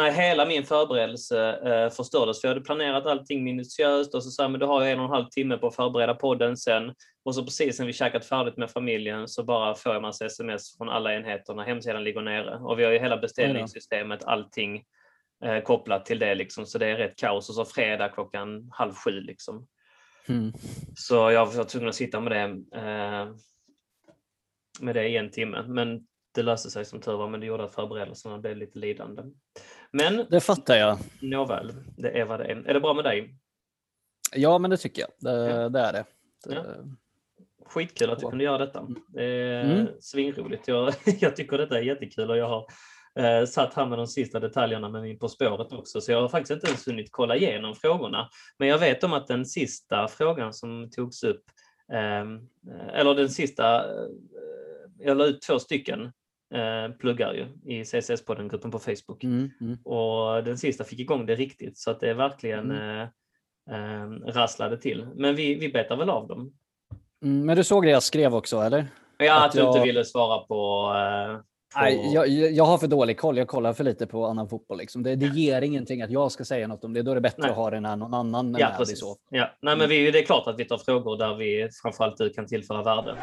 nej, hela min förberedelse eh, förstördes. För jag hade planerat allting minutiöst och så sa men då har jag en och en halv timme på att förbereda podden sen. Och så precis när vi käkat färdigt med familjen så bara får jag massa sms från alla enheterna. Hemsidan ligger nere och vi har ju hela beställningssystemet, allting eh, kopplat till det liksom. Så det är rätt kaos. Och så fredag klockan halv sju liksom. Mm. Så jag var tvungen att sitta med det, eh, med det i en timme. Men det löste sig som tur var, men det gjorde att förberedelserna blev lite lidande. Men det fattar jag. Nåväl, det är vad det är. Är det bra med dig? Ja, men det tycker jag. Det, ja. det är det. det... Ja. Skitkul att du kunde göra detta. Det är mm. svinroligt. Jag, jag tycker detta är jättekul och jag har eh, satt här med de sista detaljerna med min På spåret också, så jag har faktiskt inte ens hunnit kolla igenom frågorna. Men jag vet om att den sista frågan som togs upp, eh, eller den sista, eh, jag la ut två stycken eh, pluggar ju i CSS-podden-gruppen på Facebook. Mm, mm. Och den sista fick igång det riktigt så att det verkligen mm. eh, eh, rasslade till. Men vi, vi betar väl av dem. Mm, men du såg det jag skrev också, eller? Ja, att, att du jag... inte ville svara på... Eh, på... Nej, jag, jag, har för dålig koll. Jag kollar för lite på annan fotboll. Liksom. Det, det ger ingenting att jag ska säga något om det. Då är det bättre Nej. att ha det när någon annan ja, med. Precis. Så. Ja, Nej, men mm. vi, det är klart att vi tar frågor där vi framförallt du kan tillföra värde.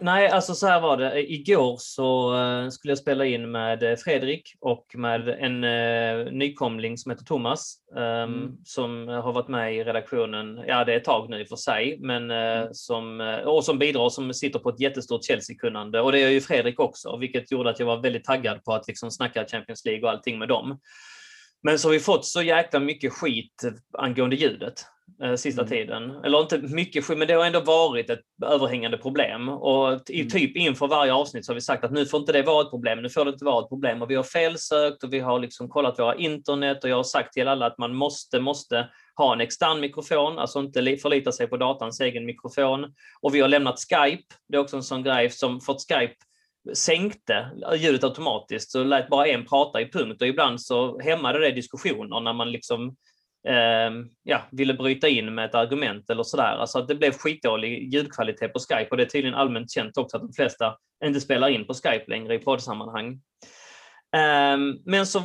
Nej, alltså så här var det. Igår så uh, skulle jag spela in med eh, Fredrik och med en uh, nykomling som heter Thomas um, mm. som har varit med i redaktionen, ja det är ett tag nu i och för sig, men mm. som, och som bidrar som sitter på ett jättestort Chelsea-kunnande och det gör ju Fredrik också, vilket gjorde att jag var väldigt taggad på att liksom snacka Champions League och allting med dem. Men så har vi fått så jäkla mycket skit angående ljudet eh, sista mm. tiden. Eller inte mycket men det har ändå varit ett överhängande problem. Och i, mm. typ inför varje avsnitt så har vi sagt att nu får inte det vara ett problem, nu får det inte vara ett problem. Och vi har felsökt och vi har liksom kollat våra internet och jag har sagt till alla att man måste, måste ha en extern mikrofon, alltså inte förlita sig på datans egen mikrofon. Och vi har lämnat Skype, det är också en sån grej som fått Skype sänkte ljudet automatiskt så lät bara en prata i punkt och ibland så hämmade det diskussioner när man liksom ja, ville bryta in med ett argument eller sådär. Alltså att det blev skitdålig ljudkvalitet på Skype och det är tydligen allmänt känt också att de flesta inte spelar in på Skype längre i poddsammanhang. Um, men så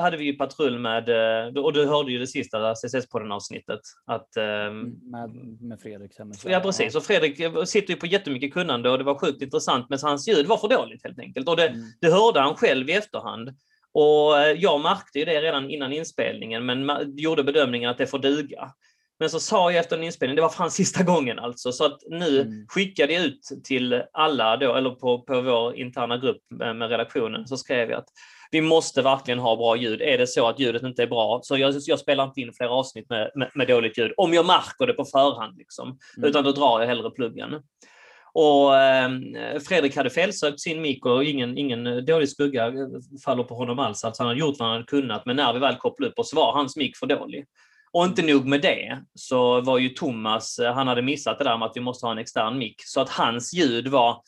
hade vi ju patrull med, eh, och du hörde ju det sista CSS-podden avsnittet. Att, um, med, med Fredrik. Ja, precis. Och Fredrik eh, sitter ju på jättemycket kunnande och det var sjukt intressant, men hans ljud var för dåligt helt enkelt. Och det, mm. det hörde han själv i efterhand. Och eh, jag märkte ju det redan innan inspelningen, men gjorde bedömningen att det får duga. Men så sa jag efter en inspelning, det var fan sista gången alltså, så att nu mm. skickade jag ut till alla då, eller på, på vår interna grupp med, med redaktionen, så skrev jag att vi måste verkligen ha bra ljud. Är det så att ljudet inte är bra, så jag, jag spelar inte in fler avsnitt med, med, med dåligt ljud, om jag märker det på förhand, liksom. Mm. utan då drar jag hellre pluggen. Och eh, Fredrik hade felsökt sin mick och ingen, ingen dålig skugga faller på honom alls. Alltså han har gjort vad han hade kunnat, men när vi väl kopplade upp oss var hans mick för dålig. Och inte nog med det, så var ju Thomas, eh, han hade missat det där med att vi måste ha en extern mick, så att hans ljud var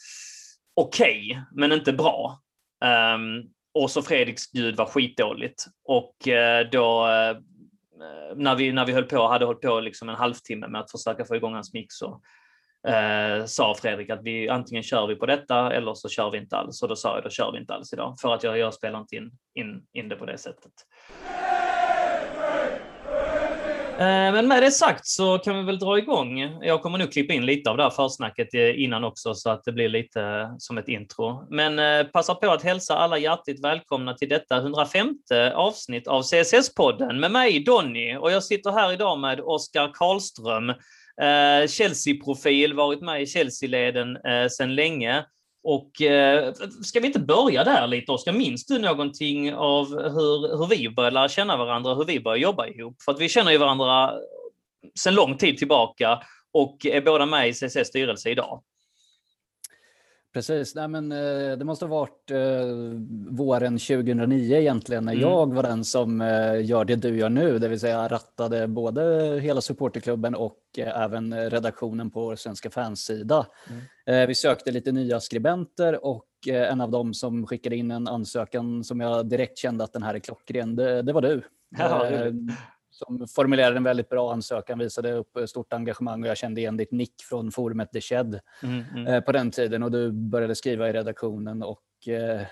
okej, okay, men inte bra. Um, och så Fredriks ljud var skitdåligt. Och uh, då, uh, när, vi, när vi höll på, hade hållit på liksom en halvtimme med att försöka få igång hans mick, så eh, sa Fredrik att vi antingen kör vi på detta eller så kör vi inte alls. Och då sa jag, då kör vi inte alls idag, för att jag, jag spelar inte in, in, in det på det sättet. Eh, men med det sagt så kan vi väl dra igång. Jag kommer nog klippa in lite av det här försnacket eh, innan också så att det blir lite eh, som ett intro. Men passa på att hälsa alla hjärtligt välkomna till detta 105 avsnitt av CSS-podden med mig Donny och jag sitter här idag med Oskar Karlström, Eh, Chelsea-profil, varit med i Chelsea-leden eh, sedan länge och eh, ska vi inte börja där lite, Oskar? Minns du någonting av hur, hur vi började lära känna varandra, hur vi började jobba ihop? För att vi känner ju varandra sedan lång tid tillbaka och är båda med i CCS styrelse idag. Precis, Nej, men, eh, det måste ha varit eh, våren 2009 egentligen när mm. jag var den som eh, gör det du gör nu, det vill säga rattade både hela supporterklubben och även redaktionen på Svenska fanssida. Mm. Vi sökte lite nya skribenter och en av dem som skickade in en ansökan som jag direkt kände att den här är klockren, det, det var du. Ja, som formulerade en väldigt bra ansökan, visade upp stort engagemang och jag kände igen ditt nick från forumet The Shed mm, mm. Eh, på den tiden och du började skriva i redaktionen och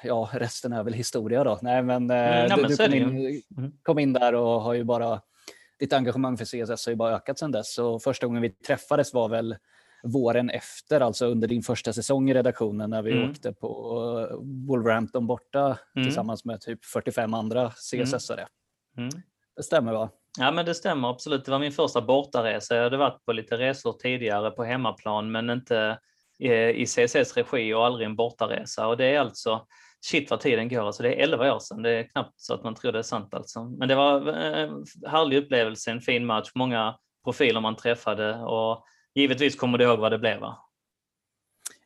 ja, resten är väl historia då. Nej, men, mm, du, du kom, in, mm. kom in där och har ju bara ditt engagemang för CSS har ju bara ökat sedan dess. Så första gången vi träffades var väl våren efter, alltså under din första säsong i redaktionen när vi mm. åkte på Wolverhampton borta mm. tillsammans med typ 45 andra CSS-are. Mm. mm. Det stämmer va? Ja men det stämmer absolut. Det var min första bortaresa. Jag hade varit på lite resor tidigare på hemmaplan men inte eh, i CSS regi och aldrig en bortaresa. Och det är alltså, shit vad tiden går, alltså det är 11 år sedan. Det är knappt så att man tror det är sant alltså. Men det var en härlig upplevelse, en fin match, många profiler man träffade och givetvis kommer du ihåg vad det blev va?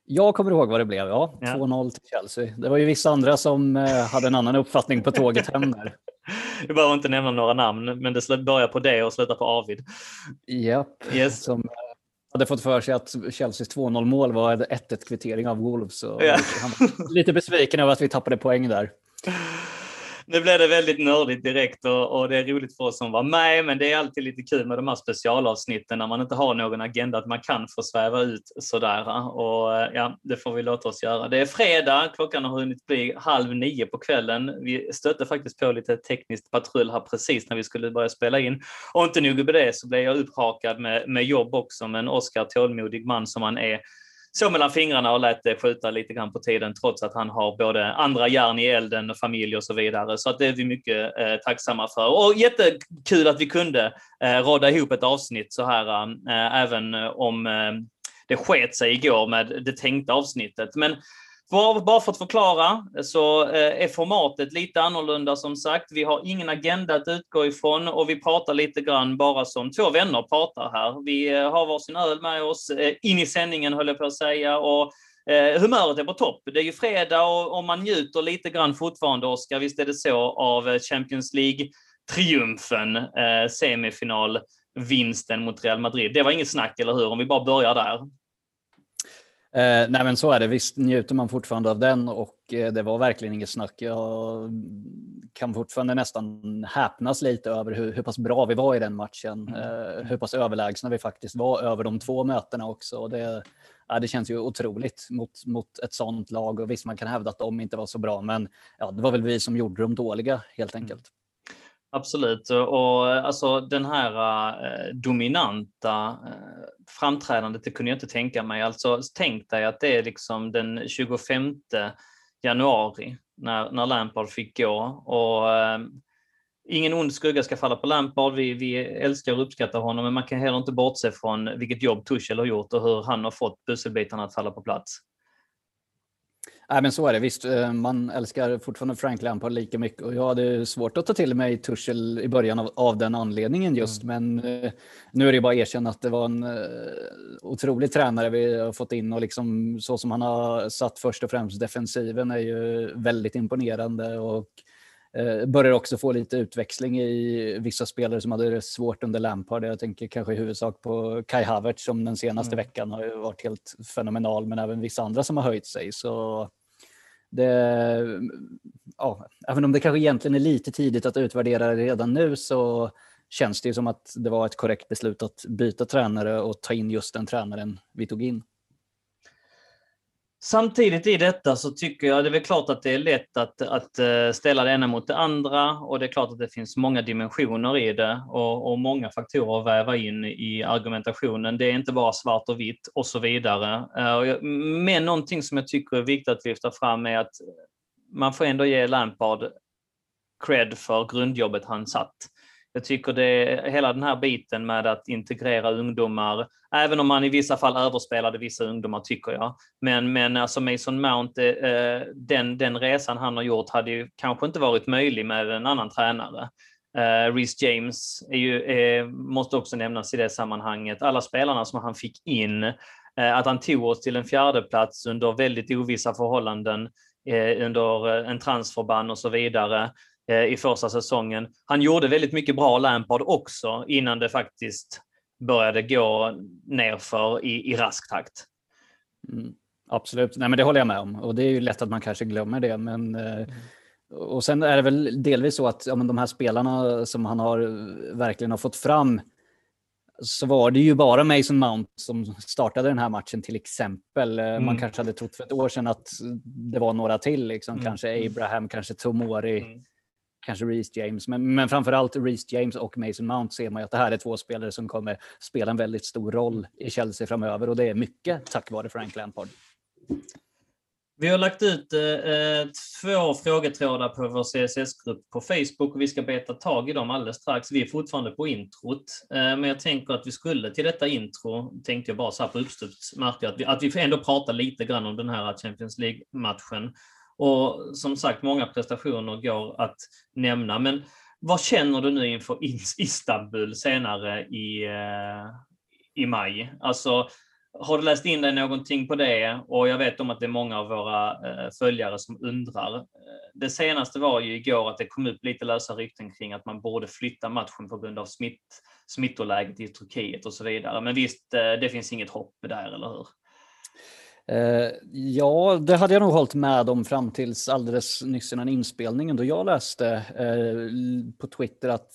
Jag kommer ihåg vad det blev, ja. ja. 2-0 till Chelsea. Det var ju vissa andra som eh, hade en annan uppfattning på tåget hem där. Jag behöver inte nämna några namn, men det börjar på det och slutar på Arvid. Japp, yes. som hade fått för sig att Chelseas 2-0 mål var 1-1 kvittering av Wolves. Ja. Lite besviken över att vi tappade poäng där nu blev det väldigt nördigt direkt och, och, det är roligt för oss som var med, men det är alltid lite kul med de här specialavsnitten när man inte har någon agenda, att man kan få sväva ut sådär. Och eh, ja, det får vi låta oss göra. Det är fredag, klockan har hunnit bli halv nio på kvällen. Vi stötte faktiskt på lite tekniskt patrull här precis när vi skulle börja spela in. Och inte nog med det så blev jag upphakad med, med jobb också, men Oskar, tålmodig man som han är, så mellan fingrarna och lät det skjuta lite grann på tiden trots att han har både andra järn i elden och familj och så vidare. Så att det är vi mycket eh, tacksamma för. Och jättekul att vi kunde eh, råda ihop ett avsnitt så här, eh, även om eh, det sket sig igår med det tänkta avsnittet. Men bara för att förklara så eh, är formatet lite annorlunda som sagt. Vi har ingen agenda att utgå ifrån och vi pratar lite grann bara som två vänner pratar här. Vi eh, har varsin öl med oss eh, in i sändningen höll jag på att säga och humöret är på topp. Det är ju fredag och, man njuter lite grann fortfarande, Oskar. Visst är det så av Champions League-triumfen, semifinalvinsten mot Real Madrid. Det var inget snack, eller hur? Om vi bara börjar där. Eh, nej men så är det, visst njuter man fortfarande av den och eh, det var verkligen inget snack. Jag kan fortfarande nästan häpnas lite över hur, hur pass bra vi var i den matchen. Mm. Eh, hur pass överlägsna vi faktiskt var över de två mötena också. Det, ja, det känns ju otroligt mot, mot ett sånt lag och visst man kan hävda att de inte var så bra men ja, det var väl vi som gjorde dem dåliga helt enkelt. Absolut, och alltså den här eh, dominanta eh, framträdandet, det kunde jag inte tänka mig. Alltså tänk dig att det är liksom den 25 januari när, när Lampard fick gå och eh, ingen ond skugga ska falla på Lampard. Vi, vi älskar och uppskattar honom, men man kan heller inte bortse från vilket jobb Tuchel har gjort och hur han har fått pusselbitarna att falla på plats. Nej, men så är det visst. Eh, man älskar fortfarande Frank Lampard lika mycket och jag hade svårt att ta till mig Tuchel i början av, av den anledningen just. Mm. Men eh, nu är det bara att erkänna att det var en uh, otrolig tränare vi har fått in och liksom så som han har satt först och främst defensiven är ju väldigt imponerande och uh, börjar också få lite utväxling i vissa spelare som hade det svårt under Lampard. Jag tänker kanske i huvudsak på Kai Havertz som den senaste mm. veckan har varit helt fenomenal, men även vissa andra som har höjt sig. Så det, ja, även om det kanske egentligen är lite tidigt att utvärdera det redan nu så känns det som att det var ett korrekt beslut att byta tränare och ta in just den tränaren vi tog in. Samtidigt i detta så tycker jag det är väl klart att det är lätt att, att eh, ställa det ena mot det andra och det är klart att det finns många dimensioner i det och, och många faktorer att väva in i argumentationen. Det är inte bara svart och vitt och så vidare. Eh, men någonting som jag tycker är viktigt att lyfta fram är att man får ändå ge Lampard cred för grundjobbet han satt. Jag tycker det hela den här biten med att integrera ungdomar, även om man i vissa fall överspelade vissa ungdomar tycker jag. Men, men alltså Mason Mount, eh, den, den resan han har gjort hade ju kanske inte varit möjlig med en annan tränare. Eh, uh, Reece James är ju, är, måste också nämnas i det sammanhanget. Alla spelarna som han fick in, uh, att han tog oss till en fjärde plats under väldigt ovissa förhållanden uh, under en transferban och så vidare. Eh, i första säsongen. Han gjorde väldigt mycket bra Lampard också innan det faktiskt började gå nerför i, i rask takt. Mm, absolut, Nej, men det håller jag med om och det är ju lätt att man kanske glömmer det. Men, eh, mm. Och sen är det väl delvis så att ja, de här spelarna som han har verkligen har fått fram så var det ju bara Mason Mount som startade den här matchen till exempel. Mm. Man kanske hade trott för ett år sedan att det var några till, liksom. Mm. kanske mm. Abraham, kanske Tomori, mm kanske Reece James. Men, men framförallt Reece James och Mason Mount ser man ju att det här är två spelare som kommer spela en väldigt stor roll i Chelsea framöver och det är mycket tack vare Frank Lampard. Vi har lagt ut eh, två frågetrådar på vår CSS-grupp på Facebook och vi ska beta tag i dem alldeles strax. Vi är fortfarande på introt, eh, men jag tänker att vi skulle till detta intro, tänkte jag bara så här på uppstuds, att vi, att vi ändå pratar lite grann om den här Champions League-matchen. Och som sagt, många prestationer går att nämna, men vad känner du nu inför Istanbul senare i, eh, i maj? Alltså, har du läst in dig någonting på det? Och jag vet om att det är många av våra eh, följare som undrar. Eh, det senaste var ju igår att det kom upp lite lösa rykten kring att man borde flytta matchen på grund av smitt, smittoläget i Turkiet och så vidare. Men visst, det finns inget hopp där, eller hur? Ja, det hade jag nog hållit med om fram tills alldeles nyss innan inspelningen då jag läste på Twitter att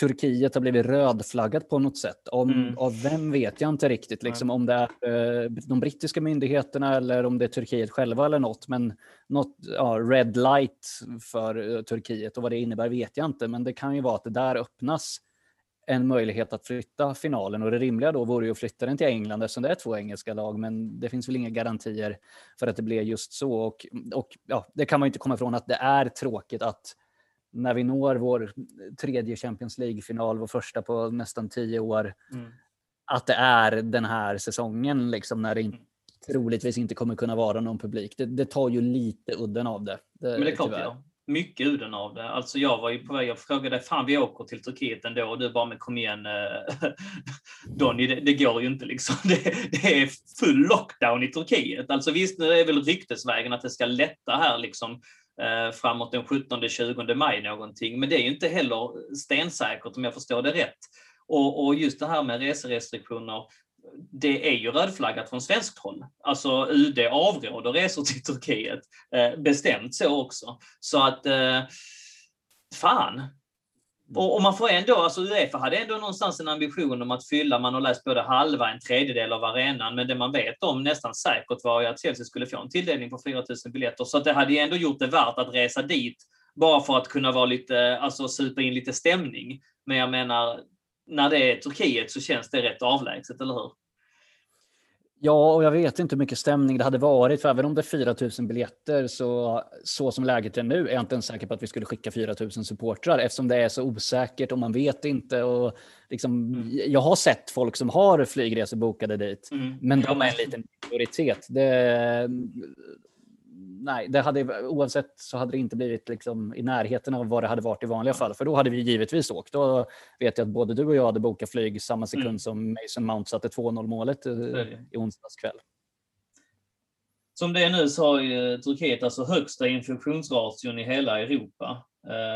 Turkiet har blivit rödflaggat på något sätt. Om, mm. Av vem vet jag inte riktigt, liksom, om det är eh, de brittiska myndigheterna eller om det är Turkiet själva eller något. Men något ja, red light för Turkiet och vad det innebär vet jag inte. Men det kan ju vara att det där öppnas en möjlighet att flytta finalen och det rimliga då vore ju att flytta den till England eftersom det är två engelska lag. Men det finns väl inga garantier för att det blir just så. Och, och ja, det kan man inte komma ifrån att det är tråkigt att när vi når vår tredje Champions League-final, vår första på nästan tio år, mm. att det är den här säsongen, liksom, när det in, troligtvis inte kommer kunna vara någon publik. Det, det tar ju lite udden av det. det Men det är klart, ja. Mycket uden av det. Alltså jag var ju på väg, jag frågade, fan vi åker till Turkiet ändå och du bara, men kom igen eh, Donny, det, det, går ju inte liksom. Det, det, är full lockdown i Turkiet. Alltså visst, nu är väl ryktesvägen att det ska lätta här liksom eh, framåt den 17-20 maj någonting. Men det är ju inte heller stensäkert om jag förstår det rätt. Och, och just det här med reserestriktioner, det är ju rödflaggat från svenskt håll. Alltså UD avråder resor till Turkiet. Eh, bestämt så också. Så att, eh, fan, och, och, man får ändå, alltså Uefa hade ändå någonstans en ambition om att fylla, man har läst både halva, en tredjedel av arenan, men det man vet om nästan säkert var ju att Chelsea skulle få en tilldelning på 4000 biljetter. Så det hade ju ändå gjort det värt att resa dit, bara för att kunna vara lite, alltså supa in lite stämning. Men jag menar, när det är Turkiet så känns det rätt avlägset, eller hur? Ja, och jag vet inte hur mycket stämning det hade varit, för även om det är 4 000 biljetter så, så som läget är nu är jag inte ens säker på att vi skulle skicka 4 000 supportrar eftersom det är så osäkert och man vet inte. Och liksom, mm. Jag har sett folk som har flygresor bokade dit, mm. men de är en liten minoritet. Det, nej, det hade, oavsett så hade det inte blivit liksom i närheten av vad det hade varit i vanliga fall. För då hade vi givetvis åkt. Då vet jag att både du och jag hade bokat flyg samma sekund mm. som Mason Mount satte 2-0 målet eh, i onsdags kväll. Som det är nu så har ju Turkiet alltså högsta infektionsration i hela Europa.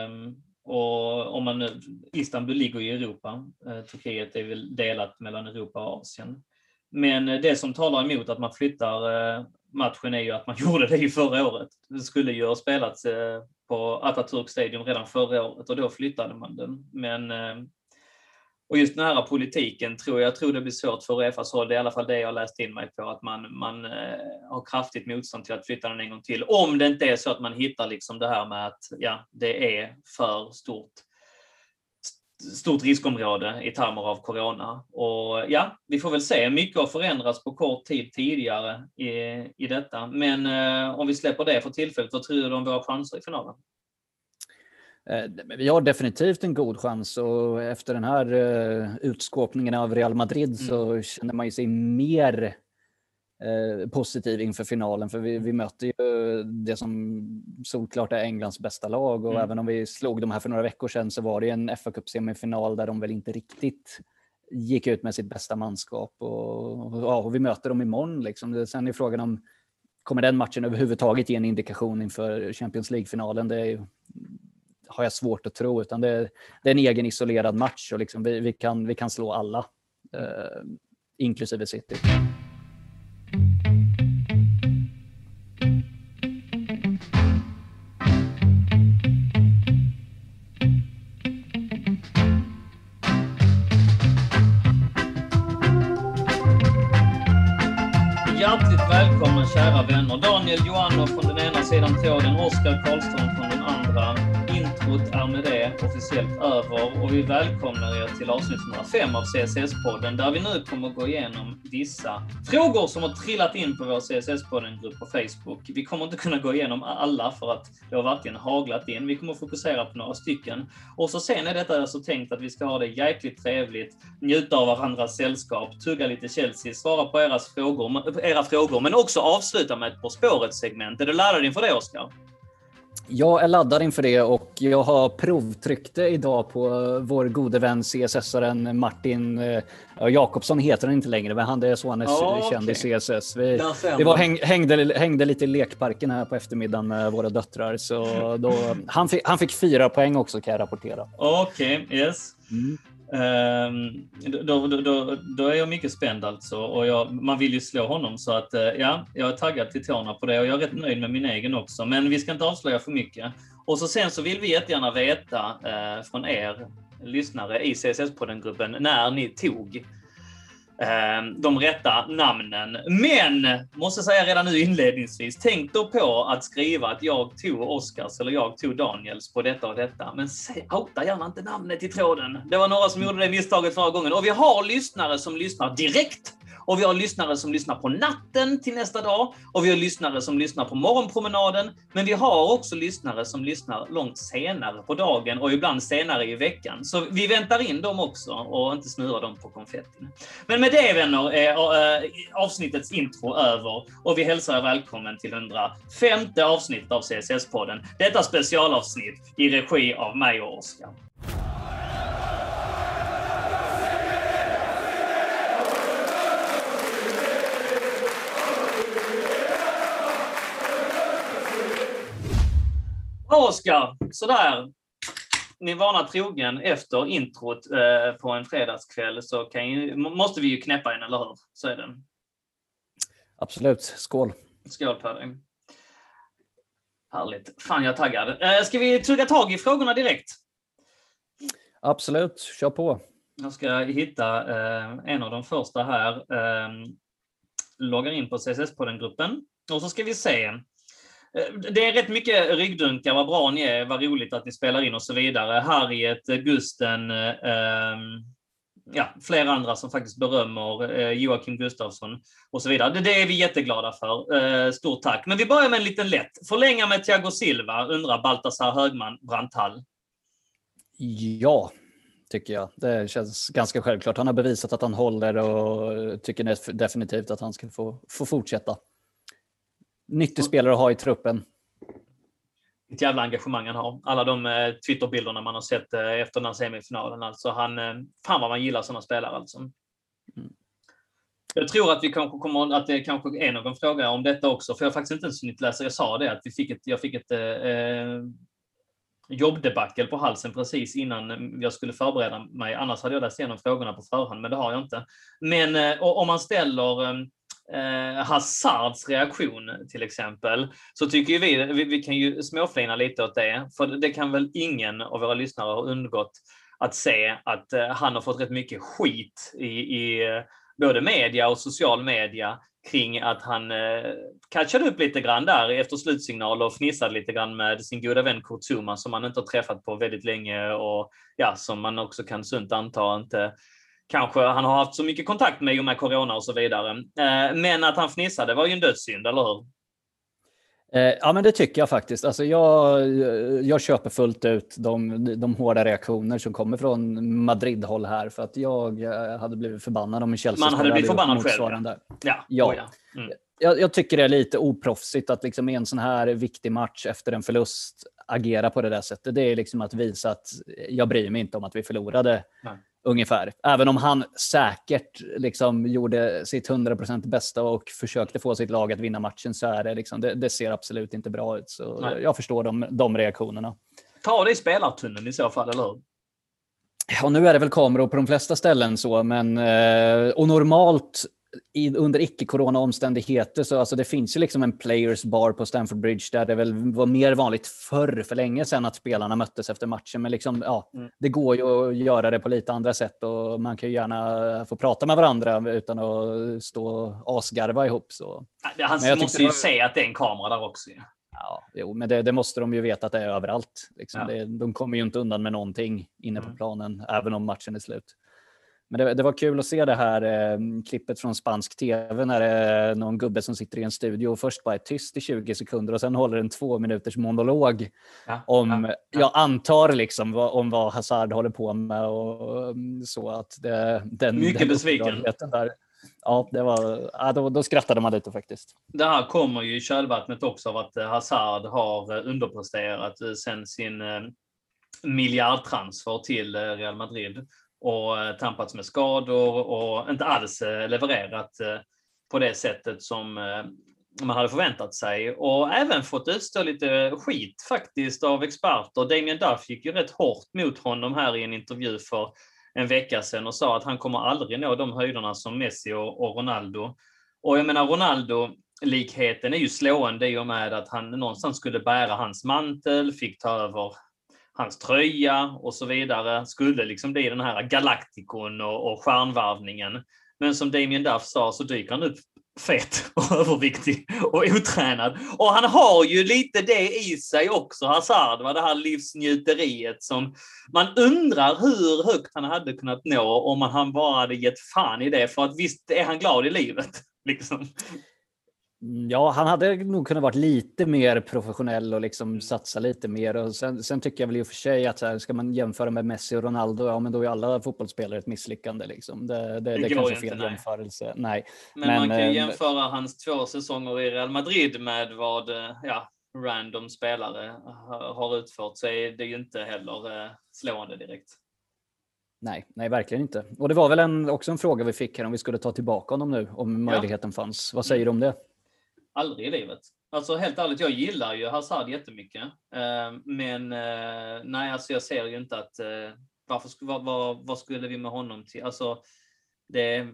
Um, och om man nu, Istanbul ligger i Europa. Uh, Turkiet är väl delat mellan Europa och Asien. Men det som talar emot att man flyttar matchen är ju att man gjorde det ju förra året. Det skulle ju ha spelats eh, på Atatürk Stadium redan förra året och då flyttade man den. Men eh, och just den här politiken tror jag, jag tror det blir svårt för Uefas håll, det är i alla fall det jag läst in mig på, att man, man eh, har kraftigt motstånd till att flytta den en gång till. Om det inte är så att man hittar liksom det här med att ja, det är för stort stort riskområde i termer av corona. Och ja, vi får väl se. Mycket har förändrats på kort tid tidigare i, i detta. Men eh, om vi släpper det för tillfället, vad tror du om våra chanser i finalen? Eh, vi har definitivt en god chans och efter den här uh, utskåpningen av Real Madrid mm. så känner man ju sig mer Eh, positiv inför finalen. För vi, vi möter ju det som solklart är Englands bästa lag. Och mm. även om vi slog dem här för några veckor sedan så var det en fa Cup semifinal där de väl inte riktigt gick ut med sitt bästa manskap. Och, och, ja, och vi möter dem imorgon. Liksom. Sen är frågan om kommer den matchen överhuvudtaget ge en indikation inför Champions League-finalen? Det är, har jag svårt att tro. Utan det, det är en egen isolerad match och liksom vi, vi, kan, vi kan slå alla, eh, inklusive City. Hjärtligt välkommen kära vänner. Daniel Joanno från den ena sidan tråden, Oskar Karlström från den andra. Introt är med det officiellt över och vi välkomnar er till avsnitt 105 av CSS-podden där vi nu kommer gå igenom vissa frågor som har trillat in på vår CSS-podden-grupp på Facebook. Vi kommer inte kunna gå igenom alla för att det har verkligen haglat in. Vi kommer fokusera på några stycken. Och så sen är detta alltså tänkt att vi ska ha det jäkligt trevligt, njuta av varandras sällskap, tugga lite Chelsea, svara på era frågor, era frågor men också avsluta med ett På spåret-segment. Är du laddad inför det, Oskar? Jag är laddad inför det och jag har provtryckt det idag på vår gode vän CSS-aren Martin eh, Jakobsson heter han inte längre, men han är så är oh, känd okay. i CSS. Vi, vi var, häng, hängde, hängde lite i lekparken här på eftermiddagen med våra döttrar. Så då, han, fick, han fick fyra poäng också kan jag rapportera. Okej, okay, yes. Mm. Ehm, då, då, då, då, är jag mycket spänd alltså och jag, man vill ju slå honom så att eh, ja, jag är taggad till tårna på det och jag är rätt nöjd med min egen också. Men vi ska inte avslöja för mycket. Och så sen så vill vi jättegärna veta eh, från er lyssnare i CSS-podden-gruppen när ni tog Ehm, de rätta namnen. Men, måste säga redan nu inledningsvis, tänk då på att skriva att jag tog Oscars eller jag tog Daniels på detta och detta. Men outa gärna inte namnet i tråden. Det var några som gjorde det misstaget förra gången. Och vi har lyssnare som lyssnar direkt och vi har lyssnare som lyssnar på natten till nästa dag. Och vi har lyssnare som lyssnar på morgonpromenaden. Men vi har också lyssnare som lyssnar långt senare på dagen och ibland senare i veckan. Så vi väntar in dem också och inte snurrar dem på konfettin. Men med det vänner är eh, avsnittets intro över och vi hälsar er välkommen till 105 avsnittet av CSS-podden. Detta specialavsnitt i regi av mig och Oskar. Oskar, sådär. Ni vana trogen efter introt eh, på en fredagskväll så ju, måste vi ju knäppa en, eller hur? Så är det. Absolut. Skål. Skål på dig. Härligt. Fan, jag är taggad. Eh, ska vi tugga tag i frågorna direkt? Absolut. Kör på. Jag ska hitta eh, en av de första här. Eh, loggar in på CSS-podden-gruppen. Och så ska vi se. Eh, det är rätt mycket ryggdunkar, vad bra ni är, vad roligt att ni spelar in och så vidare. Harriet, Gusten, eh, ehm, ja, flera andra som faktiskt berömmer eh, Joakim Gustafsson och så vidare. Det, det är vi jätteglada för. Eh, stort tack. Men vi börjar med en liten lätt. Förlänga med Thiago Silva, undrar Baltasar Högman, Brantall. Ja, tycker jag. Det känns ganska självklart. Han har bevisat att han håller och tycker definitivt att han ska få, få fortsätta nyttig spelare att ha i truppen. Ett jävla engagemang han har. Alla de eh, Twitterbilderna man har sett eh, efter den här semifinalen. Alltså han, eh, fan vad man gillar sådana spelare alltså. Mm. Jag tror att vi kanske kommer, att det kanske är någon fråga om detta också, för jag har faktiskt inte ens hunnit läsa. Jag sa det, att vi fick ett, jag fick ett eh, jobbdebackel på halsen precis innan jag skulle förbereda mig. Annars hade jag läst igenom frågorna på förhand, men det har jag inte. Men eh, om man ställer eh, Hazards reaktion till exempel, så tycker vi, vi, vi kan ju småflina lite åt det, för det kan väl ingen av våra lyssnare ha undgått att se att eh, han har fått rätt mycket skit i, i eh, både media och social media kring att han eh, catchade upp lite grann där efter slutsignal och fnissade lite grann med sin goda vän Kurt Zuma som han inte har träffat på väldigt länge och ja, som man också kan sunt anta inte kanske han har haft så mycket kontakt med i och med corona och så vidare. Eh, men att han fnissade var ju en dödssynd, eller hur? Eh, ja, men det tycker jag faktiskt. Alltså jag, jag köper fullt ut de, de hårda reaktioner som kommer från Madrid-håll här. För att jag eh, hade blivit förbannad om en Chelsea Man hade blivit förbannad själv. Ja. ja. Oh, ja. Mm. Jag, jag, tycker det är lite oproffsigt att liksom i en sån här viktig match efter en förlust agera på det där sättet. Det är liksom att visa att jag bryr mig inte om att vi förlorade. Nej ungefär. Även om han säkert liksom gjorde sitt 100% bästa och försökte få sitt lag att vinna matchen så är det, liksom, det, det ser absolut inte bra ut. Så Nej. jag förstår de, de reaktionerna. Ta det i spelartunneln i så fall, eller hur? Ja, nu är det väl kameror på de flesta ställen så, men eh, och normalt i, under icke-corona omständigheter så alltså det finns ju liksom en players bar på Stamford Bridge där det väl var mer vanligt förr för länge sedan att spelarna möttes efter matchen. Men liksom, ja, mm. det går ju att göra det på lite andra sätt och man kan ju gärna få prata med varandra utan att stå och asgarva ihop. Så. Han men måste ju var... se att det är en kamera där också. Ja, jo, men det, det, måste de ju veta att det är överallt. Liksom. Ja. Det, de kommer ju inte undan med någonting inne på mm. planen, även om matchen är slut. Men det, det, var kul att se det här eh, klippet från spansk tv när det är någon gubbe som sitter i en studio och först bara är tyst i 20 sekunder och sen håller en två minuters monolog ja, om, ja, ja. jag antar liksom vad, om vad Hazard håller på med och mm, så att det, den, Mycket den besviken. Där, ja, det var, ja då, då skrattade man lite faktiskt. Det här kommer ju i kölvattnet också av att Hazard har eh, underpresterat eh, sen sin eh, miljardtransfer till Real Madrid och eh, tampats med skador och inte alls eh, levererat eh, på det sättet som man hade förväntat sig och även fått utstå lite skit faktiskt av experter. Damien Duff gick ju rätt hårt mot honom här i en intervju för en vecka sedan och sa att han kommer aldrig nå de höjderna som Messi och, Ronaldo. Och jag menar Ronaldo, likheten är ju slående i och med att han någonstans skulle bära hans mantel, fick ta över hans tröja och så vidare skulle liksom bli den här galaktikon och, och stjärnvarvningen. Men som Damien Duff sa så dyker han upp fet och överviktig och otränad. Och han har ju lite det i sig också, Hazard, va? det här livsnjuteriet som man undrar hur högt han hade kunnat nå om han bara hade gett fan i det. För att visst är han glad i livet. Liksom. Mm, ja, han hade nog kunnat vara lite mer professionell och liksom mm. satsa lite mer. Och sen, sen tycker jag väl i och för sig att här, ska man jämföra med Messi och Ronaldo, ja men då är alla fotbollsspelare ett misslyckande. Liksom. Det, det, det, det är kanske fel nej. jämförelse. Nej. Men, men, man kan ju äh, jämföra hans två säsonger i Real Madrid med vad eh, ja, random spelare har utfört, så är det ju inte heller eh, slående direkt. Nej, nej, verkligen inte. Och det var väl en, också en fråga vi fick här om vi skulle ta tillbaka honom nu, om möjligheten ja. fanns. Vad säger du om det? Aldrig i livet. Alltså helt ärligt, jag gillar ju Hazard jättemycket. Eh, men eh, nej, alltså jag ser ju inte att eh, varför, vad, vad, vad skulle vi med honom till? Alltså, det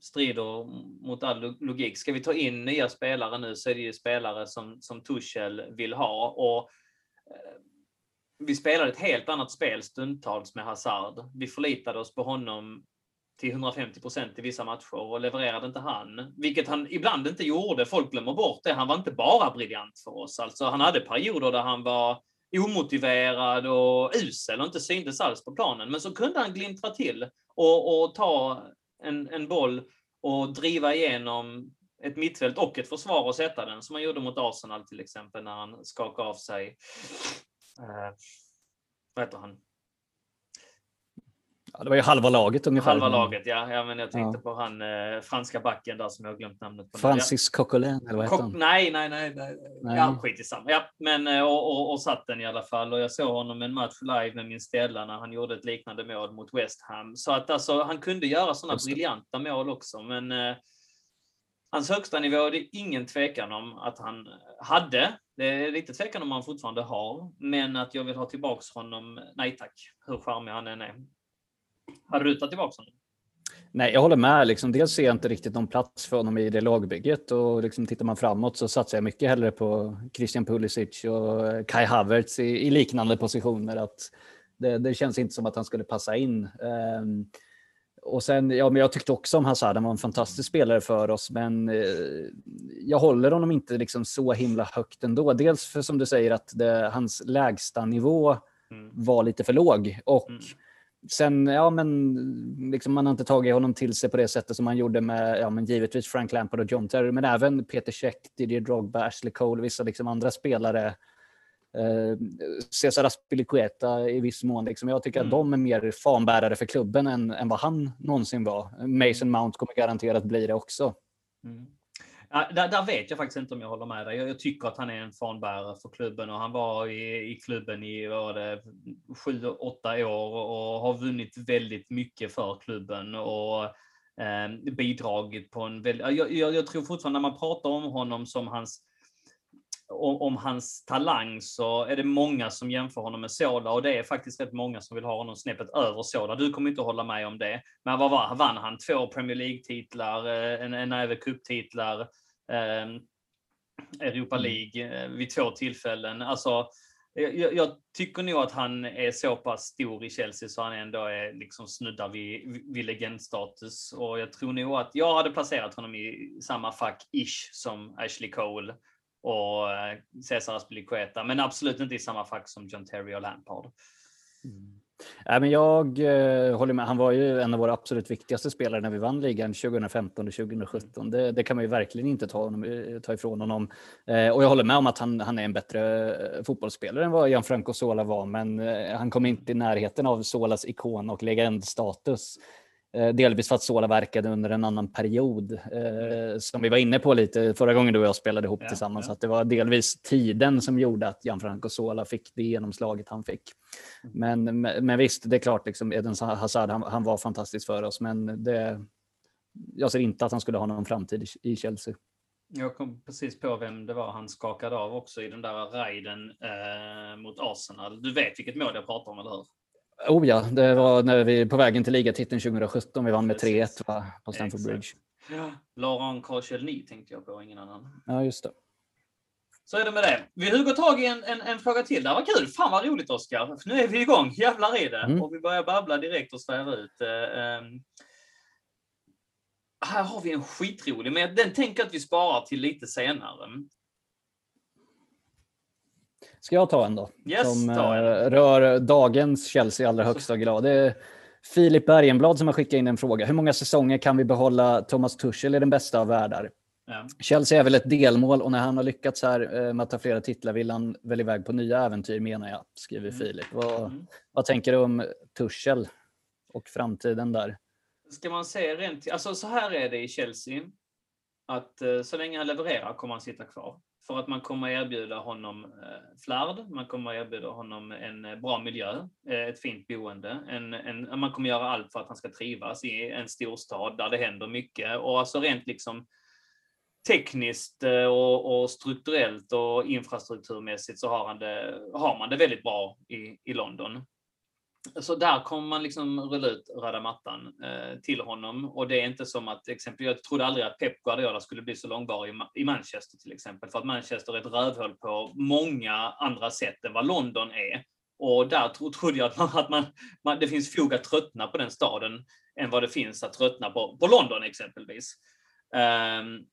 strider mot all logik. Ska vi ta in nya spelare nu så är det ju spelare som, som Tuchel vill ha. Och eh, vi spelade ett helt annat spel stundtals med Hazard. Vi förlitade oss på honom till 150 procent i vissa matcher och levererade inte han, vilket han ibland inte gjorde. Folk glömmer bort det. Han var inte bara briljant för oss. Alltså, han hade perioder där han var omotiverad och usel och inte syntes alls på planen. Men så kunde han glimtra till och, och ta en, en boll och driva igenom ett mittfält och ett försvar och sätta den som han gjorde mot Arsenal till exempel när han skakade av sig, eh, vad heter han, Ja, det var ju halva laget ungefär. Halva laget, ja. ja men jag tänkte ja. på han eh, franska backen där som jag glömt namnet på. Francis Coquelin, eller vad heter han? Nej, nej, nej. nej. nej. Ja, skit i samma. Ja, men eh, och, och, och satt den i alla fall. Och jag såg honom en match live med min Stella när han gjorde ett liknande mål mot West Ham. Så att alltså, han kunde göra sådana briljanta mål också, men eh, Hans högsta nivå, det är ingen tvekan om att han hade. Det är lite tvekan om han fortfarande har, men att jag vill ha tillbaks honom, nej tack, hur charmig han än är. Hade du tagit tillbaka honom? Nej, jag håller med. Liksom, dels ser jag inte riktigt någon plats för honom i det lagbygget och liksom, tittar man framåt så satsar jag mycket hellre på Christian Pulisic och Kai Havertz i, i liknande positioner. Att det, det, känns inte som att han skulle passa in. Um, och sen, ja, men jag tyckte också om Hazard, han var en fantastisk spelare för oss, men eh, jag håller honom inte liksom så himla högt ändå. Dels för som du säger att det, hans lägsta nivå mm. var lite för låg och mm sen, ja men, liksom man har inte tagit honom till sig på det sättet som man gjorde med, ja men givetvis Frank Lampard och John Terry, men även Peter Cech, Didier Drogba, Ashley Cole, vissa liksom andra spelare. Eh, Cesar Aspilicueta i viss mån. Liksom. Jag tycker mm. att de är mer fanbärare för klubben än, än vad han någonsin var. Mason Mount kommer garanterat bli det också. Mm. Ja, där, där, vet jag faktiskt inte om jag håller med dig. Jag, jag, tycker att han är en fanbärare för klubben och han var i, i klubben i det, sju, åtta år och har vunnit väldigt mycket för klubben och eh, bidragit på en väldigt... Jag, jag, jag, tror fortfarande när man pratar om honom som hans om, om, hans talang så är det många som jämför honom med Sola och det är faktiskt rätt många som vill ha honom snäppet över Sola. Du kommer inte hålla med om det. Men vad var, vann han? Två Premier League-titlar, eh, en, en näve cuptitlar, eh, Europa mm. League vid två tillfällen. Alltså, jag, jag, tycker nog att han är så pass stor i Chelsea så han ändå är liksom snuddar vid, vid legendstatus. Och jag tror nog att jag hade placerat honom i samma fack-ish som Ashley Cole och eh, Cesar Aspilicueta, men absolut inte i samma fack som John Terry och Lampard. Mm. Äh, men jag eh, håller med. Han var ju en av våra absolut viktigaste spelare när vi vann ligan 2015 och 2017. Det, det kan man ju verkligen inte ta, honom, eh, ta ifrån honom. Eh, och jag håller med om att han, han är en bättre eh, fotbollsspelare än vad Gianfranco Sola var, men eh, han kom inte i närheten av Solas ikon och legendstatus. Eh, delvis för att Sola verkade under en annan period eh, som vi var inne på lite förra gången du och jag spelade ihop ja, tillsammans. Ja. Att det var delvis tiden som gjorde att Gianfranco Sola fick det genomslaget han fick. Mm. Men, men visst, det är klart, liksom, Eden Hazard, han, han var fantastisk för oss, men det, jag ser inte att han skulle ha någon framtid i, i Chelsea. Jag kom precis på vem det var han skakade av också i den där rajden eh, mot Arsenal. Du vet vilket mål jag pratar om, eller hur? Oh ja, det var när vi på vägen till ligatiteln 2017. Vi vann med 3-1 på Stamford Bridge. Ja. Laurent Koscielny tänkte jag på, ingen annan. Ja, just det. Så är det med det. Vi hugger tag i en, en, en fråga till. Det var kul. Fan vad roligt Oskar. Nu är vi igång. Jävlar i det. Mm. Och vi börjar babbla direkt och svära ut. Um, här har vi en skitrolig, men den tänker att vi sparar till lite senare. Ska jag ta en då? Yes, som. Eh, rör dagens Chelsea i allra högsta grad. Det är Filip Bergenblad som har skickat in en fråga. Hur många säsonger kan vi behålla Thomas Tuchel i den bästa av världar? Ja. Chelsea är väl ett delmål och när han har lyckats här eh, med att ta flera titlar vill han väl iväg på nya äventyr menar jag, skriver mm. Filip. Vad, mm. vad tänker du om Tuchel och framtiden där? Ska man se rent, alltså så här är det i Chelsea, att eh, så länge han levererar kommer han sitta kvar. För att man kommer erbjuda honom eh, flärd, man kommer erbjuda honom en eh, bra miljö, eh, ett fint boende. En, en, man kommer göra allt för att han ska trivas i en storstad där det händer mycket. Och alltså rent liksom tekniskt och, och strukturellt och infrastrukturmässigt så har, han det, har man det väldigt bra i, i London. Så där kommer man liksom rulla ut röda mattan eh, till honom. Och det är inte som att, exempel, jag trodde aldrig att Pep Guardiola skulle bli så långvarig i Manchester till exempel. För att Manchester är ett rövhål på många andra sätt än vad London är. Och där tro, trodde jag att, man, att man, man, det finns fog att tröttna på den staden än vad det finns att tröttna på, på London exempelvis. Um,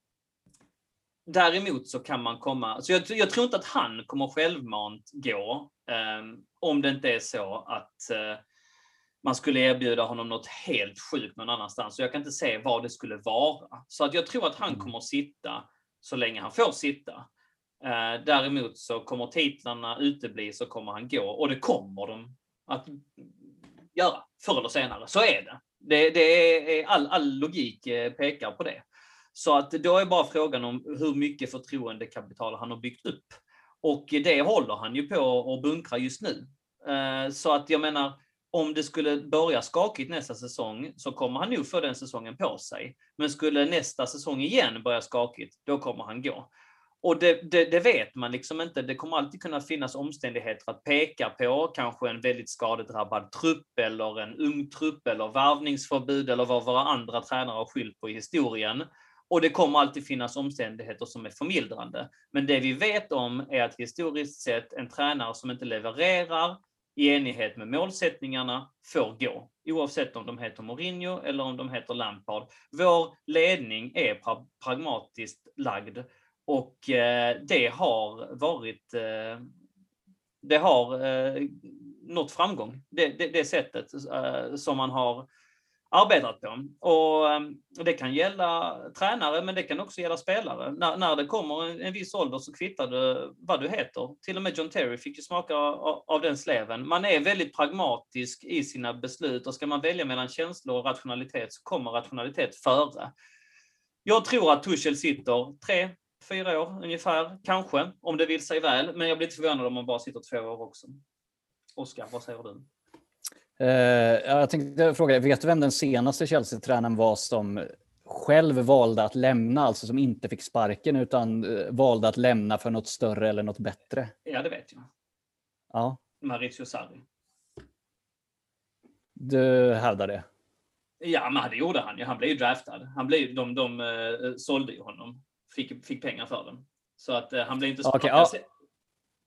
Däremot så kan man komma, så jag, jag, tror inte att han kommer självmant gå um, om det inte är så att uh, man skulle erbjuda honom något helt sjukt någon annanstans. Så jag kan inte se vad det skulle vara. Så att jag tror att han mm. kommer sitta så länge han får sitta. Uh, däremot så kommer titlarna utebli så kommer han gå och det kommer de att göra förr eller senare. Så är det. Det, det är all, all logik eh, pekar på det. Så att då är bara frågan om hur mycket förtroendekapital han har byggt upp. Och det håller han ju på att bunkra just nu. Eh, så att jag menar, om det skulle börja skakigt nästa säsong så kommer han nog få den säsongen på sig. Men skulle nästa säsong igen börja skakigt, då kommer han gå. Och det, det, det, vet man liksom inte. Det kommer alltid kunna finnas omständigheter att peka på, kanske en väldigt skadedrabbad trupp eller en ung trupp eller varvningsförbud eller vad våra andra tränare har skyllt på i historien. Och det kommer alltid finnas omständigheter som är förmildrande. Men det vi vet om är att historiskt sett en tränare som inte levererar i enighet med målsättningarna får gå. Oavsett om de heter Mourinho eller om de heter Lampard. Vår ledning är pra pragmatiskt lagd och eh, det har varit eh, det har eh, nått framgång, det, det, det sättet eh, som man har arbetat på. Ehm, och det kan gälla tränare, men det kan också gälla spelare. När, när det kommer en, en viss ålder så kvittar det vad du heter. Till och med John Terry fick ju smaka av, av den sleven. Man är väldigt pragmatisk i sina beslut och ska man välja mellan känslor och rationalitet så kommer rationalitet före. Jag tror att Tuchel sitter tre, fyra år ungefär, kanske, om det vill sig väl. Men jag blir inte förvånad om man bara sitter två år också. Oskar, vad säger du? Uh, jag tänkte fråga, vet du vem den senaste Chelsea-tränaren var som själv valde att lämna, alltså som inte fick sparken utan eh, valde att lämna för något större eller något bättre? Ja, det vet jag. Ja, Maurizio Sarri. du hävdar det? Ja, men det gjorde han ju. Han blev ju draftad. Han blev, de de uh, sålde ju honom. Fick, fick pengar för den. Så att han blev inte Okej, ja.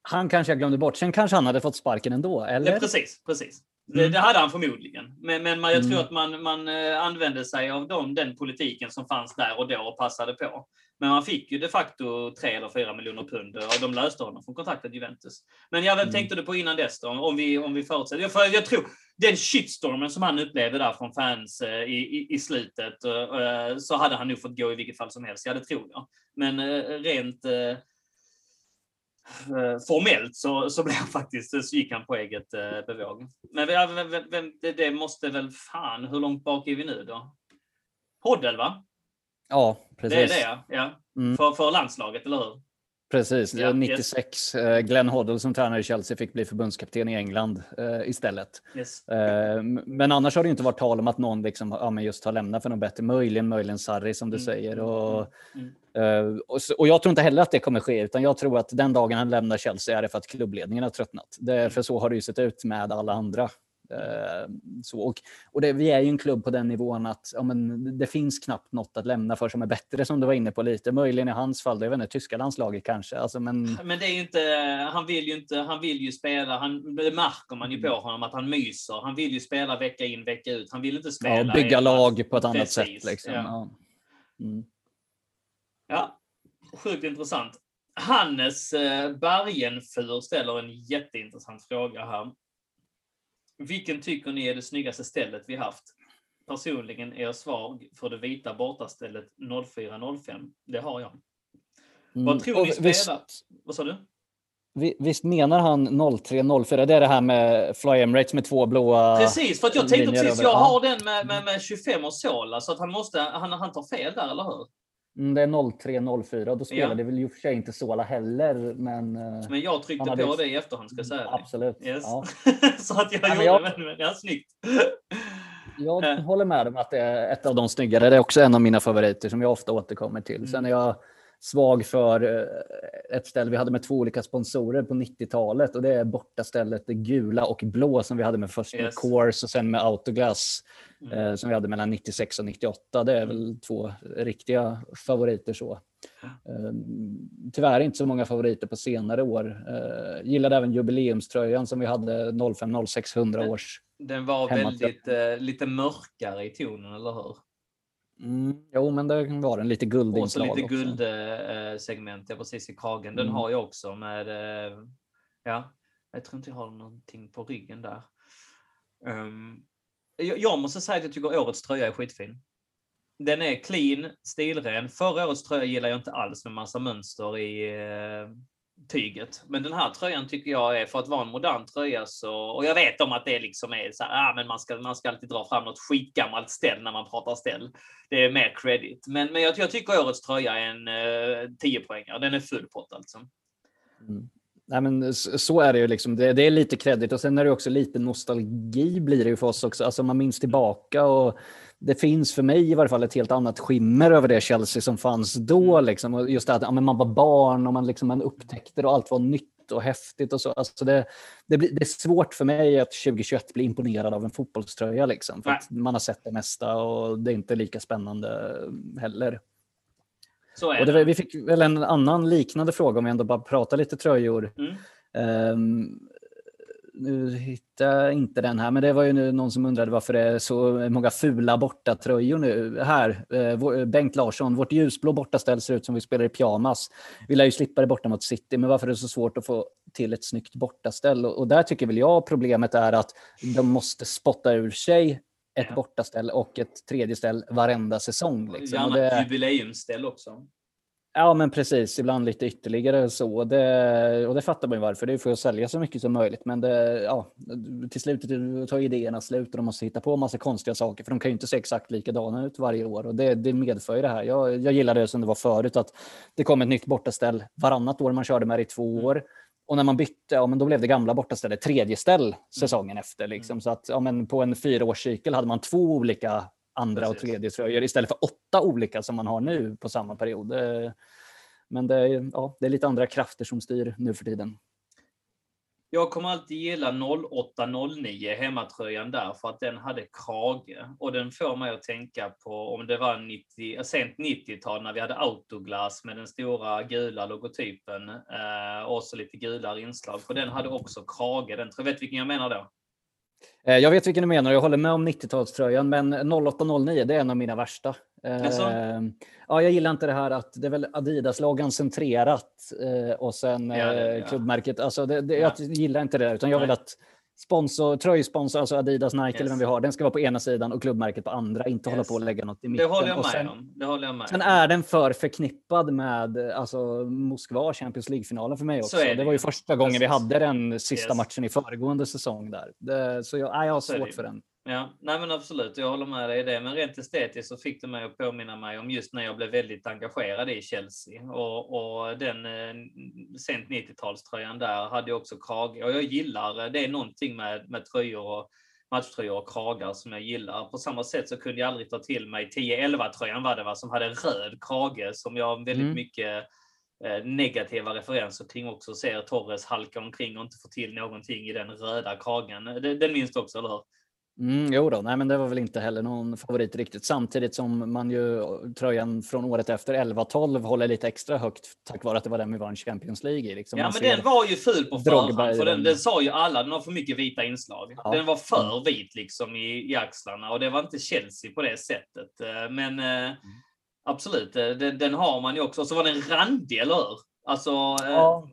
Han kanske jag glömde bort. Sen kanske han hade fått sparken ändå, eller? Ja, precis, precis. Det, Mm. det hade han förmodligen. Men, men man, jag tror Mm. att man, man eh, använde sig av dem, den politiken som fanns där och då och passade på. Men man fick ju de facto 3 eller 4 miljoner pund och de löste honom från kontraktet Juventus. Men jag vem Mm. tänkte du på innan dess då? Om vi, om vi förutsätter. Jag, för jag tror den shitstormen som han upplevde där från fans eh, i, i, slutet eh, så hade han nog fått gå i vilket fall som helst. Ja, det tror jag. Men eh, rent eh, eh, formellt så, så blev han faktiskt, så gick han på eget eh, bevåg. Men vem, vem, det, det måste väl fan, hur långt bak är vi nu då? Hoddle va? Ja, precis. Det är det ja. ja. Mm. För, för landslaget, eller hur? Precis, Ja, 96. eh, Glenn Hoddle som tränare i Chelsea fick bli förbundskapten i England eh, istället. Yes. Eh, men annars har det inte varit tal om att någon liksom, ja, men just har lämnat för något bättre. Möjligen, möjligen Sarri som du Mm, säger. mm, Och, mm, eh, och, jag tror inte heller att det kommer ske, utan jag tror att den dagen han lämnar Chelsea är det för att klubbledningen har tröttnat. Det, för så har det ju sett ut med alla andra. Eh, så, och och det, vi är ju en klubb på den nivån att ja, men det finns knappt något att lämna för som är bättre som du var inne på lite. Möjligen i hans fall, det är väl tyska landslaget kanske. Alltså, men, Men det är ju inte, han vill ju inte, han vill ju spela, han, det märker man Mm. ju på honom att han myser. Han vill ju spela vecka in, vecka ut. Han vill inte spela. ja, bygga lag på ett annat Precis, sätt. Liksom. ja. Ja. Mm. Ja, sjukt intressant. Hannes eh, Bergenfur ställer en jätteintressant fråga här. Vilken tycker ni är det snyggaste stället vi haft? Personligen är jag svag för det vita bortastället 0405. Det har jag. Vad Mm. tror ni Och visst, spelar? Vad sa du? vi- visst menar han 0304? Det är det här med Fly Emirates med två blåa... Precis, för att jag tänkte precis, över- jag ja. har den med, med, med 25 och Sola, så att han måste, han, han tar fel där, eller hur? Mm, det är 0304 och då spelar Ja. det väl i och för sig inte Sola heller. Men, eh, Men jag tryckte Han på hade- det i efterhand, ska jag säga det. absolut. Yes. Ja. så att jag Ja, gjorde jag- det, men ja, snyggt. Jag Eh. håller med om att det är ett av de snyggare. Det är också en av mina favoriter som jag ofta återkommer till. Mm. Sen är jag svag för eh, ett ställe vi hade med två olika sponsorer på 90-talet och det är bortastället det gula och blå som vi hade med först med Yes. Course och sen med Autoglass Mm. eh, som vi hade mellan 96 och 98. Det är väl två riktiga favoriter så. Eh, tyvärr inte så många favoriter på senare år. Eh, gillade även jubileumströjan som vi hade 0506 100 års. Den var väldigt, eh, lite mörkare i tonen, eller hur? Mm, jo, men det var en lite Och så guldinslag lite guldsegment, ja precis i kragen. Den Mm. har jag också med, eh, ja, jag tror inte jag har någonting på ryggen där. Ehm, jag, jag måste säga att jag tycker årets tröja är skitfin. Den är clean, stilren. Förra årets tröja gillar jag inte alls med massa mönster i eh, tyget. Men den här tröjan tycker jag är, för att vara en modern tröja så, och jag vet om att det liksom är så här, ah, men man ska, man ska alltid dra fram något skitgammalt ställ när man pratar ställ. Det är mer credit. Men, men jag, jag tycker årets tröja är en eh, 10 poängare. Den är full pott alltså. Mm. Nej, men så är det ju. Liksom. Det, det är lite kredit och sen är det också lite nostalgi blir det ju för oss också. Alltså man minns tillbaka och det finns för mig i varje fall ett helt annat skimmer över det Chelsea som fanns då. Liksom. Och just det att ja, men man var barn och man, liksom, man upptäckte och allt var nytt och häftigt och så. Alltså det, det, blir, det är svårt för mig att 2021 bli imponerad av en fotbollströja. Liksom, för att man har sett det mesta och det är inte lika spännande heller. Det, det. vi fick väl en annan liknande fråga om vi ändå bara pratar lite tröjor. Mm. Ehm, nu hittar jag inte den här, men det var ju nu någon som undrade varför det är så många fula bortatröjor nu. Här, eh, vår- Bengt Larsson, vårt ljusblå bortaställ ser ut som vi spelar i pyjamas. Vi lär ju slippa det borta mot City, men varför är det så svårt att få till ett snyggt bortaställ? Och, och där tycker väl jag problemet är att de måste spotta ur sig ett Ja. bortaställ och ett tredje ställ varenda säsong. Liksom. Gärna det- jubileumsställ också. Ja, men precis. Ibland lite ytterligare så. Det, och det fattar man ju varför. Det är för att sälja så mycket som möjligt. Men det, ja, till slut tar idéerna slut och de måste hitta på massa konstiga saker. För de kan ju inte se exakt likadana ut varje år. Och det, det medför ju det här. Jag, jag gillar det som det var förut. Att det kom ett nytt bortaställ varannat år. Man körde med det i två år. Och när man bytte, ja, men då blev det gamla bortastället tredje ställ säsongen efter. Liksom. Så att ja, men på en fyraårscykel hade man två olika andra Precis. och tredje tröjor istället för åtta olika som man har nu på samma period. Men det är, ja, det är lite andra krafter som styr nu för tiden. Jag kommer alltid gilla 0809 hemmatröjan där för att den hade krage. Och den får mig att tänka på om det var 90, sent 90-tal när vi hade autoglass med den stora gula logotypen eh, och så lite gulare inslag. För den hade också krage. Den, tror jag vet vilken jag menar då? Eh, jag vet vilken du menar. Jag håller med om 90-talströjan, men 0809 det är en av mina värsta. Alltså? Ja, jag gillar inte det här att det är väl Adidas-loggan centrerat eh, och sen ja, ja. klubbmärket. Alltså det, det, jag gillar inte det, utan jag vill att sponsor, tröjsponsor, alltså Adidas, Nike yes. eller vem vi har, den ska vara på ena sidan och klubbmärket på andra. Inte yes. hålla på och lägga något i mitten. Det håller jag med sen, om. Det håller jag med sen är den för förknippad med alltså, Moskva, Champions League-finalen för mig också. Det. det. var ju första gången Precis. vi hade den sista yes. matchen i föregående säsong där. Det, så jag, nej, jag har svårt för den. Ja, nej men absolut, jag håller med dig i det. Men rent estetiskt så fick det mig att påminna mig om just när jag blev väldigt engagerad i Chelsea. Och, och den eh, sent 90-talströjan där hade också krage. Och jag gillar, det är någonting med, med tröjor och matchtröjor och kragar som jag gillar. På samma sätt så kunde jag aldrig ta till mig 10-11 tröjan var det va, som hade röd krage som jag väldigt mm. mycket eh, negativa referenser kring också. Ser Torres halka omkring och inte få till någonting i den röda kragen. Den, den minns du också, eller hur? Mm, jo då, nej men det var väl inte heller någon favorit riktigt. Samtidigt som man ju tröjan från året efter 11-12 håller lite extra högt tack vare att det var den vi vann Champions League i. Liksom. Ja, men den var ju ful på förhand. För den, den sa ju alla, den har för mycket vita inslag. Ja. Den var för mm. vit liksom i, i axlarna och det var inte Chelsea på det sättet. Eh, men eh, mm. absolut, eh, den, den, har man ju också. Och så var den randig, eller hur? Alltså, ja,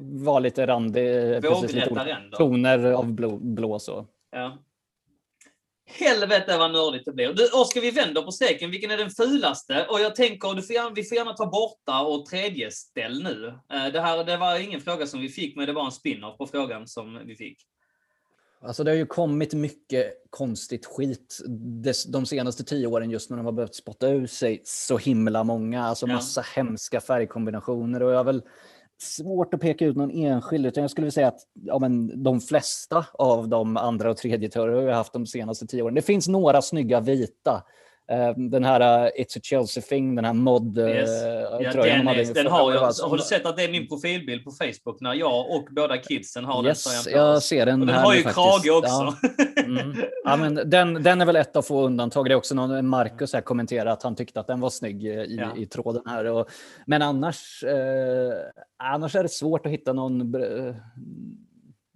var lite randig. Precis, lite toner av blå, blå så. Ja. Helvete vad nördigt det blir. Du, Oskar, vi vänder på steken. Vilken är den fulaste? Och jag tänker, du får gärna, vi får gärna ta borta och tredje ställ nu. Eh, det, här, det var ingen fråga som vi fick, men det var en spin-off på frågan som vi fick. Alltså det har ju kommit mycket konstigt skit de senaste tio åren just när de har behövt spotta ur sig så himla många. Alltså massa ja. hemska färgkombinationer och jag har väl svårt att peka ut någon enskild, utan jag skulle vilja säga att ja, men de flesta av de andra och tredje har vi har haft de senaste tio åren. Det finns några snygga vita, den här uh, It's a Chelsea thing, den här mod uh, yes. ja. Den, den har, jag, har du sett att det är min profilbild på Facebook när jag och båda kidsen har yes, den jag ser den. Och den har ju krage också. Ja. Mm. ja. men den, den är väl ett av få undantag. Det är också någon Marcus här kommenterar att han tyckte att den var snygg i, ja. i tråden här. Och, men annars, eh, annars är det svårt att hitta någon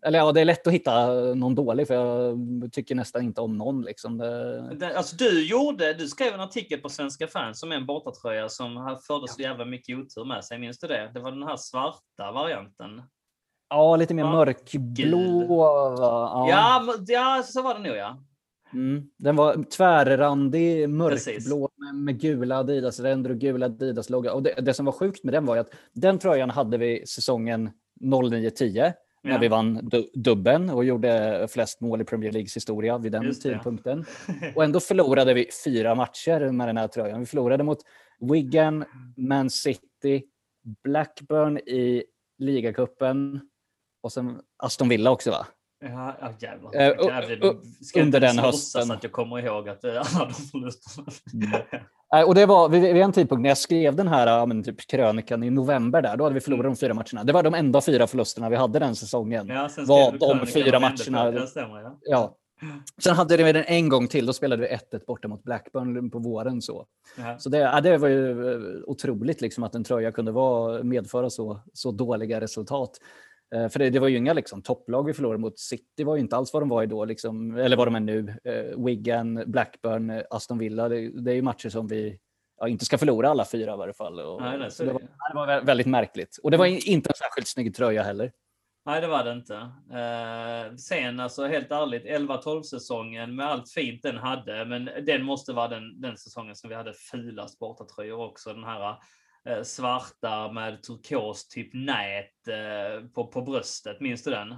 eller ja, det är lätt att hitta någon dålig för jag tycker nästan inte om någon. Liksom. Det... Alltså, du, gjorde, du skrev en artikel på Svenska fans som en bortatröja som förde så jävla mycket otur med sig. Minns du det? Det var den här svarta varianten. Ja, lite mer mörkblå. Ja. ja, ja, så var det nog ja. Mm. Den var tvärrandig, mörkblå med, med gula Adidas-ränder och gula Adidas-logga. Och det, det, som var sjukt med den var att den tröjan hade vi säsongen 09-10 när ja. vi vann du dubben och gjorde flest mål i Premier Leagues historia vid den Just tidpunkten. och ändå förlorade vi fyra matcher med den här tröjan. Vi förlorade mot Wigan, Man City, Blackburn i ligacupen och sen Aston Villa också va? Ja, ja jävlar. Uh, jävlar. under den hösten. Så att jag kommer ihåg att alla de förlusterna. Mm. Och det var vid, en tidpunkt när jag skrev den här men, typ, krönikan i november, där, då hade vi förlorat mm. de fyra matcherna. Det var de enda fyra förlusterna vi hade den säsongen. Ja, var de fyra matcherna. Stämmer, ja. ja. Sen hade vi den en gång till, då spelade vi 1-1 borta mot Blackburn på våren. Så, ja. så det, ja, det var ju eh, otroligt liksom, att en tröja kunde vara, medföra så, så dåliga resultat. Eh, för det, det, var ju inga liksom, topplag vi förlorade mot. City var ju inte alls vad de var då, liksom, eller vad de är nu. Uh, Wigan, Blackburn, eh, Aston Villa. Det, det, är ju matcher som vi ja, inte ska förlora alla fyra i varje fall. Och, Nej, det, det, var, det, var, väldigt märkligt. Och det var mm. inte en särskilt snygg tröja heller. Nej, det var det inte. Eh, sen, alltså helt ärligt, 11-12 säsongen med allt fint den hade, men den måste vara den, den säsongen som vi hade fulast bortatröjor också. Den här Eh, svarta med turkos typ nät eh, på, på bröstet. Minns du den?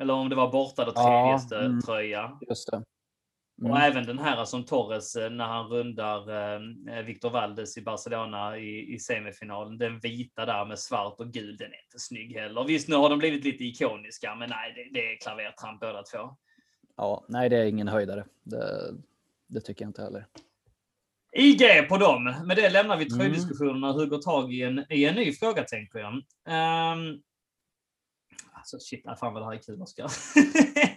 Eller om det var borta då tredje ja, mm, tröja. Just det. Mm. Och även den här som Torres eh, när han rundar eh, Victor Valdes i Barcelona i, i semifinalen. Den vita där med svart och gul, den är inte snygg heller. Visst, nu har de blivit lite ikoniska, men nej, det, det är klavertramp båda två. Ja, nej, det är ingen höjdare. Det, det tycker jag inte heller. IG på dem. Med det lämnar vi tröjdiskussionerna och hugger tag i en, i en ny fråga, tänker jag. Um, alltså shit, fan vad det här är kul, Oskar.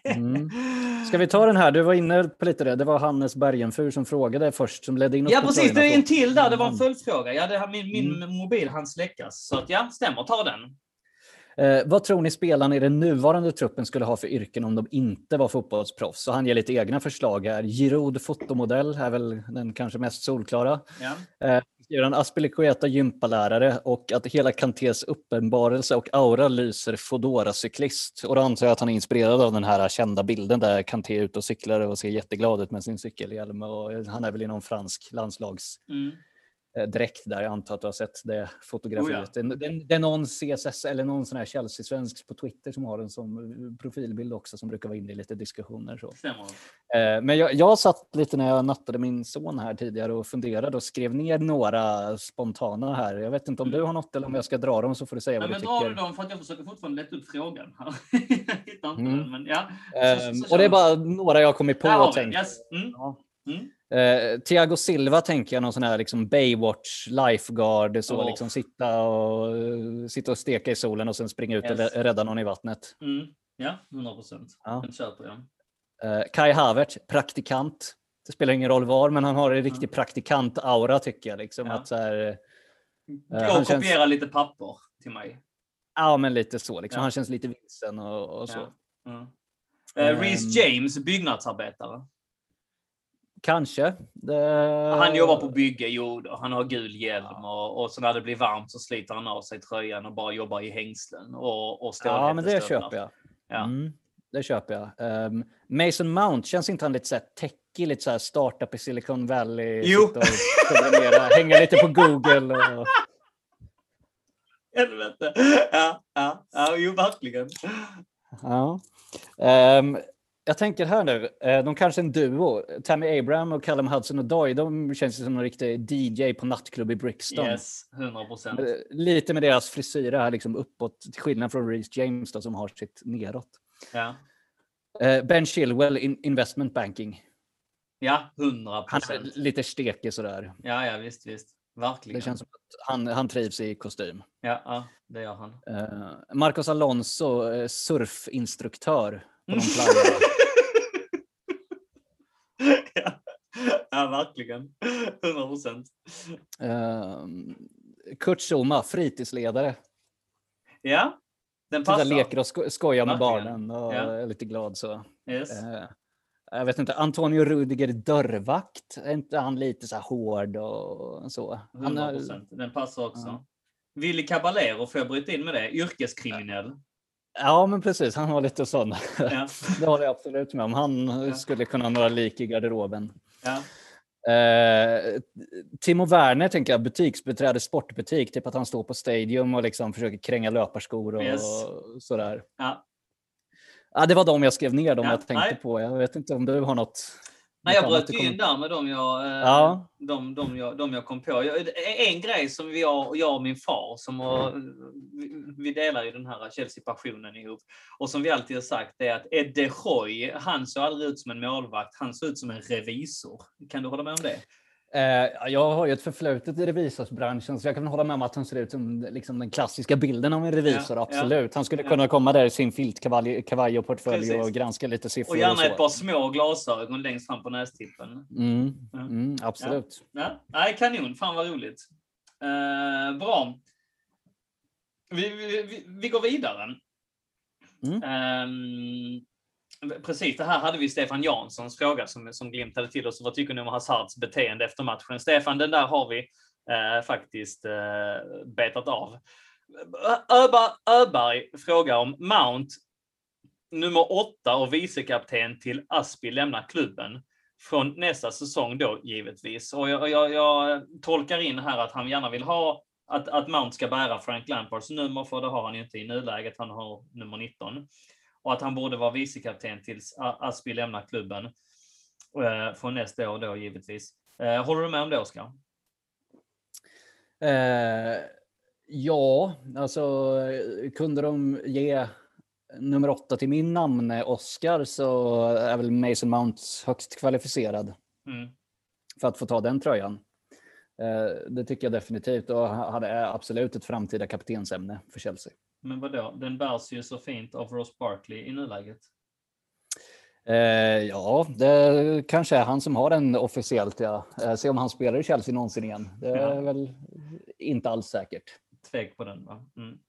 Mm. Ska vi ta den här? Du var inne på lite det. Det var Hannes Bergenfur som frågade först, som ledde in oss Ja, precis. Det är en till där. Det var en Mm. följdfråga. Ja, det här, min, min mobil hann släckas. Så att, ja, stämmer. Ta den. Eh, vad tror ni spelarna i den nuvarande truppen skulle ha för yrken om de inte var fotbollsproffs? Så han ger lite egna förslag här. Giroud fotomodell är väl den kanske mest solklara. Ja. Eh, Aspilicueta gympalärare och att hela Kantés uppenbarelse och aura lyser Foodora-cyklist. Och då antar jag att han är inspirerad av den här kända bilden där Kanté är ute och cyklar och ser jätteglad ut med sin cykelhjälm. Och han är väl i någon fransk landslags Mm. Eh, dräkt där. Jag antar att du har sett det fotografiet. Oh ja. det, det, är någon CSS eller någon sån här Chelsea-svensk på Twitter som har den som eh, profilbild också som brukar vara inne i lite diskussioner. Så. Stämmer. Eh, Men jag, jag satt lite när jag nattade min son här tidigare och funderade och skrev ner några spontana här. Jag vet inte om du har något eller om jag ska dra dem så får du säga Nej, vad men du du tycker. dem för att jag försöker fortfarande leta upp frågan. här. jag hittar inte Mm. den, men ja. Ehm, och det är bara några jag kommit på och tänkt. Yes. Mm. Ja. Mm. Eh, Thiago Silva tänker jag någon sån här liksom Baywatch, lifeguard, så Åh. liksom sitta och, eh, sitta och steka i solen och sen springa ut Yes. och rä- rädda någon i vattnet. Mm. Ja, 100 procent. Ja. Den köper jag. Eh, Kai Havertz, praktikant. Det spelar ingen roll var, men han har en riktig praktikant-aura tycker jag. Liksom, Ja. att så här, eh, han känns- kopiera lite papper till mig. ja, men lite så. Liksom. Ja. Han känns lite vilsen och, och så. Ja. Mm. Eh, Reece Ehm. James, byggnadsarbetare. Kanske. Det... Han jobbar på bygge, jo, han har gul hjälm och, och så när det blir varmt så sliter han av sig tröjan och bara jobbar i hängslen och, och Ja, men det stålhättestövlar. köper jag. Ja. Mm, det köper jag. Ehm, Mason Mount, känns inte han lite så här techig, lite så här startup i Silicon Valley? Jo. och hänga lite på Google och... Helvete. Ja, ja, ja, jo, verkligen. Ja. Ehm, jag tänker här nu, eh, de kanske är en duo. Tammy Abraham och Callum hudson och Doy, de känns som en riktig DJ på nattklubb i Brixton. Yes, 100 procent. Eh, Lite med deras frisyrer här liksom uppåt, till skillnad från Reece James då, som har sitt neråt. Ja. Eh, ben Chilwell, in investment banking. ja, 100 Han är lite stekig sådär. Ja, ja, visst, visst. Verkligen. Det känns som att han, han trivs i kostym. Ja, ja, det gör han. Marcos Alonso, surfinstruktör på Mm. ja. ja, verkligen. 100 procent. Eh, Kurt Zuma, fritidsledare. Ja, den passar. där, leker och sko- skojar med Verkligen. barnen och Ja. är lite glad så. Yes. Eh, jag vet inte, Antonio Rudiger dörrvakt, är inte han lite så hård och så? Han 100 är, procent. Den passar också. Ja. Willy Caballero, får jag bryta in med det? Yrkeskriminell. Ja, men precis, han var lite sån. Ja. det håller jag absolut med om. Han Ja. skulle kunna ha några lik i garderoben. Ja. Eh, Timo Werner tänker jag, butiksbeträde sportbutik, typ att han står på Stadium och liksom försöker kränga löparskor och Yes. sådär. Ja. Ja, det var de jag skrev ner, de Ja, jag tänkte nej. på. Jag vet inte om du har något? Nej, jag bröt ju in där med dem jag, eh, Ja. de, de, jag, de jag kom på. En grej som jag, jag och min far, som har, vi, vi delar ju den här Chelsea-passionen ihop, och som vi alltid har sagt är att Ed de Roy, han såg aldrig ut som en målvakt, han såg ut som en revisor. Kan du hålla med om det? Eh, jag har ju ett förflutet i revisorsbranschen så jag kan hålla med om att han ser ut som liksom, den klassiska bilden av en revisor. Ja, ja. absolut. Han skulle Ja. kunna komma där i sin filtkavaj kavaj och portfölj Precis. och granska lite siffror. Och gärna så. ett par små glasögon längst fram på nästippen. Mm, Ja. mm, absolut. Ja, nej, kanon. Fan vad roligt. Eh, bra. Vi, vi, vi, går vidare. Mm. Ehm, precis, det här hade vi Stefan Janssons fråga som, som glimtade till oss. Vad tycker ni om Hazards beteende efter matchen? Stefan, den där har vi eh, faktiskt eh, betat av. Öberg, Öberg frågar om Mount, nummer åtta och vicekapten till Aspi lämnar klubben från nästa säsong då givetvis. Och jag, jag, jag tolkar in här att han gärna vill ha att, att Mount ska bära Frank Lampards nummer, för det har han ju inte i nuläget. Han har nummer 19. Och att han borde vara vicekapten tills Aspi lämnar klubben. Eh, från nästa år då givetvis. Eh, håller du med om det, Oskar? Eh, ja, alltså kunde de ge nummer åtta till min namne Oscar så är väl Mason Mount högst kvalificerad. mm. för att få ta den tröjan. Eh, det tycker jag definitivt och han är absolut ett framtida kaptensämne för Chelsea. Men vadå, den bärs ju så fint av Ross Barkley i nuläget. Eh, ja, det kanske är han som har den officiellt. Ja. Eh, se om han spelar i Chelsea någonsin igen. Det är ja. väl inte alls säkert. Tvek på den va? Mm.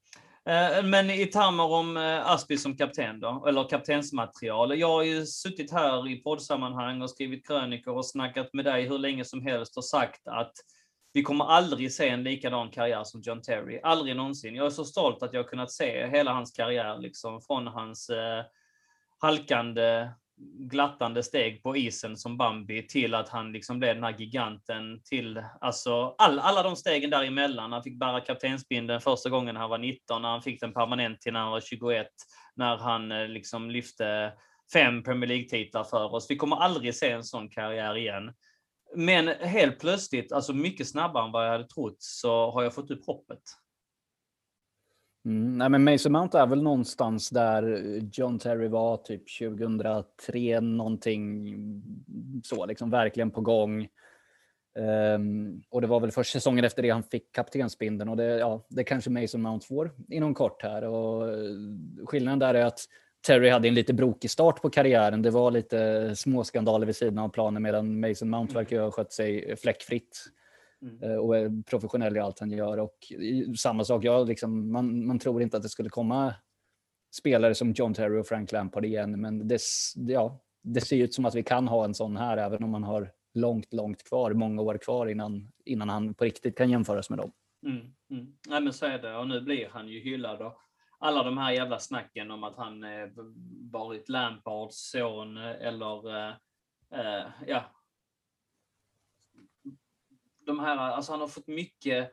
Eh, men i termer om eh, Aspi som kapten då, eller kaptensmaterial. Jag har ju suttit här i poddsammanhang och skrivit krönikor och snackat med dig hur länge som helst och sagt att vi kommer aldrig se en likadan karriär som John Terry. Aldrig någonsin. Jag är så stolt att jag kunnat se hela hans karriär, liksom från hans eh, halkande glattande steg på isen som Bambi till att han liksom blev den här giganten till alltså all, alla de stegen däremellan. Han fick bära kaptensbindeln första gången när han var 19, när han fick den permanent till när han var 21, när han eh, liksom lyfte fem Premier League-titlar för oss. Vi kommer aldrig se en sån karriär igen. Men helt plötsligt, alltså mycket snabbare än vad jag hade trott, så har jag fått upp hoppet. Mm, nej, men Mason Mount är väl någonstans där John Terry var typ 2003 någonting så, liksom verkligen på gång. Um, och det var väl först säsongen efter det han fick kaptensbindeln och det, ja, det kanske Mason Mount får inom kort här. Och eh, skillnaden där är att Terry hade en lite brokig start på karriären. Det var lite småskandaler vid sidan av planen medan Mason Mount mm. verkar ha skött sig fläckfritt. Mm. Eh, och är professionell i allt han gör. Och samma sak, jag liksom, man, man tror inte att det skulle komma spelare som John Terry och Frank Lampard igen, men det, ja, det ser ut som att vi kan ha en sån här, även om man har långt, långt kvar, många år kvar innan, innan han på riktigt kan jämföras med dem. Mm, mm. Nej, men så är det, och nu blir han ju hyllad. Och alla de här jävla snacken om att han eh, varit Lampards son eller eh, eh ja, de här, alltså han har fått mycket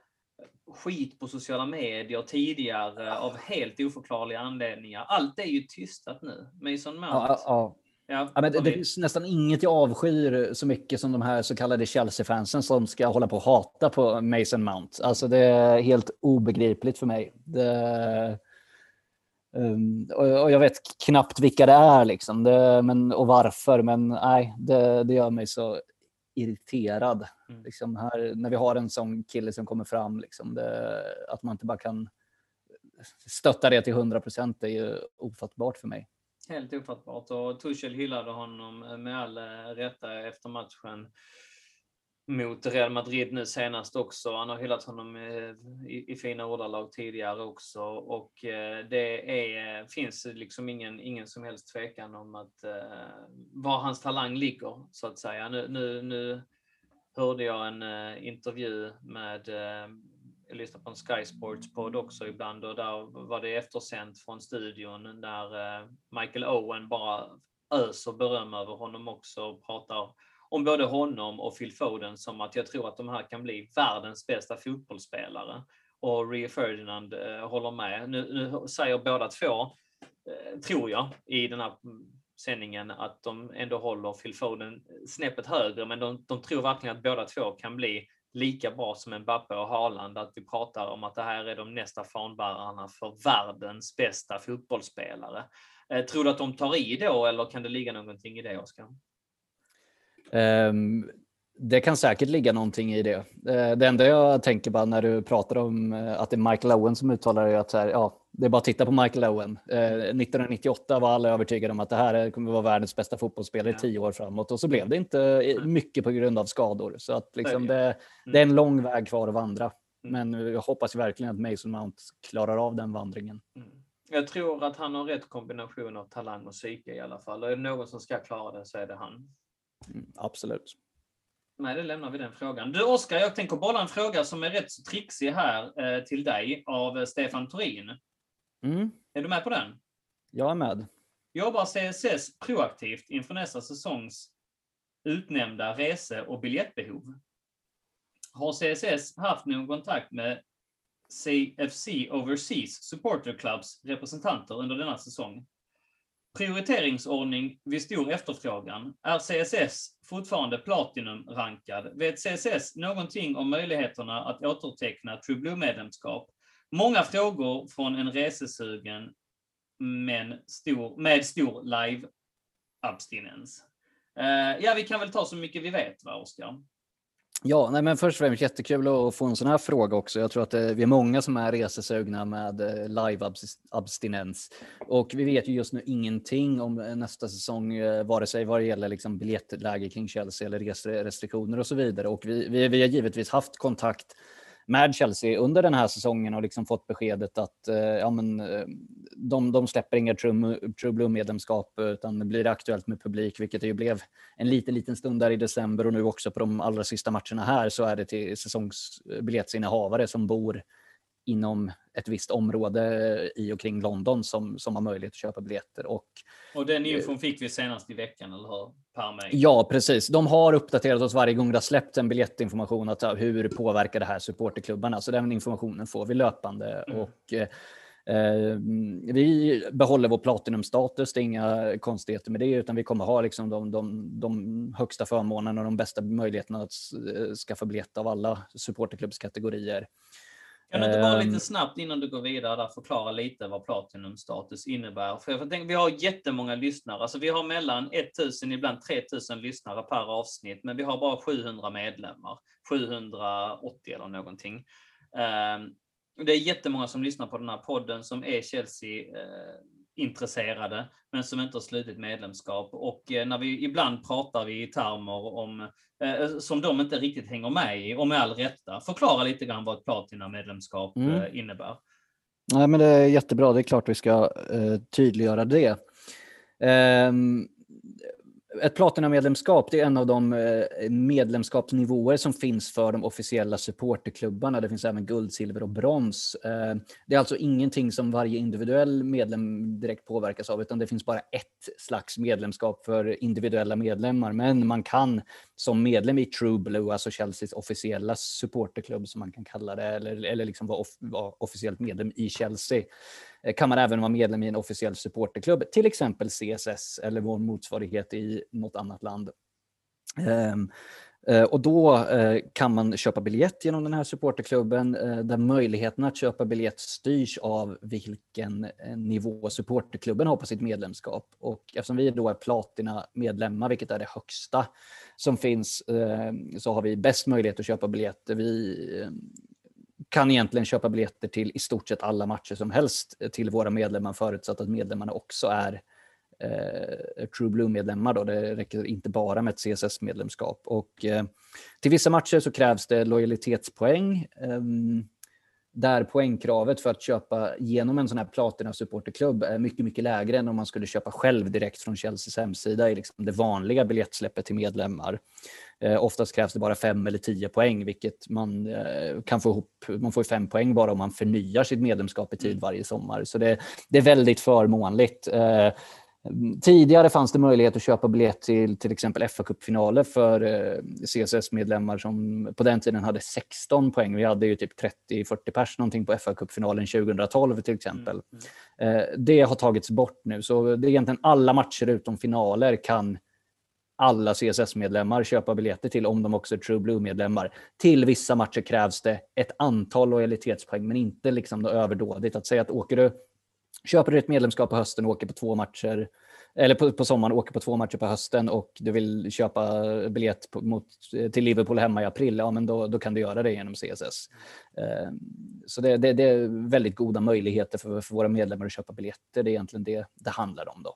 skit på sociala medier tidigare av helt oförklarliga anledningar. Allt är ju tystat nu. Mason Mount. Ja, ja. Ja, ja, men det, det finns nästan inget jag avskyr så mycket som de här så kallade Chelsea-fansen som ska hålla på och hata på Mason Mount. Alltså det är helt obegripligt för mig. Det, um, och, och, jag vet knappt vilka det är liksom, det, men, och varför, men nej, det, det gör mig så irriterad. Mm. Liksom här, när vi har en sån kille som kommer fram, liksom det, att man inte bara kan stötta det till 100 procent är ju ofattbart för mig. Helt ofattbart och Tuchel hyllade honom med all rätta efter matchen mot Real Madrid nu senast också. Han har hyllat honom eh, i, i fina ordalag tidigare också och eh, det är, finns liksom ingen, ingen som helst tvekan om att eh, var hans talang ligger så att säga. Nu, nu, nu hörde jag en eh, intervju med jag lyssnar på en Sky Sports podd också ibland och där var det eftersänt från studion där Michael Owen bara öser beröm över honom också och pratar om både honom och Phil Foden som att jag tror att de här kan bli världens bästa fotbollsspelare. Och Rio Ferdinand eh, håller med. Nu, nu, säger båda två, eh, tror jag, i den här mm, sändningen att de ändå håller Phil Foden eh, snäppet högre, men de, de tror verkligen att båda två kan bli lika bra som Mbappé och Haaland, att vi pratar om att det här är de nästa fanbärarna för världens bästa fotbollsspelare. Eh, tror du att de tar i då eller kan det ligga någonting i det, Oskar? Um, det kan säkert ligga någonting i det. Uh, det enda jag tänker bara när du pratar om uh, att det är Michael Owen som uttalar det, att här, ja, det är bara att titta på Michael Owen. Uh, eh, 1998 var alla övertygade om att det här kommer vara världens bästa fotbollsspelare i tio år framåt och så blev det inte mycket på grund av skador. Så att liksom det, det, är en lång väg kvar att vandra. Mm. Men jag hoppas verkligen att Mason Mount klarar av den vandringen. Mm. Jag tror att han har rätt kombination av talang och psyke i alla fall. Är det någon som ska klara det så är det han. Mm, absolut. Nej, det lämnar vi den frågan. Du Oskar, jag tänker bolla en fråga som är rätt så trixig här eh, till dig av eh, Stefan Torin. Mm. Är du med på den? Jag är med. Jobbar CSS proaktivt inför nästa säsongs utnämnda rese och biljettbehov? Har CSS haft någon kontakt med CFC Overseas Supporter Clubs representanter under denna säsong? Prioriteringsordning vid stor efterfrågan. Är CSS fortfarande Platinum-rankad? Vet CSS någonting om möjligheterna att återteckna TrueBlue-medlemskap? Många frågor från en resesugen men stor, med stor live-abstinens. Eh, ja, vi kan väl ta så mycket vi vet, va, Oskar? Ja, nej, men först och främst jättekul att få en sån här fråga också. Jag tror att det, vi är många som är resesugna med eh, live-abstinens. Och vi vet ju just nu ingenting om eh, nästa säsong, vare sig vad det gäller liksom biljettläge kring Chelsea eller reserestriktioner och så vidare. Och vi, vi, vi har givetvis haft kontakt med Chelsea under den här säsongen och liksom fått beskedet att eh, ja, men, eh, de, de släpper inga True, True Blue-medlemskap utan det blir aktuellt med publik, vilket det ju blev en liten, liten stund där i december. Och nu också på de allra sista matcherna här så är det till säsongsbiljettsinnehavare som bor inom ett visst område i och kring London som, som har möjlighet att köpa biljetter. Och, och den infon fick vi senast i veckan, eller hur? Per. Ja, precis. De har uppdaterat oss varje gång det har släppts en biljettinformation. Att, hur påverkar det här supporterklubbarna? Så den informationen får vi löpande. Mm. Och, eh, vi behåller vår Platinum-status, det är inga konstigheter med det, utan vi kommer ha liksom de, de, de högsta förmånerna och de bästa möjligheterna att eh, skaffa biljett av alla supporterklubbskategorier. Kan du inte bara lite ehm. snabbt innan du går vidare där förklara lite vad Platinum status innebär? För jag tänker, vi har jättemånga lyssnare, alltså vi har mellan 1000, ibland 3000 lyssnare per avsnitt, men vi har bara 700 medlemmar, 780 eller någonting. Ehm, det är jättemånga som lyssnar på den här podden som är Chelsea eh, intresserade, men som inte har slutit medlemskap. Och eh, när vi ibland pratar vi i termer om eh, som de inte riktigt hänger med i, och med all rätta. Förklara lite grann vad ett Platina-medlemskap mm. Eh, innebär. Nej, men det är jättebra. Det är klart vi ska eh, tydliggöra det. Um, ett Platina-medlemskap är en av de eh, medlemskapsnivåer som finns för de officiella supporterklubbarna. Det finns även guld, silver och brons. Eh, det är alltså ingenting som varje individuell medlem direkt påverkas av, utan det finns bara ett slags medlemskap för individuella medlemmar. Men man kan som medlem i True Blue, alltså Chelseas officiella supporterklubb som man kan kalla det, eller, eller liksom vara, off, vara officiellt medlem i Chelsea, Eh, kan man även vara medlem i en officiell supporterklubb, till exempel CSS eller vår motsvarighet i något annat land. Ehm, eh, och då eh, kan man köpa biljett genom den här supporterklubben där möjligheten att köpa biljett styrs av vilken nivå supporterklubben har på sitt medlemskap. Och eftersom vi då är platina-medlemmar, vilket är det högsta som finns, ehm, så har vi bäst möjlighet att köpa biljetter. Vi ehm, kan egentligen köpa biljetter till i stort sett alla matcher som helst eh, till våra medlemmar förutsatt att medlemmarna också är eh, True Blue-medlemmar. Det räcker inte bara med ett CSS-medlemskap. Och, eh, till vissa matcher så krävs det lojalitetspoäng. Eh, där poängkravet för att köpa genom en sån här Platina supporterklubb är mycket, mycket lägre än om man skulle köpa själv direkt från Chelseas hemsida i liksom det vanliga biljettsläppet till medlemmar. Eh, oftast krävs det bara fem eller tio poäng, vilket man eh, kan få ihop. Man får fem poäng bara om man förnyar sitt medlemskap i tid mm. varje sommar. Så det, det är väldigt förmånligt. Eh, Tidigare fanns det möjlighet att köpa biljett till till exempel fa Cup-finaler för eh, CSS-medlemmar som på den tiden hade 16 poäng. Vi hade ju typ 30-40 pers någonting på fa Cup-finalen 2012 till exempel. Mm. mm. Det har tagits bort nu, så det är egentligen alla matcher utom finaler kan alla CSS-medlemmar köpa biljetter till om de också är True Blue-medlemmar. Till vissa matcher krävs det ett antal lojalitetspoäng, men inte liksom överdådigt. Att säga att åker du, köper du ett medlemskap på hösten och åker på två matcher, eller på, på sommaren åker på två matcher på hösten och du vill köpa biljett på, mot, till Liverpool hemma i april, ja men då, då kan du göra det genom CSS. Eh, så det, det, det, är väldigt goda möjligheter för, för våra medlemmar att köpa biljetter. Det är egentligen det det handlar om då.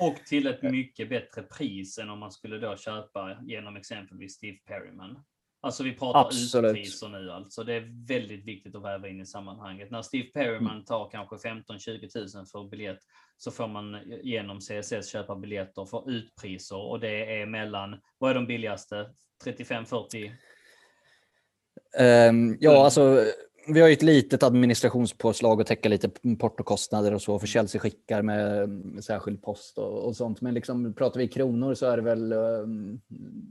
Och till ett mycket bättre pris än om man skulle då köpa genom exempelvis Steve Perryman. Alltså vi pratar Absolut. utpriser nu alltså. Det är väldigt viktigt att väva in i sammanhanget. När Steve Perryman mm. tar kanske 15-20 000 för biljett så får man genom CSS köpa biljetter för utpriser och det är mellan, vad är de billigaste? 35-40? Um, ja, alltså vi har ju ett litet administrationspåslag och täcka lite portokostnader och så för Chelsea skickar med särskild post och, och, sånt. Men liksom, pratar vi kronor så är det väl ehm,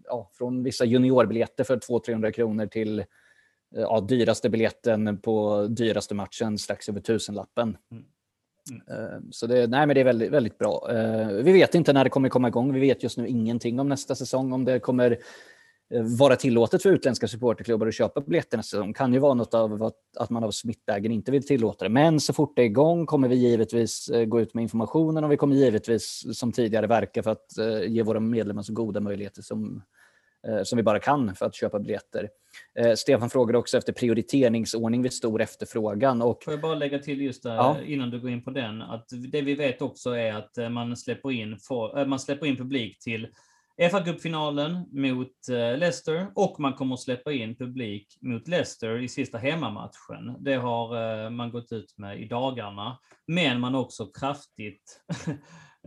ja, från vissa juniorbiljetter för 200-300 kronor till ja, dyraste biljetten på dyraste matchen strax över tusenlappen. Mm. Mm. Så det, nej, men det är väldigt, väldigt bra. Eh, vi vet inte när det kommer komma igång. Vi vet just nu ingenting om nästa säsong, om det kommer vara tillåtet för utländska supporterklubbar att köpa biljetter nästa säsong kan ju vara något av att, man av smittvägen inte vill tillåta det. Men så fort det är igång kommer vi givetvis gå ut med informationen och vi kommer givetvis som tidigare verka för att ge våra medlemmar så goda möjligheter som, som vi bara kan för att köpa biljetter. Eh, Stefan frågade också efter prioriteringsordning vid stor efterfrågan. Och, Får jag bara lägga till just där, ja. innan du går in på den, att det vi vet också är att eh, man släpper in, för, eh, man släpper in publik till fa Cup-finalen mot eh, Leicester och man kommer att släppa in publik mot Leicester i sista hemmamatchen. Det har eh, man gått ut med i dagarna. Men man har också kraftigt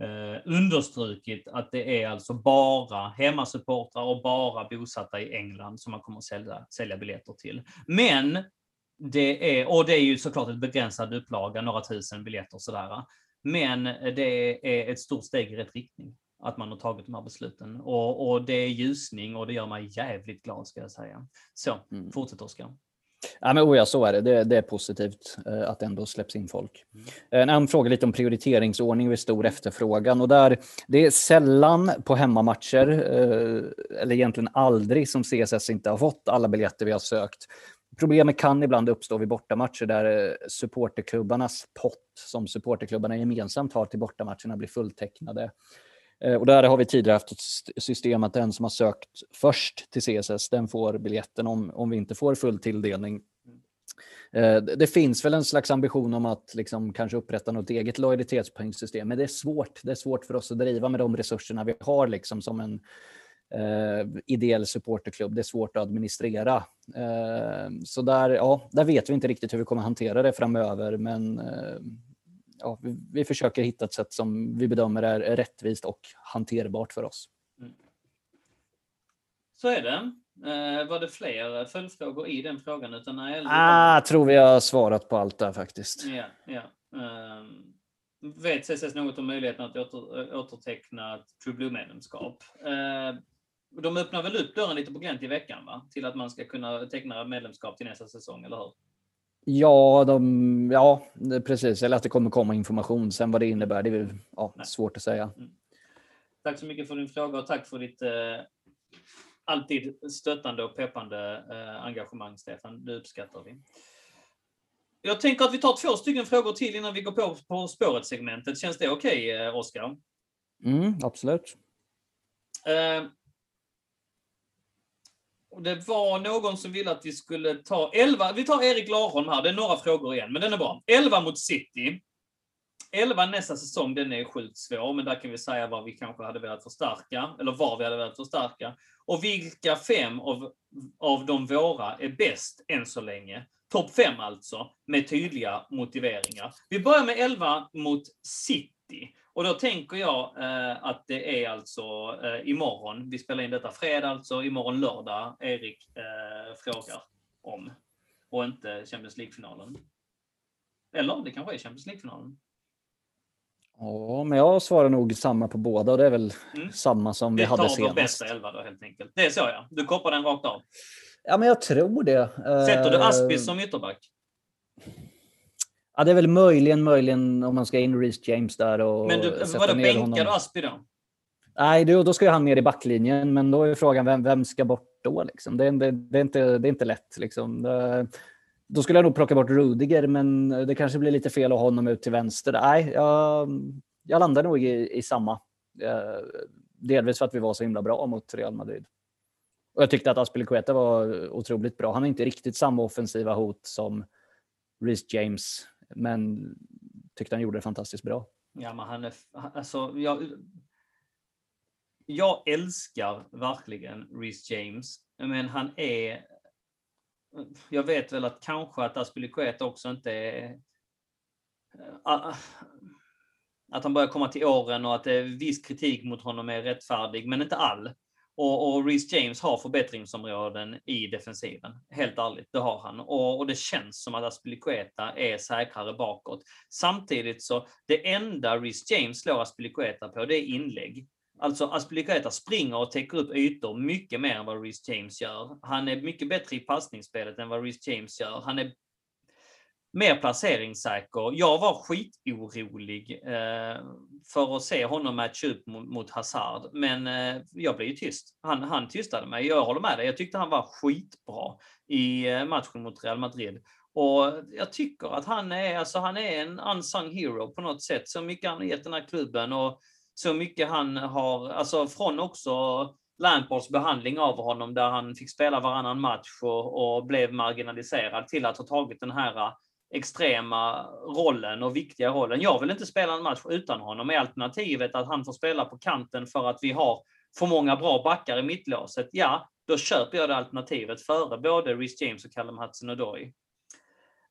eh, understrukit att det är alltså bara hemmasupportrar och bara bosatta i England som man kommer att sälja, sälja biljetter till. Men det är, och det är ju såklart ett begränsad upplaga, några tusen biljetter sådär. Men det är ett stort steg i rätt riktning att man har tagit de här besluten. Och, och det är ljusning och det gör mig jävligt glad ska jag säga. Så, mm. fortsätt Oskar. Ja, men, oh ja, så är det. det. det är positivt eh, att det ändå släpps in folk. Mm. En annan fråga lite om prioriteringsordning vid stor efterfrågan. Och där, det är sällan på hemmamatcher, eh, eller egentligen aldrig, som CSS inte har fått alla biljetter vi har sökt. Problemet kan ibland uppstå vid bortamatcher där eh, supporterklubbarnas pott som supporterklubbarna gemensamt har till bortamatcherna blir fulltecknade. Eh, och där har vi tidigare haft ett system att den som har sökt först till CSS, den får biljetten om, om vi inte får full tilldelning. Eh, det finns väl en slags ambition om att liksom kanske upprätta något eget lojalitetspoängsystem, men det är svårt. Det är svårt för oss att driva med de resurserna vi har liksom som en eh, ideell supporterklubb. Det är svårt att administrera. Eh, så där, ja, där vet vi inte riktigt hur vi kommer hantera det framöver, men eh, ja, vi, vi, försöker hitta ett sätt som vi bedömer är rättvist och hanterbart för oss. Mm. Så är det. Eh, var det fler följdfrågor i den frågan? Utan nej, ah, jag tror vi har svarat på allt där faktiskt. Ja, ja. Eh, vet CSS något om möjligheten att åter, återteckna ett True Blue-medlemskap? Eh, de öppnar väl upp dörren lite på glänt i veckan va? till att man ska kunna teckna medlemskap till nästa säsong, eller hur? Ja, de, ja, precis. Eller att det kommer komma information. Sen vad det innebär, det är ja, svårt att säga. Mm. Tack så mycket för din fråga och tack för ditt eh, alltid stöttande och peppande eh, engagemang, Stefan. Det uppskattar vi. Jag tänker att vi tar två stycken frågor till innan vi går på på spåret-segmentet. Känns det okej, okay, eh, Oskar? Mm, absolut. Och det var någon som ville att vi skulle ta 11. Vi tar Erik Larholm här. Det är några frågor igen, men den är bra. 11 mot City. 11 nästa säsong, den är sjukt svår, men där kan vi säga vad vi kanske hade velat förstärka, eller var vi hade velat förstärka. Och vilka fem av, av de våra är bäst än så länge? Topp fem alltså, med tydliga motiveringar. Vi börjar med 11 mot City. Och då tänker jag eh, att det är alltså eh, imorgon, vi spelar in detta fredag alltså, imorgon lördag Erik eh, frågar om. Och inte Champions League-finalen. Eller det kanske är Champions League-finalen. Ja, men jag svarar nog samma på båda och det är väl mm. samma som vi, hade senast. Vi tar vår bästa elva då helt enkelt. Det är så ja. Du koppar den rakt av. Ja, men jag tror det. Sätter du Aspis som ytterback? Ja, det är väl möjligen, möjligen om man ska in Reece James där och Men du, vadå, bänkar du Aspi då? Nej, då, då ska ju han ner i backlinjen, men då är frågan vem, vem ska bort då? Liksom? Det, det, det, är inte, det är inte lätt. Liksom. Det, då skulle jag nog plocka bort Rudiger, men det kanske blir lite fel att ha honom ut till vänster. Nej, jag, jag landar nog i, i samma. Eh, delvis för att vi var så himla bra mot Real Madrid. Och jag tyckte att Aspilicueta var otroligt bra. Han har inte riktigt samma offensiva hot som Reece James men tyckte han gjorde det fantastiskt bra. Ja, men han är, alltså, jag, jag älskar verkligen Reece James, men han är, jag vet väl att kanske att Aspilicueta också inte är, eh, ah, att han börjar komma till åren och att det är viss kritik mot honom är rättfärdig, men inte all. Och, och Reece James har förbättringsområden i defensiven. Helt ärligt, det har han. Och, och det känns som att Aspilicueta är säkrare bakåt. Samtidigt så, det enda Reece James slår Aspilicueta på, det är inlägg. Alltså Aspilicueta springer och täcker upp ytor mycket mer än vad Reece James gör. Han är mycket bättre i passningsspelet än vad Reece James gör. Han är mer placeringssäker. Jag var skitorolig eh, för att se honom matcha upp mot, mot Hazard, men eh, jag blev ju tyst. Han, han tystade mig. Jag håller med dig. Jag tyckte han var skitbra i eh, matchen mot Real Madrid. Och jag tycker att han är, alltså han är en unsung hero på något sätt. Så mycket han har gett den här klubben och så mycket han har, alltså från också Lampards behandling av honom där han fick spela varannan match och, och blev marginaliserad till att ha tagit den här extrema rollen och viktiga rollen. Jag vill inte spela en match utan honom. Är alternativet att han får spela på kanten för att vi har för många bra backar i mittlåset? Ja, då köper jag det alternativet före både Rhys James och Callum Hudson-Odoi.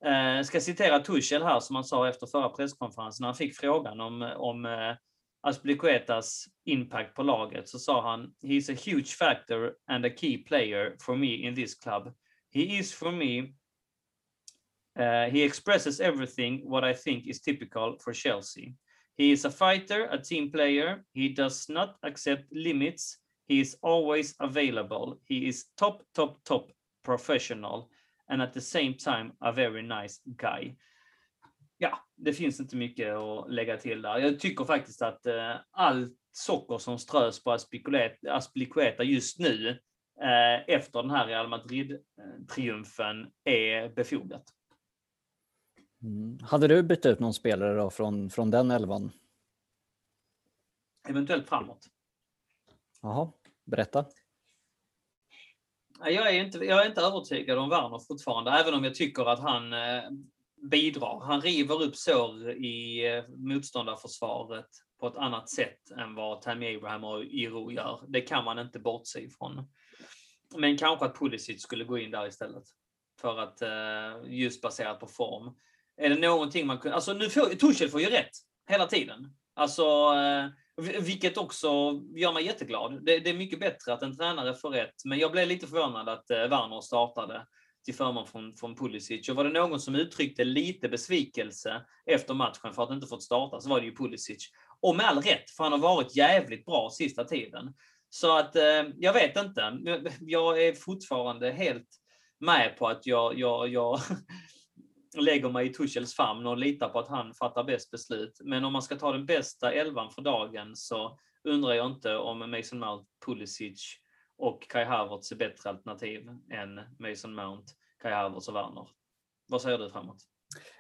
Eh, ska citera Tuchel här som han sa efter förra presskonferensen när han fick frågan om, om eh, Aspilicuetas impact på laget så sa han He's a huge factor and a key player for me in this club. He is for me Uh, he expresses everything what I think is typical for Chelsea. He is a fighter, a team player. He does not accept limits. He is always available. He is top, top, top professional and at the same time a very nice guy. Ja, det finns inte mycket att lägga till där. Jag tycker faktiskt att eh, allt socker som strös på Aspilicueta just nu eh, efter den här Real Madrid-triumfen eh, är befogat. Mm. Hade du bytt ut någon spelare då från, från den elvan? Eventuellt framåt. Jaha, berätta. Jag är, inte, jag är inte övertygad om Werner fortfarande, även om jag tycker att han eh, bidrar. Han river upp sår i eh, motståndarförsvaret på ett annat sätt än vad Tammy Abraham och Iro gör. Det kan man inte bortse ifrån. Men kanske att Pulisic skulle gå in där istället. För att eh, just baserat på form. Är det någonting man kunde... Alltså nu får Tuchel får ju rätt hela tiden. Alltså, eh, vilket också gör mig jätteglad. Det, det, är mycket bättre att en tränare får rätt, men jag blev lite förvånad att eh, Werner startade till förmån från, från Pulisic. Och var det någon som uttryckte lite besvikelse efter matchen för att inte fått starta så var det ju Pulisic. Och med all rätt, för han har varit jävligt bra sista tiden. Så att eh, jag vet inte. Jag är fortfarande helt med på att jag, jag, jag lägger mig i Tuchels famn och litar på att han fattar bäst beslut. Men om man ska ta den bästa elvan för dagen så undrar jag inte om Mason Mount, Pulisic och Kai Havertz är bättre alternativ än Mason Mount, Kai Havertz och Werner. Vad säger du framåt?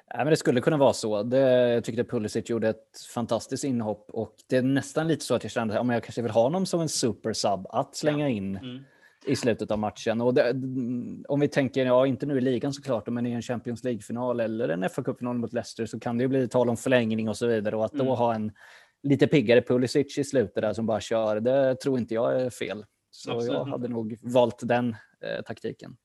Ja, men det skulle kunna vara så. Det, jag tyckte Pulisic gjorde ett fantastiskt inhopp och det är nästan lite så att jag kände att jag kanske vill ha honom som en super sub att slänga in. Mm i slutet av matchen. Och det, om vi tänker, ja inte nu i ligan såklart, men i en Champions League-final eller en fa Cup-final mot Leicester så kan det ju bli tal om förlängning och så vidare. Och att mm. då ha en lite piggare Pulisic i slutet där som bara kör, det tror inte jag är fel. Så Absolut. jag hade nog valt den eh, taktiken.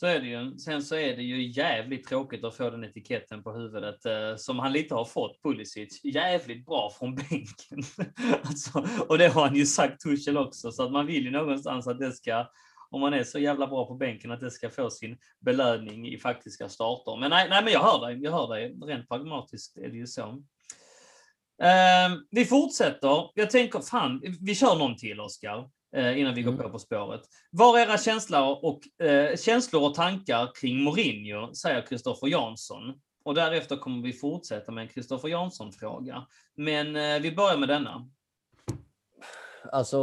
Så är det ju. Sen så är det ju jävligt tråkigt att få den etiketten på huvudet eh, som han lite har fått, Pulisic. Jävligt bra från bänken. alltså, och det har han ju sagt Tuchel också, så att man vill ju någonstans att det ska om man är så jävla bra på bänken att det ska få sin belöning i faktiska starter. Men nej, nej men jag hör dig. Jag hör dig. Rent pragmatiskt är det ju så. Uh, vi fortsätter. Jag tänker, fan, vi kör någon till Oskar uh, innan vi går mm. på På spåret. Var era känslor och, uh, känslor och tankar kring Mourinho, säger Kristoffer Jansson. Och därefter kommer vi fortsätta med en Kristoffer Jansson-fråga. Men eh, vi börjar med denna. Alltså,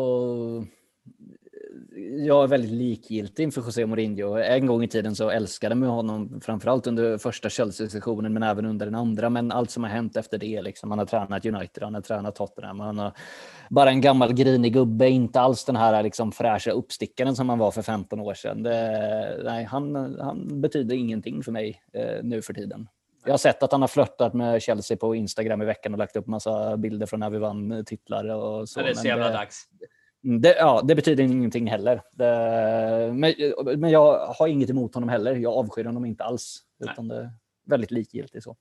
jag är väldigt likgiltig inför José Mourinho. En gång i tiden så älskade jag honom, framförallt under första Chelsea-sessionen, men även under den andra. Men allt som har hänt efter det, liksom, han har tränat United, han har tränat Tottenham, han har bara en gammal grinig gubbe, inte alls den här liksom, fräscha uppstickaren som han var för 15 år sedan. Det, nej, han, han betyder ingenting för mig eh, nu för tiden. Jag har sett att han har flörtat med Chelsea på Instagram i veckan och lagt upp massa bilder från när vi vann titlar och så. Det är så jävla dags. Det, ja, det betyder ingenting heller. Det, men, men jag har inget emot honom heller. Jag avskyr honom inte alls. Utan det är väldigt likgiltigt så.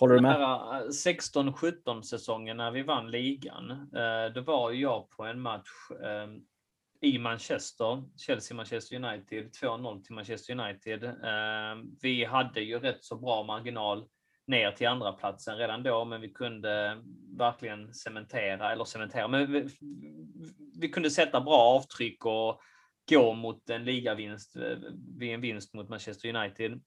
Håller du med? 16-17 eh, säsongen när vi vann ligan, eh, då var jag på en match eh, i Manchester, Chelsea-Manchester United, 2-0 till Manchester United. Vi hade ju rätt så bra marginal ner till andra platsen redan då, men vi kunde verkligen cementera, eller cementera, men vi, vi kunde sätta bra avtryck och gå mot en ligavinst vid en vinst mot Manchester United.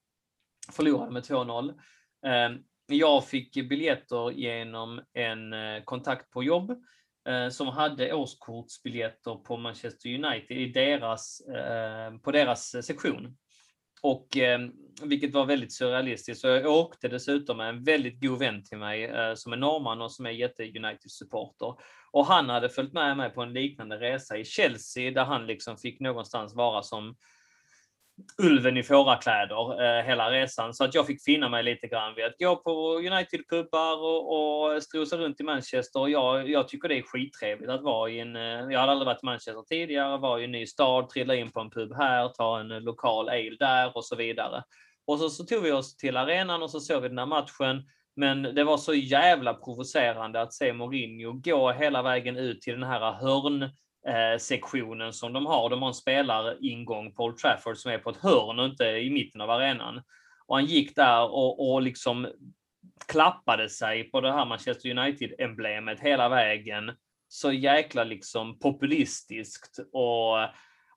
förlorade med 2-0. Ehm, jag fick biljetter genom en eh, kontakt på jobb eh, som hade årskortsbiljetter på Manchester United i deras, på deras sektion. Och eh, vilket var väldigt surrealistiskt. Så jag åkte dessutom med en väldigt god vän till mig eh, som är norrman och som är jätte-United-supporter. Och han hade följt med mig på en liknande resa i Chelsea där han liksom fick någonstans vara som ulven i fårakläder eh, hela resan. Så att jag fick finna mig lite grann vid att gå på United-pubbar och, och strosa runt i Manchester. Jag, jag tycker det är skittrevligt att vara i en... Eh, jag hade aldrig varit i Manchester tidigare, var i en ny stad, trilla in på en pub här, ta en eh, lokal ale där och så vidare. Och så, så tog vi oss till arenan och så såg vi den här matchen. Men det var så jävla provocerande att se Mourinho gå hela vägen ut till den här hörn Eh, sektionen som de har. De har en spelaringång Paul Trafford som är på ett hörn och inte i mitten av arenan. Och han gick där och, och liksom klappade sig på det här Manchester United-emblemet hela vägen. Så jäkla liksom populistiskt och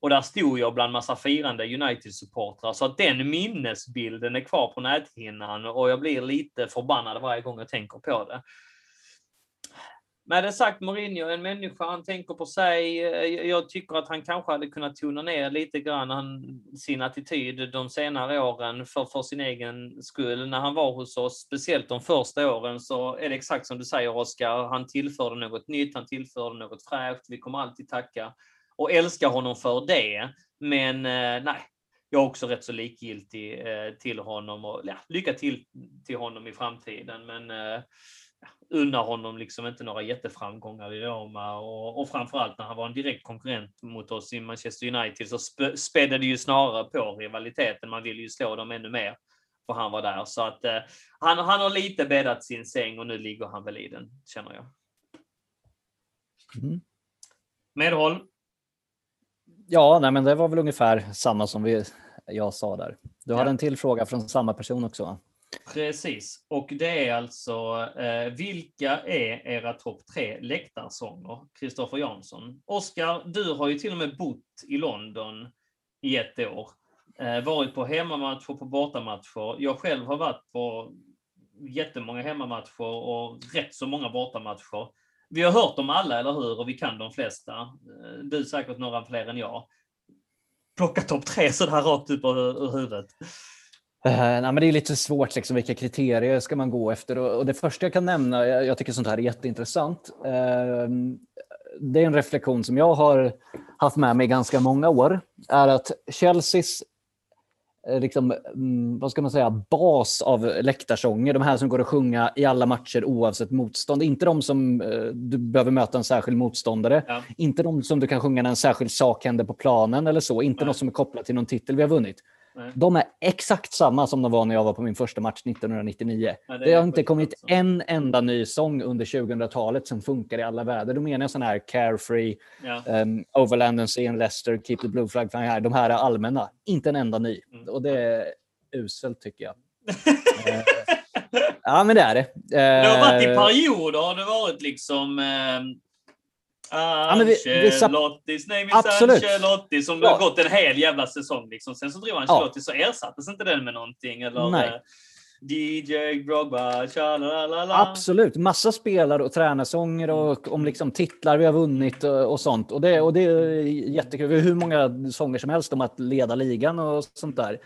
och där stod jag bland massa firande United-supportrar. Så att den minnesbilden är kvar på näthinnan och jag blir lite förbannad varje gång jag tänker på det. Med det sagt, Mourinho är en människa, han tänker på sig. Eh, jag tycker att han kanske hade kunnat tona ner lite grann han, sin attityd de senare åren för, för sin egen skull. När han var hos oss, speciellt de första åren, så är det exakt som du säger Oskar. Han tillförde något nytt, han tillförde något fräscht. Vi kommer alltid tacka och älska honom för det. Men eh, nej, jag är också rätt så likgiltig eh, till honom och ja, lycka till till honom i framtiden. Men eh, unnar honom liksom inte några jätteframgångar i Roma och, och framförallt när han var en direkt konkurrent mot oss i Manchester United så sp spädde det ju snarare på rivaliteten. Man vill ju slå dem ännu mer för han var där. Så att eh, han, han har lite bäddat sin säng och nu ligger han väl i den, känner jag. Mm. Medhåll? Ja, nej, men det var väl ungefär samma som vi, jag sa där. Du ja. hade en till fråga från samma person också? Precis, och det är alltså eh, vilka är era topp tre läktarsånger? Kristoffer Jansson. Oskar, du har ju till och med bott i London i ett år. Eh, varit på hemmamatcher på bortamatcher. Jag själv har varit på jättemånga hemmamatcher och rätt så många bortamatcher. Vi har hört dem alla, eller hur? Och vi kan de flesta. Eh, du säkert några fler än jag. Plocka topp tre sådär rakt upp ur, ur huvudet. Uh, nej, men det är lite svårt, liksom, vilka kriterier ska man gå efter? Och, det första jag kan nämna, jag, tycker sånt här är jätteintressant, uh, det är en reflektion som jag har haft med mig i ganska många år, är att Chelseas uh, liksom, um, vad ska man säga, bas av läktarsånger, de här som går att sjunga i alla matcher oavsett motstånd, inte de som du behöver möta en särskild motståndare, ja. inte de som du kan sjunga när en särskild sak händer på planen eller så, inte Nej. något som är kopplat till någon titel vi har vunnit. De är exakt samma som de var när jag var på min första match 1999. Ja, det, det har inte kommit också. en enda ny sång under 2000-talet som funkar i alla väder. Då menar jag sån här Carefree, ja. um, Overland and Sea Leicester, Keep the Blue Flag Flying High. De här är allmänna, inte en enda ny. Mm. Och det är uselt tycker jag. uh, ja, men det är det. Uh, det har varit i eh, perioder har det varit liksom uh, Ancelottis name is absolut. Ancelotti som ja. har gått en hel jävla säsong. Liksom. Sen så drog Ancelotti ja. så ersattes inte den med någonting. Eller, Nej. Eh, DJ Drogba, tjalalala. Absolut, massa spelare och tränarsånger och om liksom titlar vi har vunnit och, och sånt. Och det, och det är jättekul. Vi har hur många sånger som helst om att leda ligan och sånt där.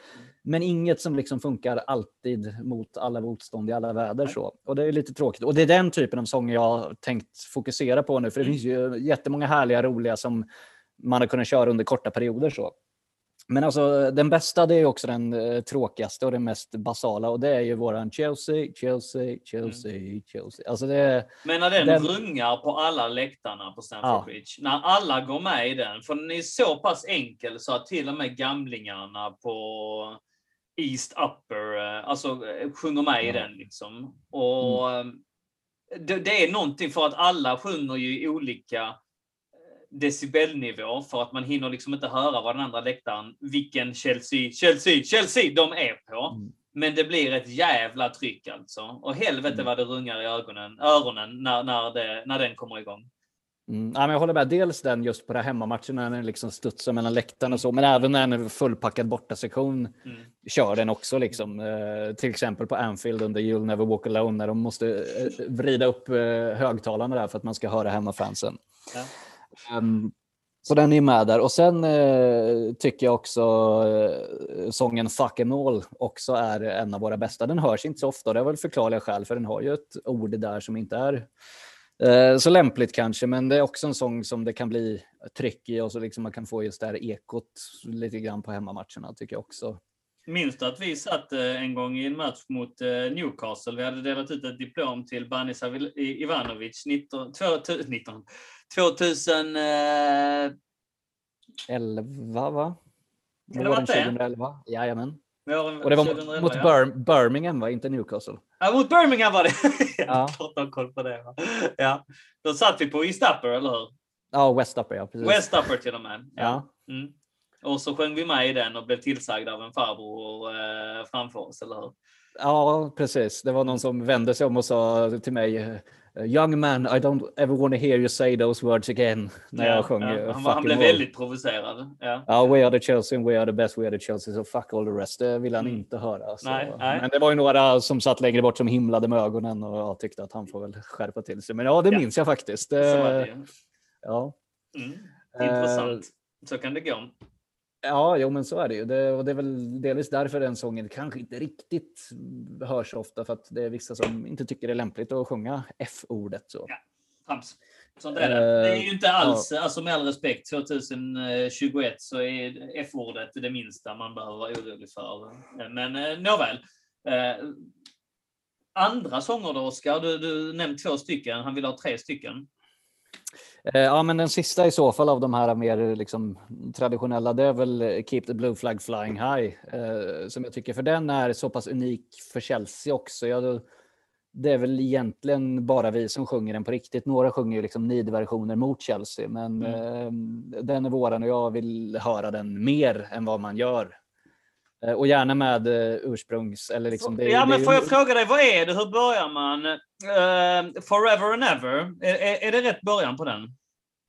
Men inget som liksom funkar alltid mot alla motstånd i alla väder. Så. Och det är lite tråkigt. Och det är den typen av sånger jag har tänkt fokusera på nu. För det finns ju jättemånga härliga, roliga som man har kunnat köra under korta perioder. Så. Men alltså den bästa det är också den eh, tråkigaste och den mest basala och det är ju våran Chelsea, Chelsea, Chelsea, mm. Chelsea. Alltså det, Men när den, den rungar på alla läktarna på Stamford ja. Bridge, när alla går med i den, för den är så pass enkel så att till och med gamlingarna på East Upper, eh, alltså eh, sjunger med i den liksom. Och mm. Eh, det, det, är någonting för att alla sjunger ju i olika decibelnivå för att man hinner liksom inte höra vad den andra läktaren, vilken Chelsea, Chelsea, Chelsea de är på. Mm. Men det blir ett jävla tryck alltså. Och helvete mm. vad det rungar i ögonen, öronen när, när, det, när den kommer igång. Mm. Ja, men jag håller med. Dels den just på det hemmamatchen när den liksom studsar mellan läktarna och så, men även när en fullpackad bortasektion mm. kör den också. Liksom. Eh, till exempel på Anfield under You'll Never Walk Alone när de måste eh, vrida upp eh, högtalarna där för att man ska höra hemmafansen. Ja. Um, så den är med där. Och sen eh, tycker jag också eh, sången Fuck em all också är en av våra bästa. Den hörs inte så ofta och det är väl förklarliga skäl för den har ju ett ord där som inte är så lämpligt kanske. Men det är också en sång som det kan bli tryck i och så liksom man kan få just det här ekot lite grann på hemmamatcherna tycker jag också. Minns du att vi satt eh, en gång i en match mot eh, Newcastle? Vi hade delat ut ett diplom till Banis Ivanovic 19, 2019, 2011 va? Vara 2011? Jajamän. Och det var 2011, mot ja. Birmingham, va? inte Newcastle? Ja, mot Birmingham var det. ja. Jag koll på det. Va? Ja. Då satt vi på East Upper, eller hur? Ja, West Upper, ja. Precis. West Upper till och med. Ja. ja. Mm. Och så sjöng vi med i den och blev tillsagda av en farbror eh, framför oss, eller hur? Ja, precis. Det var någon som vände sig om och sa till mig Young man, I don't ever want to hear you say those words again. När ja, jag sjöng ja. Han, han blev väldigt provocerad. Ja. ja, we are the Chelsea we are the best, we are the Chelsea, so fuck all the rest. Det vill han mm. inte höra. Nej, nej. Men det var ju några som satt längre bort som himlade med ögonen och jag tyckte att han får väl skärpa till sig. Men ja, det minns jag faktiskt. Det, ja. Mm. Intressant. Uh, så kan det gå. Ja, jo, men så är det ju. Det, och det är väl delvis därför den sången kanske inte riktigt hörs ofta, för att det är vissa som inte tycker det är lämpligt att sjunga F-ordet. Så. Ja, trams. Sånt är det. det är ju inte alls, ja. alltså med all respekt, 2021 så är F-ordet det minsta man behöver vara orolig för. Men eh, nåväl. Eh, andra sånger då, Oskar? Du, du nämnt två stycken, han vill ha tre stycken. Eh, ja, men den sista i så fall av de här mer liksom, traditionella, det är väl Keep the Blue Flag Flying High, eh, som jag tycker, för den är så pass unik för Chelsea också. Jag, det är väl egentligen bara vi som sjunger den på riktigt. Några sjunger ju liksom nidversioner mot Chelsea, men mm. eh, den är våran och jag vill höra den mer än vad man gör. Eh, och gärna med uh, ursprungs... Eller liksom det, ja, det, men får jag fråga dig, vad är det? Hur börjar man? Uh, forever and ever, är, är, är, det rätt början på den?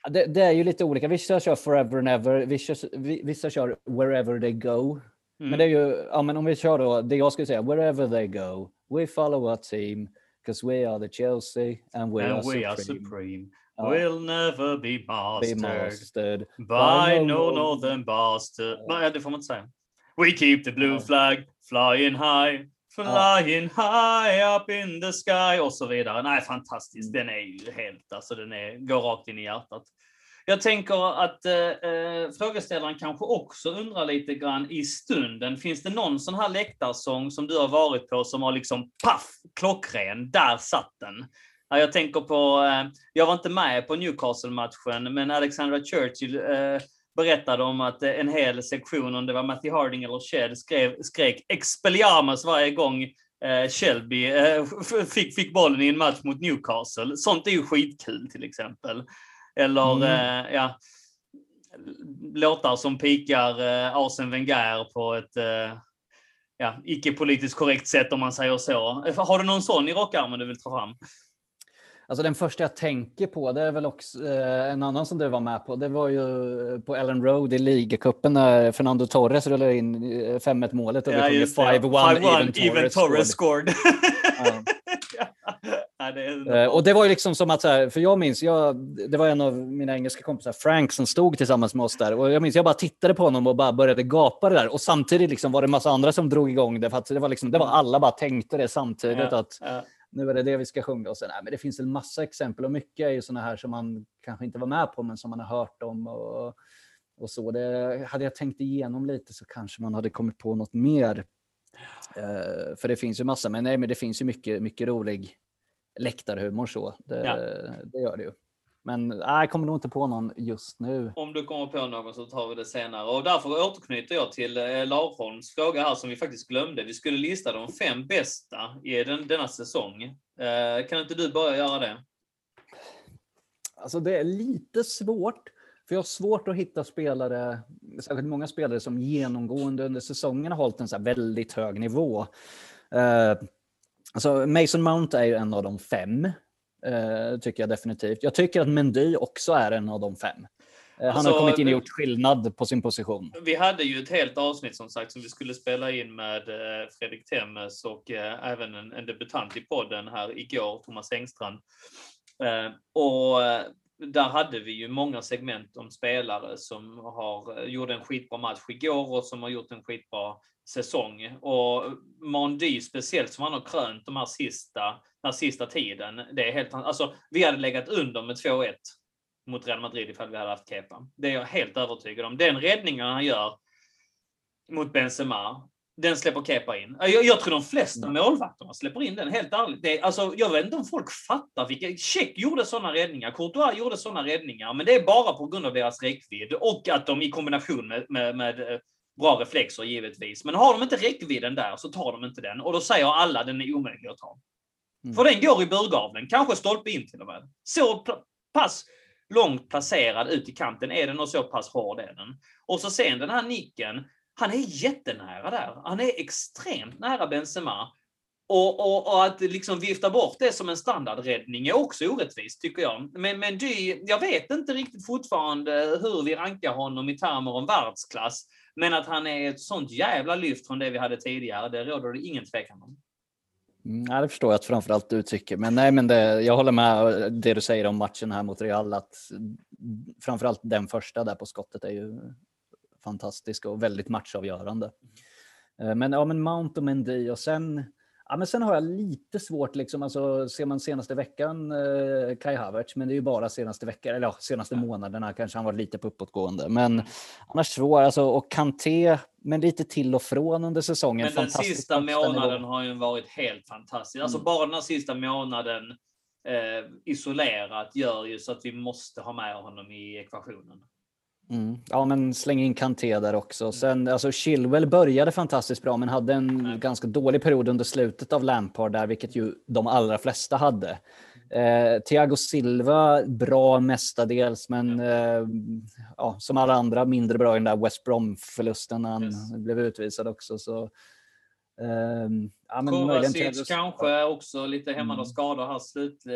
Det, det, är ju lite olika. Vissa kör forever and ever, vissa, vissa kör wherever they go. Mm. Men det är ju, ja men om vi kör då, det jag skulle säga, wherever they go, we follow our team, because we are the Chelsea and we, and are, we supreme. are supreme. We'll never be mastered, be mastered by, by no northern bastard. Nej, det får man inte säga. We keep the blue flag flying high, flying high up in the sky och så vidare. Nej, fantastiskt. Mm. Den är ju helt, alltså den är, går rakt in i hjärtat. Jag tänker att eh, eh, frågeställaren kanske också undrar lite grann i stunden. Finns det någon sån här läktarsång som du har varit på som har liksom paff, klockren, där satt den? Jag tänker på, eh, jag var inte med på Newcastle-matchen, men Alexandra Churchill eh, berättade om att en hel sektion, om det var Matthew Harding eller Shed, skrev, skrek expelliarmus varje gång eh, Shelby eh, fick, fick bollen i en match mot Newcastle. Sånt är ju skitkul till exempel. Eller mm. eh, ja, låtar som pikar eh, Arsen Wenger på ett eh, ja, icke-politiskt korrekt sätt om man säger så. Har du någon sån i rockarmen du vill ta fram? Alltså den första jag tänker på, det är väl också eh, en annan som du var med på. Det var ju på Ellen Road i ligacupen när Fernando Torres rullade in 5-1 eh, målet och ja, vi sjunger 5-1 even, even Torres scored. scored. ja. det uh, och det var ju liksom som att, så här, för jag minns, jag, det var en av mina engelska kompisar, Frank, som stod tillsammans med oss där. Och jag minns, jag bara tittade på honom och bara började gapa det där. Och samtidigt liksom var det massa andra som drog igång det. För att det var liksom, det var alla bara tänkte det samtidigt. Ja, att nu är det det vi ska sjunga. Och sen, nej, men det finns en massa exempel och mycket är ju sådana här som man kanske inte var med på men som man har hört om. Och, och så. Det, hade jag tänkt igenom lite så kanske man hade kommit på något mer. Uh, för det finns ju massa, men nej, men det finns ju mycket, mycket rolig läktarhumor så. Det, ja. det gör det ju. Men nej, jag kommer nog inte på någon just nu. Om du kommer på någon så tar vi det senare. Och därför återknyter jag till eh, Larholms fråga här som vi faktiskt glömde. Vi skulle lista de fem bästa i den, denna säsong. Eh, kan inte du börja göra det? Alltså det är lite svårt. För jag har svårt att hitta spelare, särskilt många spelare som genomgående under säsongen har hållit en så väldigt hög nivå. Uh, alltså Mason Mount är ju en av de fem Eh, tycker jag definitivt. Jag tycker att Mendy också är en av de fem. Eh, han Alltså, har kommit in och gjort skillnad på sin position. Vi hade ju ett helt avsnitt som sagt som vi skulle spela in med eh, Fredrik Temmes och eh, även en, en debutant i podden här igår, Thomas Engstrand. Eh, och eh, där hade vi ju många segment om spelare som har, gjorde en skitbra match igår och som har gjort en skitbra säsong. Och Mandy speciellt som han har krönt de här sista, här sista tiden. Det är helt, alltså, vi hade legat under med 2-1 mot Real Madrid ifall vi hade haft Kepa. Det är jag helt övertygad om. Den räddningen han gör mot Benzema, den släpper Kepa in. Jag, jag tror de flesta målvakterna släpper in den, helt ärligt. Det alltså, jag vet inte om folk fattar vilka... Check gjorde sådana räddningar, Courtois gjorde sådana räddningar, men det är bara på grund av deras räckvidd och att de i kombination med, med, med eh, bra reflexer givetvis. Men har de inte räckvidden där så tar de inte den och då säger alla den är omöjlig att ta. Mm. För den går i burgavlen, kanske stolpe in till och med. Så pass långt placerad ut i kanten är den och så pass hård är den. Och så sen den här nicken, han är jättenära där. Han är extremt nära Benzema. Och, och, och att liksom vifta bort det som en standardräddning är också orättvist, tycker jag. Men, men Dy, jag vet inte riktigt fortfarande hur vi rankar honom i termer om världsklass. Men att han är ett sånt jävla lyft från det vi hade tidigare, det råder det ingen tvekan om. Mm, ja, det förstår jag att framförallt du tycker. Men nej, men det, jag håller med det du säger om matchen här mot Real. Att framförallt den första där på skottet är ju fantastisk och väldigt matchavgörande. Eh, Men ja, men Mount och Mendy och sen, ja, men sen har jag lite svårt, liksom, alltså, ser man senaste veckan eh, Kai Havertz, men det är ju bara senaste veckan, eller ja, senaste månaderna kanske han var lite på uppåtgående. Men annars svår, alltså, och Kanté, men lite till och från under säsongen. Men den sista månaden har ju varit helt fantastisk. Alltså Mm. bara den här sista månaden eh, isolerat gör ju så att vi måste ha med honom i ekvationen. Mm. Ja, men släng in Kanté där också. Sen, alltså Chilwell började fantastiskt bra, men hade en Nej. ganska dålig period under slutet av Lampard där, vilket ju de allra flesta hade. Eh, Thiago Silva, bra mestadels, men eh, ja, som alla andra mindre bra i den där West Brom-förlusten när han Yes. blev utvisad också. Så, ehm, ja, men möjligen Kovacic kanske också lite hämmad av Mm. skador här slut, eh,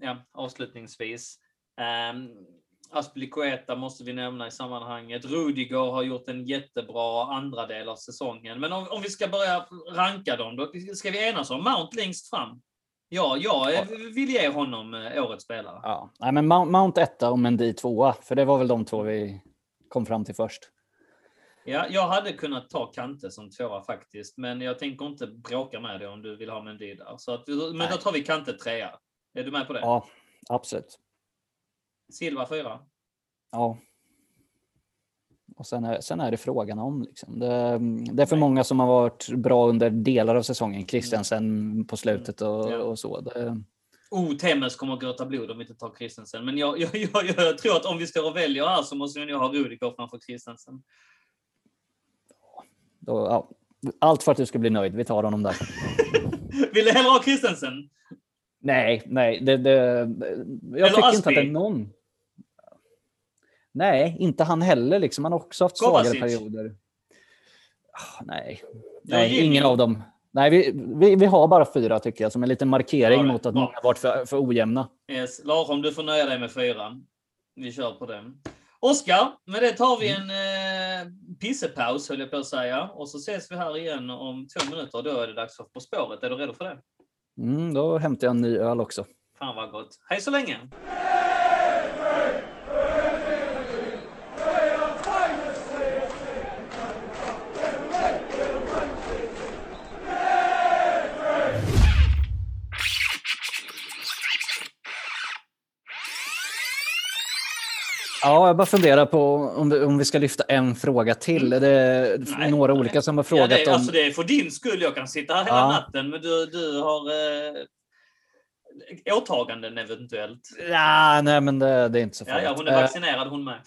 ja, avslutningsvis. Um, Aspilicueta måste vi nämna i sammanhanget. Rudiger har gjort en jättebra andra del av säsongen. Men om, om vi ska börja ranka dem, då ska vi enas om Mount längst fram. Ja, jag vill ge honom eh, årets spelare. Ja, nej, men Mount, etta och Mendy tvåa, för det var väl de två vi kom fram till först. Ja, jag hade kunnat ta Kante som tvåa faktiskt, men jag tänker inte bråka med dig om du vill ha Mendy där. Så att, men då Nej. tar vi Kante trea. Är du med på det? Ja, absolut. Silva fyra. Ja. Och sen är, sen är det frågan om. Liksom. Det, det är för många som har varit bra under delar av säsongen. Christiansen på slutet och, Mm. Ja. och så. Det, Oh, Temmes kommer att gråta blod om vi inte tar Christensen. Men jag, jag, jag, jag tror att om vi står och väljer här så måste vi nog ha Rudiger framför Christensen. då, ja. Allt för att du ska bli nöjd. Vi tar honom där. Vill du hellre ha Christensen? Nej, nej. Det, det, jag Eller tycker Aspi. inte att det är någon. Nej, inte han heller. Liksom. Han har också haft svagare perioder. Ah, nej, nej ingen av dem. Nej, vi, vi, vi har bara fyra tycker jag, som en liten markering Ja, mot att många har varit för, för ojämna. Yes. Larsson, du får nöja dig med fyra. Vi kör på den. Oskar, med det tar vi en eh, pissepaus höll jag på att säga. Och så ses vi här igen om två minuter. Då är det dags för På spåret. Är du redo för det? Mm, då hämtar jag en ny öl också. Fan vad gott. Hej så länge! Jag bara funderar på om vi, om vi ska lyfta en fråga till. Det är Nej, några nej. olika som har Ja, frågat det, om... alltså det är för din skull jag kan sitta här hela Ja. natten, men du, du har eh, åtaganden eventuellt. Ja, nej, men det, det är inte så Ja, farligt. ja, hon är vaccinerad hon med.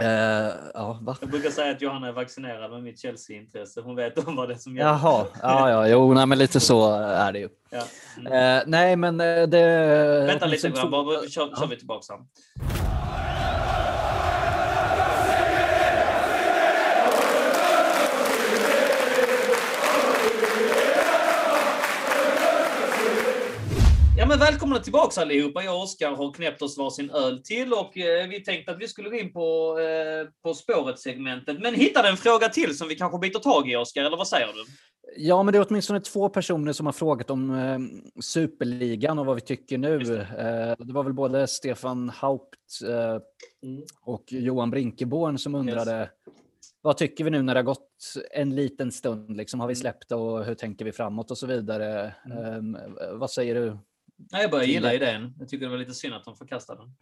Eh, ja, va? Jag brukar säga att Johanna är vaccinerad med mitt Chelsea-intresse. Hon vet om vad det är som gäller. Jaha, ja, ja, jo, nej, men lite så är det ju. Ja. Mm. Eh, nej, men eh, det... Vänta lite grann, två- bara, kör, kör vi tillbaka välkomna tillbaka allihopa. Jag och Oskar har knäppt oss varsin öl till och eh, vi tänkte att vi skulle gå in på, eh, på spåret-segmentet. Men hittade en fråga till som vi kanske biter tag i, Oskar, eller vad säger du? Ja, men det är åtminstone två personer som har frågat om eh, superligan och vad vi tycker nu. Det. Eh, det. var väl både Stefan Haupt eh, mm. och Johan Brinkeborn som undrade yes. vad tycker vi nu när det har gått en liten stund? Liksom, har vi mm. släppt och hur tänker vi framåt och så vidare? Mm. Eh, vad säger du? Nej, jag börjar gilla idén. Jag tycker det var lite synd att de förkastade den.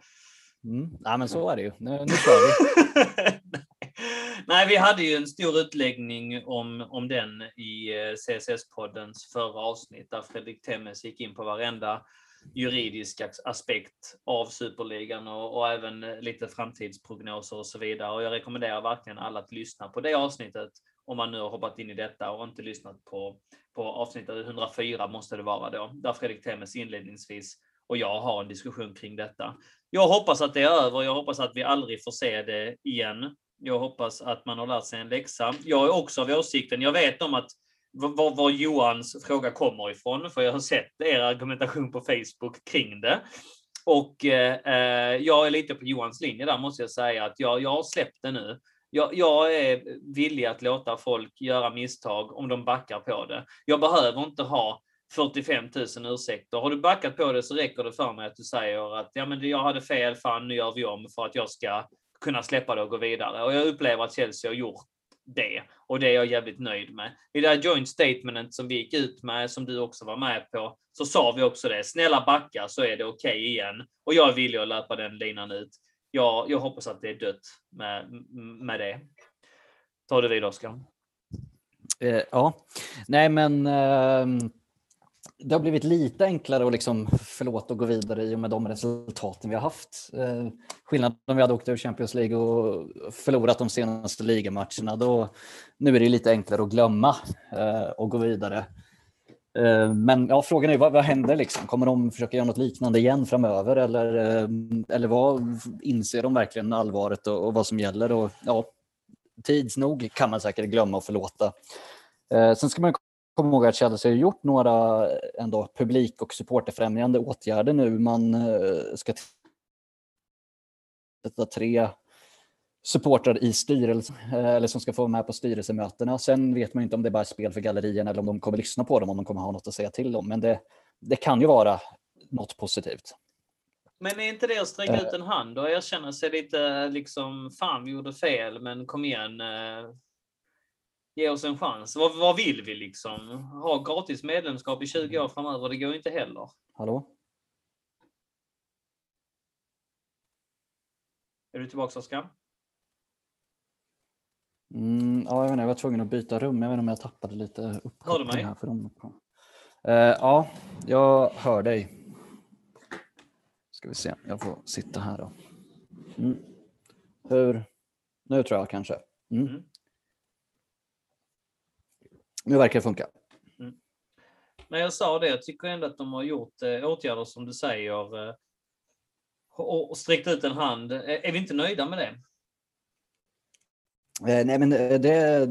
Mm. Ja, men så är det ju. Nu, nu kör vi. Nej, vi hade ju en stor utläggning om, om den i eh, CSS-poddens förra avsnitt där Fredrik Temmes gick in på varenda juridisk aspekt av superligan och, och, även lite framtidsprognoser och så vidare. Och jag rekommenderar verkligen alla att lyssna på det avsnittet om man nu har hoppat in i detta och inte lyssnat på, på avsnittet 104 måste det vara då, där Fredrik Temmes inledningsvis och jag har en diskussion kring detta. Jag hoppas att det är över. Jag hoppas att vi aldrig får se det igen. Jag hoppas att man har lärt sig en läxa. Jag är också av åsikten, jag vet om att var, var Johans fråga kommer ifrån, för jag har sett er argumentation på Facebook kring det. Och eh, eh, jag är lite på Johans linje där måste jag säga att jag, jag har släppt det nu. Jag, jag, är villig att låta folk göra misstag om de backar på det. Jag behöver inte ha 45 000 ursäkter. Har du backat på det så räcker det för mig att du säger att ja, men jag hade fel, fan nu gör vi om för att jag ska kunna släppa det och gå vidare. Och jag upplever att Chelsea har gjort det. Och det är jag jävligt nöjd med. I det här joint statementet som vi gick ut med, som du också var med på, så sa vi också det. Snälla backa så är det okej okay igen. Och jag är villig att löpa den linan ut. Ja, jag hoppas att det är dött med, med det. Ta det vid Oskar. Eh, ja, nej men eh, det har blivit lite enklare att liksom förlåta och gå vidare i och med de resultaten vi har haft. Eh, skillnaden om vi hade åkt ur Champions League och förlorat de senaste ligamatcherna, då, nu är det lite enklare att glömma eh, och gå vidare. Eh, men ja, frågan är vad, vad händer liksom? Kommer de försöka göra något liknande igen framöver eller, eh, eller vad inser de verkligen allvaret och, och vad som gäller? Och, ja, tids nog kan man säkert glömma och förlåta. Eh, sen ska man komma ihåg att Chelsea har gjort några ändå publik och supporterfrämjande åtgärder nu. Man eh, ska sätta tre supportrar i styrelsen, eh, eller som ska få vara med på styrelsemötena. Sen vet man inte om det är bara är spel för gallerierna eller om de kommer lyssna på dem, om de kommer ha något att säga till om. Men det, det kan ju vara något positivt. Men är inte det att sträcka ut en hand och erkänna sig lite liksom, fan vi gjorde fel, men kom igen, ge oss en chans. Vad, vad vill vi liksom? Ha gratis medlemskap i 20 år framöver? Det går inte heller. Hallå? Är du tillbaka Oskar? Mm, ja, jag, inte, jag var tvungen att byta rum. Jag vet inte om jag tappade lite mig? Här för dem. Uh, ja, jag hör dig. Ska vi se, jag får sitta här då. Mm. Hur? Nu tror jag kanske. Mm. Mm. Nu verkar det funka. Mm. Men jag sa det, jag tycker ändå att de har gjort eh, åtgärder som du säger eh, och, och sträckt ut en hand. Är, är vi inte nöjda med det? Eh, nej, men det,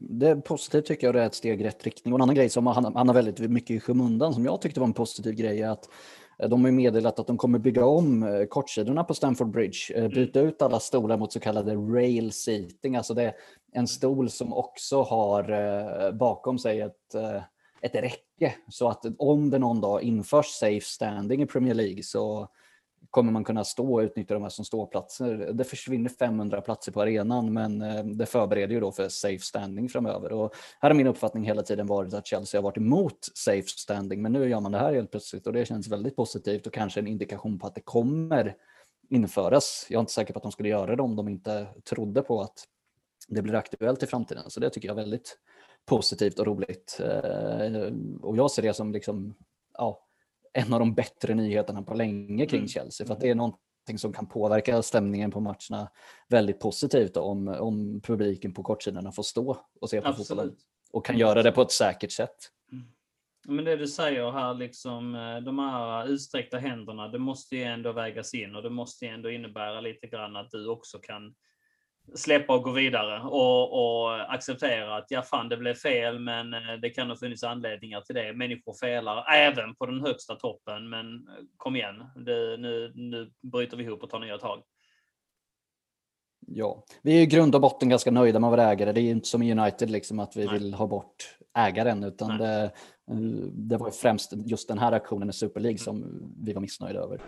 det är positivt tycker jag, det är ett steg i rätt riktning. Och en annan grej som har väldigt mycket i skymundan som jag tyckte var en positiv grej är att Eh, de har meddelat att de kommer bygga om eh, kortsidorna på Stamford Bridge, eh, mm. byta ut alla stolar mot så kallade rail seating, alltså det är en stol som också har bakom sig ett, ett räcke. Så att om det någon dag införs safe standing i Premier League så kommer man kunna stå och utnyttja de här som ståplatser. Det försvinner 500 platser på arenan men eh, det förbereder ju då för safe standing framöver. Och här har min uppfattning hela tiden varit att Chelsea har varit emot safe standing men nu gör man det här helt plötsligt och det känns väldigt positivt och kanske en indikation på att det kommer införas. Jag är inte säker på att de skulle göra det om de inte trodde på att det blir aktuellt i framtiden. Så det tycker jag är väldigt positivt och roligt. Eh, och jag ser det som liksom, ja, en av de bättre nyheterna på länge kring mm. Chelsea. För att det är någonting som kan påverka stämningen på matcherna väldigt positivt då, om, om publiken på kortsidorna får stå och se på Absolut. fotbollen. Och kan göra det på ett säkert sätt. Mm. Men det du säger här, liksom, eh, de här utsträckta händerna, det måste ju ändå vägas in och det måste ju ändå innebära lite grann att du också kan släppa och gå vidare och, och, acceptera att ja, fan, det blev fel, men eh, det kan ha funnits anledningar till det. Människor felar även på den högsta toppen, men eh, kom igen, det, nu, nu bryter vi ihop och tar nya tag. Ja, vi är i grund och botten ganska nöjda med våra ägare. Det är inte som i United liksom att vi Nej. vill ha bort ägaren, utan det, det, var främst just den här aktionen i Super League som vi var missnöjda över.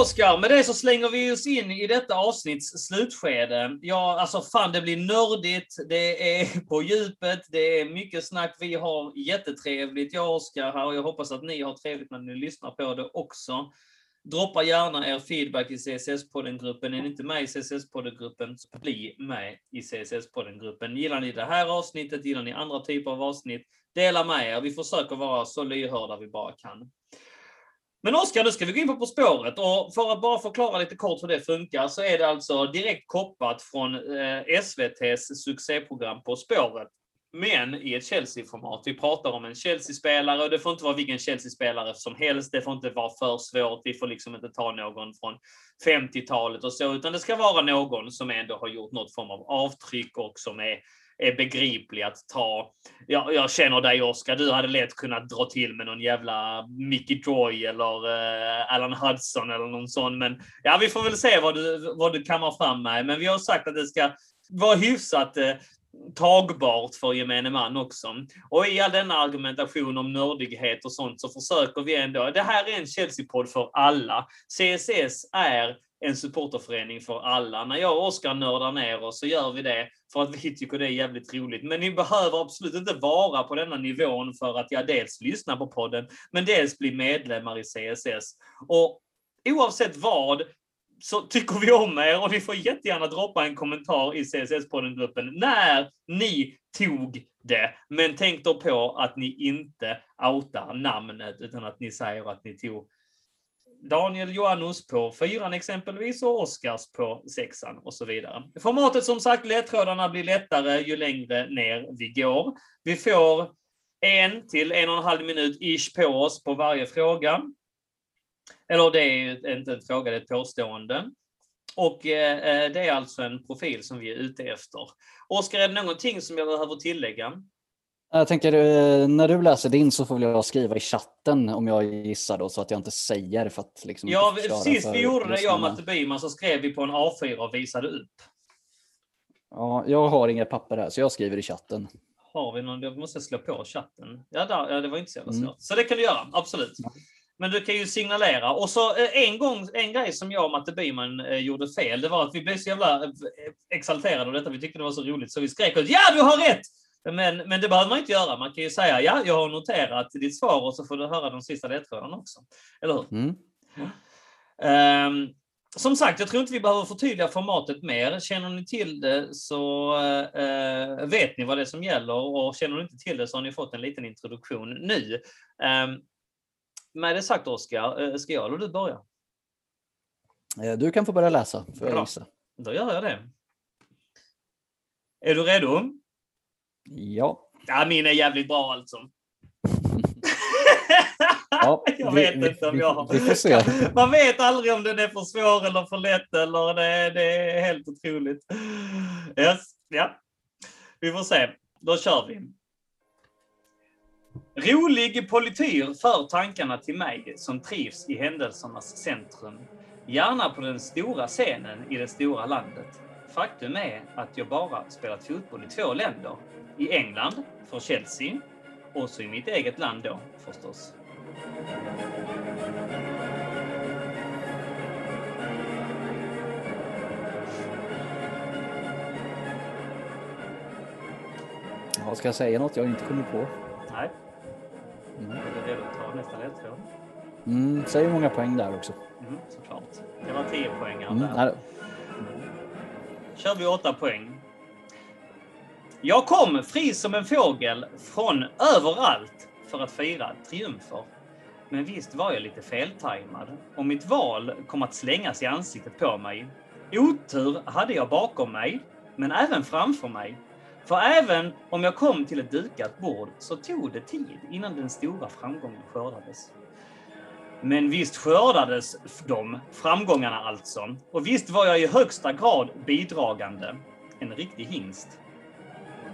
Oskar, med det så slänger vi oss in i detta avsnitts slutskede. Ja, alltså fan det blir nördigt, det är på djupet, det är mycket snack. Vi har jättetrevligt, jag och Oskar här, och jag hoppas att ni har trevligt när ni lyssnar på det också. Droppa gärna er feedback i CSS-podden-gruppen. Är ni inte med i CSS-podden-gruppen, så bli med i CSS-podden-gruppen. Gillar ni det här avsnittet, gillar ni andra typer av avsnitt, dela med er. Vi försöker vara så lyhörda vi bara kan. Men Oskar, nu ska vi gå in på På spåret och för att bara förklara lite kort hur det funkar så är det alltså direkt kopplat från eh, SVTs succéprogram På spåret. Men i ett Chelsea-format. Vi pratar om en Chelsea-spelare och det får inte vara vilken Chelsea-spelare som helst. Det får inte vara för svårt. Vi får liksom inte ta någon från 50-talet och så, utan det ska vara någon som ändå har gjort något form av avtryck och som är är begriplig att ta. Jag, jag känner dig Oskar, du hade lätt kunnat dra till med någon jävla Mickey Joy eller uh, Alan Hudson eller någon sån. Men ja, vi får väl se vad du, vad du kammar fram med. Men vi har sagt att det ska vara hyfsat uh, tagbart för gemene man också. Och i all denna argumentation om nördighet och sånt så försöker vi ändå, det här är en Chelsea-podd för alla. CSS är en supporterförening för alla. När jag och Oskar nördar ner oss så gör vi det för att vi tycker det är jävligt roligt. Men ni behöver absolut inte vara på denna nivån för att jag dels lyssna på podden, men dels bli medlemmar i CSS. Och oavsett vad så tycker vi om er och ni får jättegärna droppa en kommentar i CSS-podden-gruppen när ni tog det. Men tänk då på att ni inte outar namnet utan att ni säger att ni tog Daniel Joannus på fyran exempelvis och Oskars på sexan och så vidare. Formatet som sagt, ledtrådarna blir lättare ju längre ner vi går. Vi får en till en och en halv minut ish på oss på varje fråga. Eller det är inte en fråga, det är ett påstående. Och eh, eh, det är alltså en profil som vi är ute efter. Oskar, är det någonting som jag behöver tillägga? Jag tänker, eh, när du läser din så får jag skriva i chatten om jag gissar då, så att jag inte säger för att liksom Ja, sist vi gjorde det, jag och Matte Byman, så skrev vi på en A4 och visade upp. Ja, jag har inga papper här, så jag skriver i chatten. Har vi någon? Jag måste slå på chatten. Ja, där, ja det var inte så jävla mm. svårt. Mm. Så det kan du göra, absolut. Men du kan ju signalera. Och så eh, en gång, en grej som jag och Matte Byman eh, gjorde fel, det var att vi blev så jävla exalterade av detta. Vi tyckte det var så roligt så vi skrek ut ja, du har rätt! Men, men det behöver man inte göra. Man kan ju säga ja, jag har noterat ditt svar och så får du höra de sista ledtrådarna också. Eller hur? Mm. Um, som sagt, jag tror inte vi behöver förtydliga formatet mer. Känner ni till det så uh, vet ni vad det är som gäller och känner ni inte till det så har ni fått en liten introduktion nu. Um, med det sagt Oskar, uh, ska jag eller du börja? Du kan få börja läsa, får jag gissa. Då gör jag det. Är du redo? Ja. Ja, min är jävligt bra alltså. Ja, jag vet vi, inte om jag har... Vi får se. Man vet aldrig om den är för svår eller för lätt eller det, det är helt otroligt. Yes, ja. Vi får se. Då kör vi. Rolig polityr för tankarna till mig som trivs i händelsernas centrum. Gärna på den stora scenen i det stora landet. Faktum är att jag bara spelat fotboll i två länder i England för Chelsea och så i mitt eget land då förstås. Ja, ska jag säga något jag inte kommer på? Nej. Mm. Är du redo att ta nästa ledtråd? Mm, säg hur många poäng där också. Mm, såklart. Det var 10 poäng mm, där. kör vi 8 poäng. Jag kom fri som en fågel från överallt för att fira triumfer. Men visst var jag lite feltajmad och mitt val kom att slängas i ansiktet på mig. Otur hade jag bakom mig, men även framför mig. För även om jag kom till ett dukat bord så tog det tid innan den stora framgången skördades. Men visst skördades de, framgångarna alltså. Och visst var jag i högsta grad bidragande. En riktig hingst.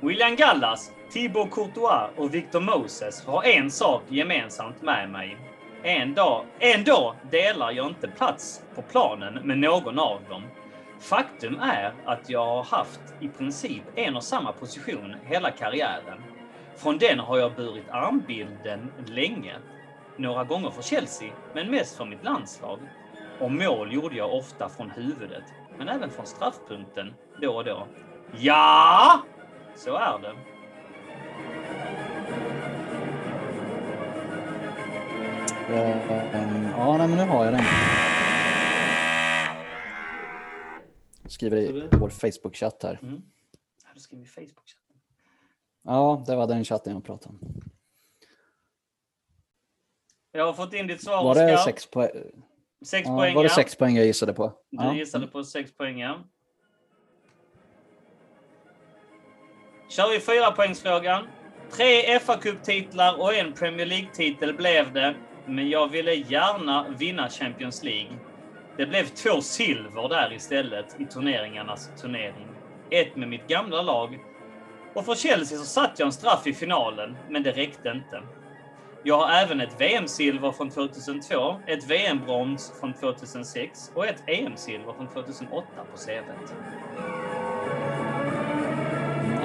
William Gallas, Thibaut Courtois och Victor Moses har en sak gemensamt med mig. En dag, ändå delar jag inte plats på planen med någon av dem. Faktum är att jag har haft i princip en och samma position hela karriären. Från den har jag burit armbilden länge. Några gånger för Chelsea, men mest för mitt landslag. Och mål gjorde jag ofta från huvudet, men även från straffpunkten då och då. Ja, så är det. Ja, nej, men nu har jag den. Skriver i vår Facebook-chatt här. Mm. Ja, då skriver vi Facebook-chatten. Ja, det var den chatten jag pratade om. Jag har fått in ditt svar, Var det Oskar. sex, poäng? Sex Ja, poäng, var det sex poäng jag gissade på? Du Ja. gissade på sex poäng, ja. Kör vi fyra poängsfrågan. Tre fa Cup-titlar och en Premier League-titel blev det, men jag ville gärna vinna Champions League. Det blev två silver där istället i turneringarnas turnering. Ett med mitt gamla lag och för Chelsea så satt jag en straff i finalen, men det räckte inte. Jag har även ett VM-silver från 2002, ett VM-brons från 2006 och ett EM-silver från 2008 på CVt.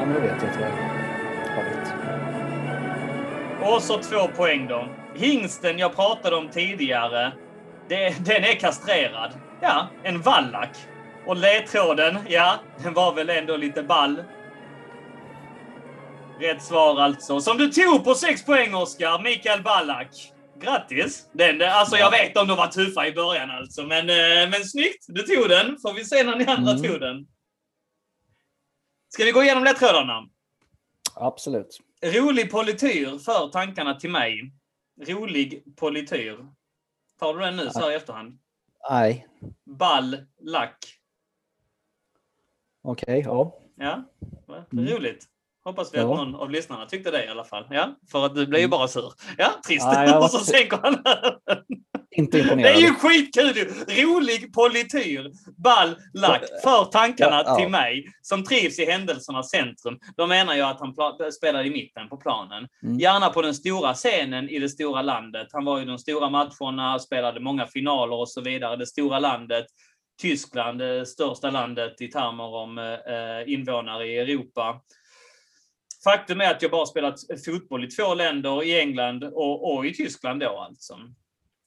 Ja, men då vet jag tyvärr. Har rätt. Och så två poäng då. Hingsten jag pratade om tidigare, det, den är kastrerad. Ja, en vallack. Och ledtråden, ja, den var väl ändå lite ball. Rätt svar alltså. Som du tog på sex poäng, Oskar. Mikael Ballack. Grattis! Den, alltså jag vet om de var tuffa i början alltså, men, eh, men snyggt! Du tog den. Får vi se när ni andra Mm. tog den. Ska vi gå igenom ledtrådarna? Absolut. Rolig polityr för tankarna till mig. Rolig polityr. Tar du den nu så här i efterhand? Nej, Ball, lack. okej, ja. Ja, va? Mm. roligt. Hoppas vi att Ja. någon av lyssnarna tyckte det i alla fall. Ja, för att du blev ju bara sur. Ja, trist. Ja, var- Och så sänker han Inte Det imponerad. är ju skitkul! ju. Rolig polityr, ball, lack, för tankarna Ja, ja. till mig som trivs i händelsernas centrum. Då menar jag att han spelar i mitten på planen. Mm. Gärna på den stora scenen i det stora landet. Han var i de stora matcherna, spelade många finaler och så vidare. Det stora landet, Tyskland, det största landet i termer om eh, invånare i Europa. Faktum är att jag bara spelat fotboll i två länder, i England och, och i Tyskland då alltså.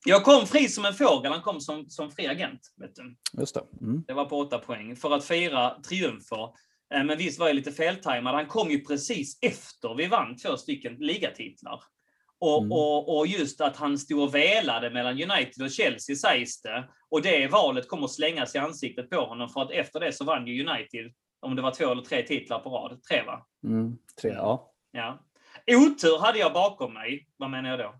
Jag kom fri som en fågel, han kom som, som fri agent. Vet du. Just det. Mm. Det var på åtta poäng. För att fira triumfer. Eh, Men visst var jag lite feltajmad. Han kom ju precis efter vi vann två stycken ligatitlar. Och, Mm. och, och just att han stod och velade mellan United och Chelsea sägs det. Och det valet kommer att slängas i ansiktet på honom för att efter det så vann ju United, om det var två eller tre titlar på rad. Tre va? Mm. Tre, ja. Ja. Otur hade jag bakom mig. Vad menar jag då?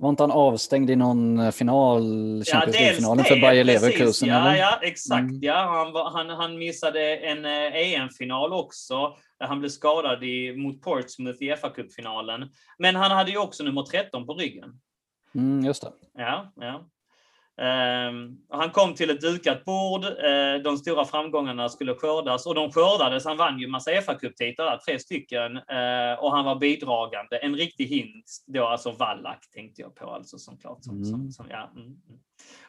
Var inte han avstängd i någon final, Champions League-finalen för Bayer. Leverkusen? Ja, eller? ja exakt. Mm. Ja, han, var- han, han missade en eh, EM-final också. Där han blev skadad i, mot Portsmouth i fa Cup-finalen. Men han hade ju också nummer 13 på ryggen. Mm, just det. Ja, ja. Ehm, han kom till ett dukat bord. Eh, de stora framgångarna skulle skördas och de skördades. Han vann ju massa fa Cup-titlar, tre stycken. Eh, och han var bidragande. En riktig hingst då, alltså Wallach tänkte jag på alltså som klart. Som, som, Mm. som, ja. mm, mm.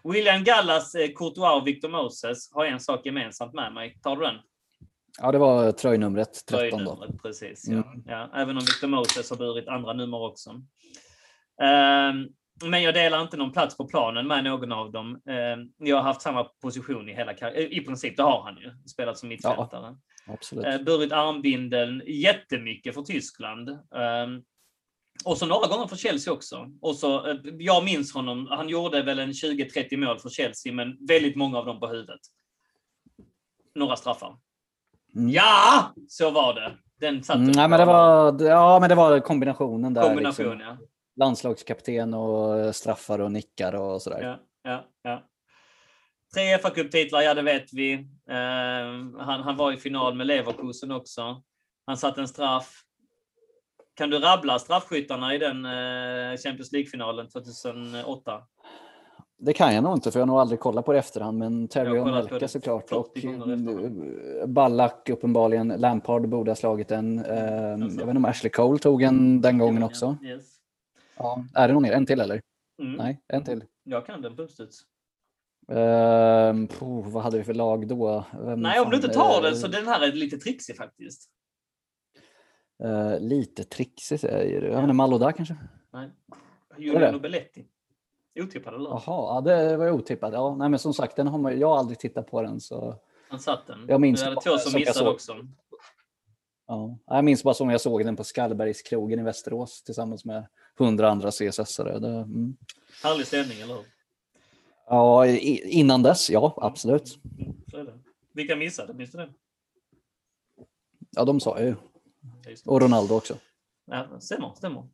William Gallas, eh, Courtois och Victor Moses har en sak gemensamt med mig. Tar du den? Ja, det var tröjnumret 13 då. Tröjnumret, Precis, ja. Mm. ja. Även om Victor Moses har burit andra nummer också. Ehm, men jag delar inte någon plats på planen med någon av dem. Ehm, jag har haft samma position i hela karriären. I princip, det har han ju. Spelat som mittfältare. Absolut. Eh, burit armbindeln jättemycket för Tyskland. Ehm, Och så några gånger för Chelsea också. Och så, eh, jag minns honom, han gjorde väl en 20-30 mål för Chelsea, men väldigt många av dem på huvudet. Några straffar. Mm. Ja, så var det. Den satt Mm, nej, men det var, ja, men det var kombinationen där. kombination, liksom. ja. Landslagskapten och straffar och nickar och sådär. ja, ja, ja. Tre fa Cup-titlar, ja det vet vi. Eh, han, han var i final med Leverkusen också. Han satte en straff. Kan du rabbla straffskyttarna i den eh, Champions League-finalen 2008? Det kan jag nog inte för jag har nog aldrig kollat på det i efterhand. Men Terry har och kollat på Melka det såklart. Och 40 gånger i eh, Ballack uppenbarligen. Lampard borde ha slagit den. Eh, Alltså. Jag vet inte om Ashley Cole tog en den gången också. Yes. Ja. Är det någon mer? En till eller? Mm. Nej, en till. Jag kan den på uppstuds. Uh, oh, vad hade vi för lag då? Vem Nej, om du inte tar den så den här är lite trixig faktiskt. eh, lite trixig säger du. Jag vet inte, Maloda kanske? Nej. det? Juliano Belletti. Otippad eller? Jaha, ja, det var otippat. Ja, nej, men som sagt, den har man, jag har aldrig tittat på den. Så, Han satt den. Jag minns hade bara två som missade också. ja. Jag minns bara som jag såg den på Skallbergskrogen i Västerås tillsammans med hundra andra CSS-are. Det, mm. Härlig stämning, eller hur? Ja, innan dess, ja, absolut. Mm, så är det. Vilka missade? Minns du det? Ja, de sa jag ju. Ja. Och Ronaldo också. Ja, stämmer, stämmer.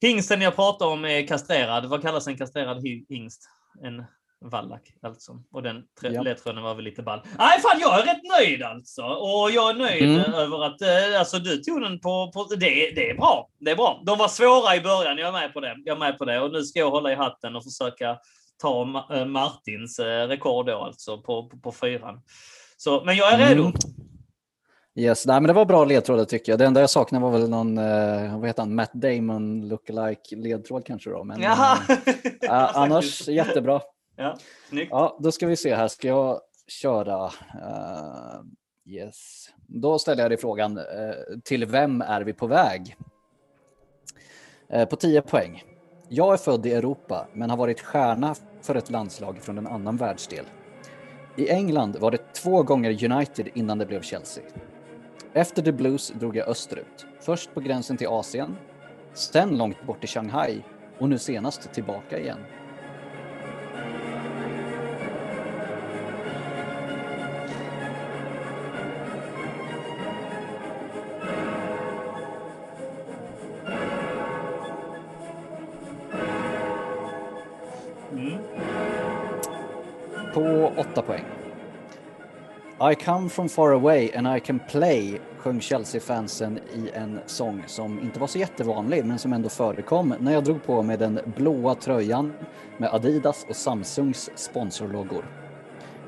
Hingsten jag pratar om är kastrerad. Vad kallas en kastrerad hingst? En vallack alltså. Och den Ja. ledtråden var väl lite ball. Nej, fan jag är rätt nöjd alltså. Och jag är nöjd Mm. över att eh, alltså, du tog den på... på det, det är bra. Det är bra. De var svåra i början, jag är med på det. Jag är med på det. Och nu ska jag hålla i hatten och försöka ta Ma- eh, Martins eh, rekord då alltså på, på, på fyran. Så, men jag är redo. Mm. Yes, nej, men det var bra ledtrådar tycker jag. Det enda jag saknade var väl någon, eh, vad heter han, Matt Damon lookalike ledtråd kanske då. Men, eh, annars jättebra. Ja, snyggt. Ja, då ska vi se här. Ska jag köra? Uh, yes. Då ställer jag dig frågan. uh, till vem är vi på väg? Uh, på 10 poäng. Jag är född i Europa, men har varit stjärna för ett landslag från en annan världsdel. I England var det två gånger United innan det blev Chelsea. Efter The Blues drog jag österut. Först på gränsen till Asien, sen långt bort till Shanghai och nu senast tillbaka igen. I come from far away and I can play sjöng Chelsea-fansen i en sång som inte var så jättevanlig men som ändå förekom när jag drog på mig den blåa tröjan med Adidas och Samsungs sponsorloggor.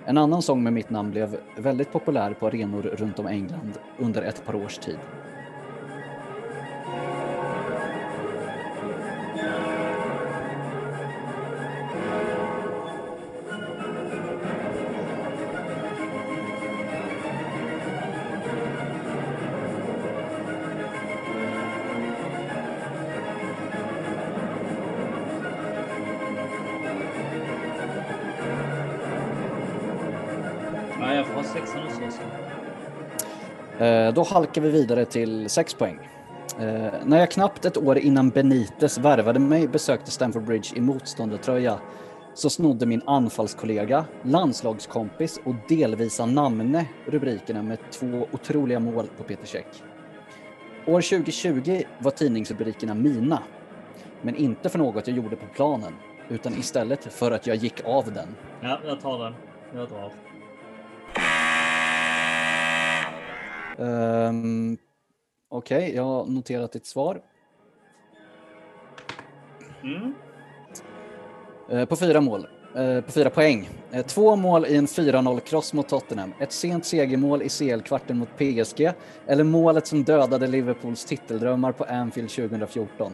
En annan sång med mitt namn blev väldigt populär på arenor runt om England under ett par års tid. Halkar vi vidare till 6 poäng. Eh, när jag knappt ett år innan Benitez värvade mig besökte Stamford Bridge i motståndartröja så snodde min anfallskollega, landslagskompis och delvisa namne rubrikerna med två otroliga mål på Peter Käck. År 2020 var tidningsrubrikerna mina, men inte för något jag gjorde på planen, utan istället för att jag gick av den. Ja, jag tar den. Jag drar. Um, Okej, jag har noterat ditt svar. Mm. Eh, På fyra mål. Eh, På fyra poäng. Eh, Två mål i en 4-0-kross mot Tottenham. Ett sent segermål i CL-kvarten mot PSG. Eller målet som dödade Liverpools titeldrömmar på Anfield 2014.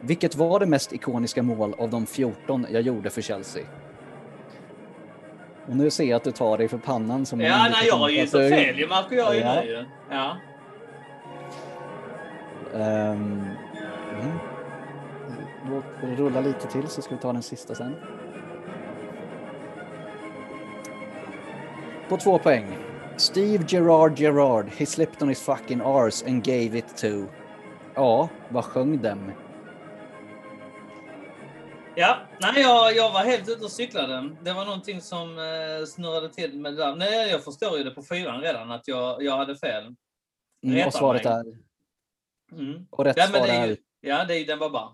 Vilket var det mest ikoniska mål av de 14 jag gjorde för Chelsea? Och nu ser jag att du tar dig för pannan som Ja, nej, jag har ju så fel ju, Marco. Jag är ju Ja. ju. Ja. Ehm, mm. Låt det rulla lite till så ska vi ta den sista sen. På två poäng. Steve Gerard Gerard, he slipped on his fucking arse and gave it to. Ja, vad sjöng dem? Ja, nej, jag, jag var helt ute och cyklade. Det var någonting som eh, snurrade till med det där. Nej, jag förstår ju det på fyran redan att jag, jag hade fel. Mm, och svaret mig. är... Mm. Och rätt Ja, svar är ju, ja, det är ju den bara.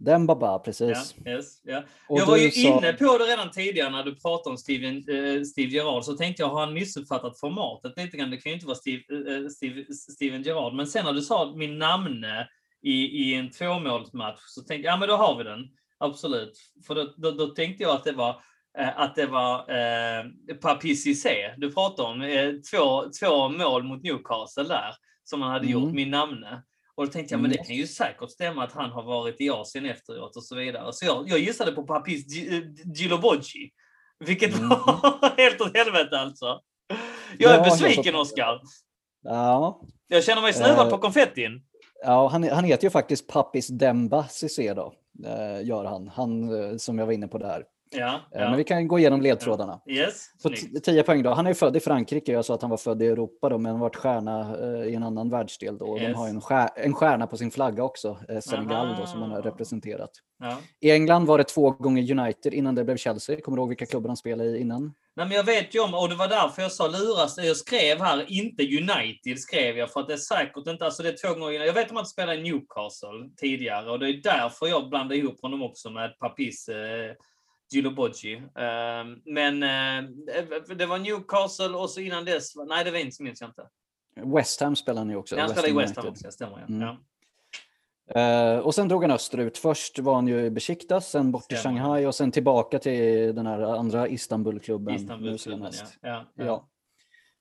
Dembaba, Ja, precis. yes, ja. Jag var ju sa- inne på det redan tidigare när du pratade om Steven, eh, Steve Gerrard, så tänkte jag, har han missuppfattat formatet lite grann? Det kan ju inte vara Steve, eh, Steve, Steven Gerrard. Men sen när du sa min namne i, i en tvåmålsmatch så tänkte jag, ja men då har vi den. Absolut. För då, då, då tänkte jag att det var eh, att det var eh, Papi Cissé du pratade om. Eh, två, två mål mot Newcastle där som han hade Mm. gjort, min namne. Och då tänkte jag, men det Mm. kan ju säkert stämma att han har varit i Asien efteråt och så vidare. Så jag, jag gissade på Papis Giloboggi. Vilket Mm. var helt åt helvete alltså. Jag är Ja, besviken åt- Oskar. Ja, Jag känner mig snuvad Eh, på konfettin. ja han, han heter ju faktiskt Pappis Demba Cissé då, eh, gör han. Han eh, som jag var inne på där. Ja, Eh, ja. Men vi kan gå igenom ledtrådarna. Yes, t- 10 poäng då. Han är ju född i Frankrike. Jag sa att han var född i Europa då, men varit stjärna eh, i en annan världsdel då. Och De Yes. har en, stjär, en stjärna på sin flagga också, eh, Senegal då, som han har representerat. Ja. I England var det två gånger United innan det blev Chelsea. Kommer du ihåg vilka klubbar han spelade i innan? Nej, men jag vet ju om, och det var därför jag sa luras. Jag skrev här, inte United skrev jag, för att det är säkert inte, alltså det är två gånger. Jag vet om att han spelade i Newcastle tidigare och det är därför jag blandade ihop honom också med Papis eh, Giloboggi. Eh, men eh, det var Newcastle och så innan dess, nej det var inte, minns jag inte. West Ham spelade han ju också. Ja, han spelade i West Ham också, stämmer ja. Mm. ja. Eh, och sen drog han österut. Först var han ju i Besiktas, sen bort till. Shanghai och sen tillbaka till den här andra Istanbulklubben. Istanbulklubben, ja. ja, ja.